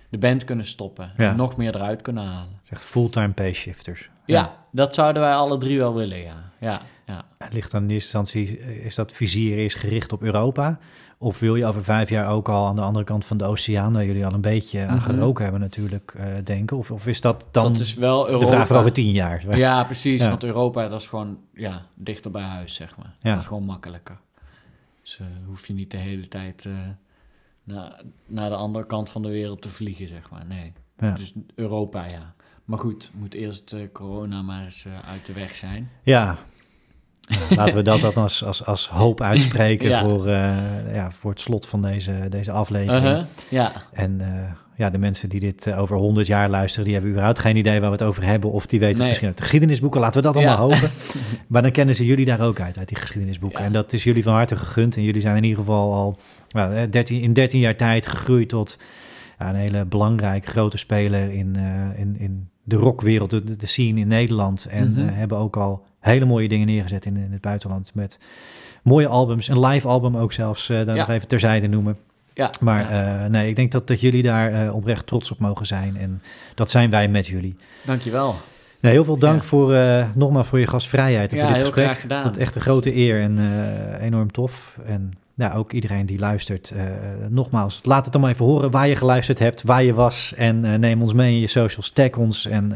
de band kunnen stoppen. En nog meer eruit kunnen halen. Echt fulltime pay shifters. Ja. dat zouden wij alle drie wel willen, ja. ja, ja. Ligt dan in eerste instantie, is dat vizier eerst gericht op Europa? Of wil je over vijf jaar ook al aan de andere kant van de oceaan, waar jullie al een beetje aan mhm. geroken hebben natuurlijk, uh, denken? Of, of is dat dan dat is wel Europa. de vraag voor over tien jaar? Ja, precies. Want Europa, dat is gewoon ja, dichter bij huis, zeg maar. Ja. Dat is gewoon makkelijker. Dus uh, hoef je niet de hele tijd uh, naar, naar de andere kant van de wereld te vliegen, zeg maar. Nee. Ja. Dus Europa, ja. Maar goed, moet eerst corona maar eens uit de weg zijn. Ja, laten we dat dan als, als, als hoop uitspreken voor, ja, voor het slot van deze, deze aflevering. Uh -huh. Ja. En ja, de mensen die dit uh, over 100 jaar luisteren, die hebben überhaupt geen idee waar we het over hebben. Of die weten nee. misschien uit de geschiedenisboeken. Laten we dat allemaal ja. hopen. maar dan kennen ze jullie daar ook uit, uit die geschiedenisboeken. Ja. En dat is jullie van harte gegund. En jullie zijn in ieder geval al nou, 13, in 13 jaar tijd gegroeid tot een hele belangrijke grote speler in, in, in de rockwereld, de, de scene in Nederland. En mhm. hebben ook al hele mooie dingen neergezet in, in, het buitenland. Met mooie albums, een live album ook zelfs, daar nog even terzijde noemen. Ja, maar nee, ik denk dat, dat jullie daar oprecht trots op mogen zijn. En dat zijn wij met jullie. Dankjewel. Nou, heel veel dank voor, uh, nogmaals voor je gastvrijheid en voor dit gesprek. Graag gedaan. Ik vond het echt een grote eer en enorm tof. En nou, ook iedereen die luistert, nogmaals, laat het dan maar even horen waar je geluisterd hebt, waar je was. En neem ons mee in je socials, tag ons. En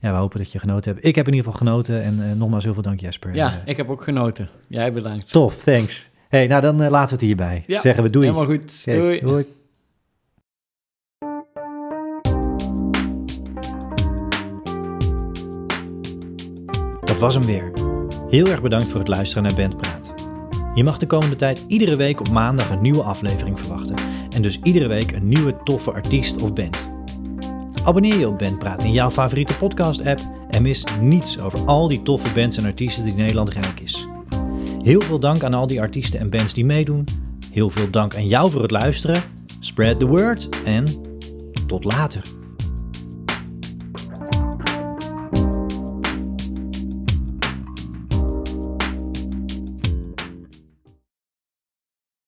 ja, we hopen dat je genoten hebt. Ik heb in ieder geval genoten en nogmaals heel veel dank Jesper. Ja, ik heb ook genoten. Jij bedankt. Tof, thanks. Hey, nou dan laten we het hierbij. Ja, Zeggen we doei. Helemaal goed. doei. doei. Dat was hem weer. Heel erg bedankt voor het luisteren naar Bandpraat. Je mag de komende tijd iedere week op maandag een nieuwe aflevering verwachten. En dus iedere week een nieuwe toffe artiest of band. Abonneer je op Bandpraat in jouw favoriete podcast-app en mis niets over al die toffe bands en artiesten die Nederland rijk is. Heel veel dank aan al die artiesten en bands die meedoen. Heel veel dank aan jou voor het luisteren. Spread the word en tot later.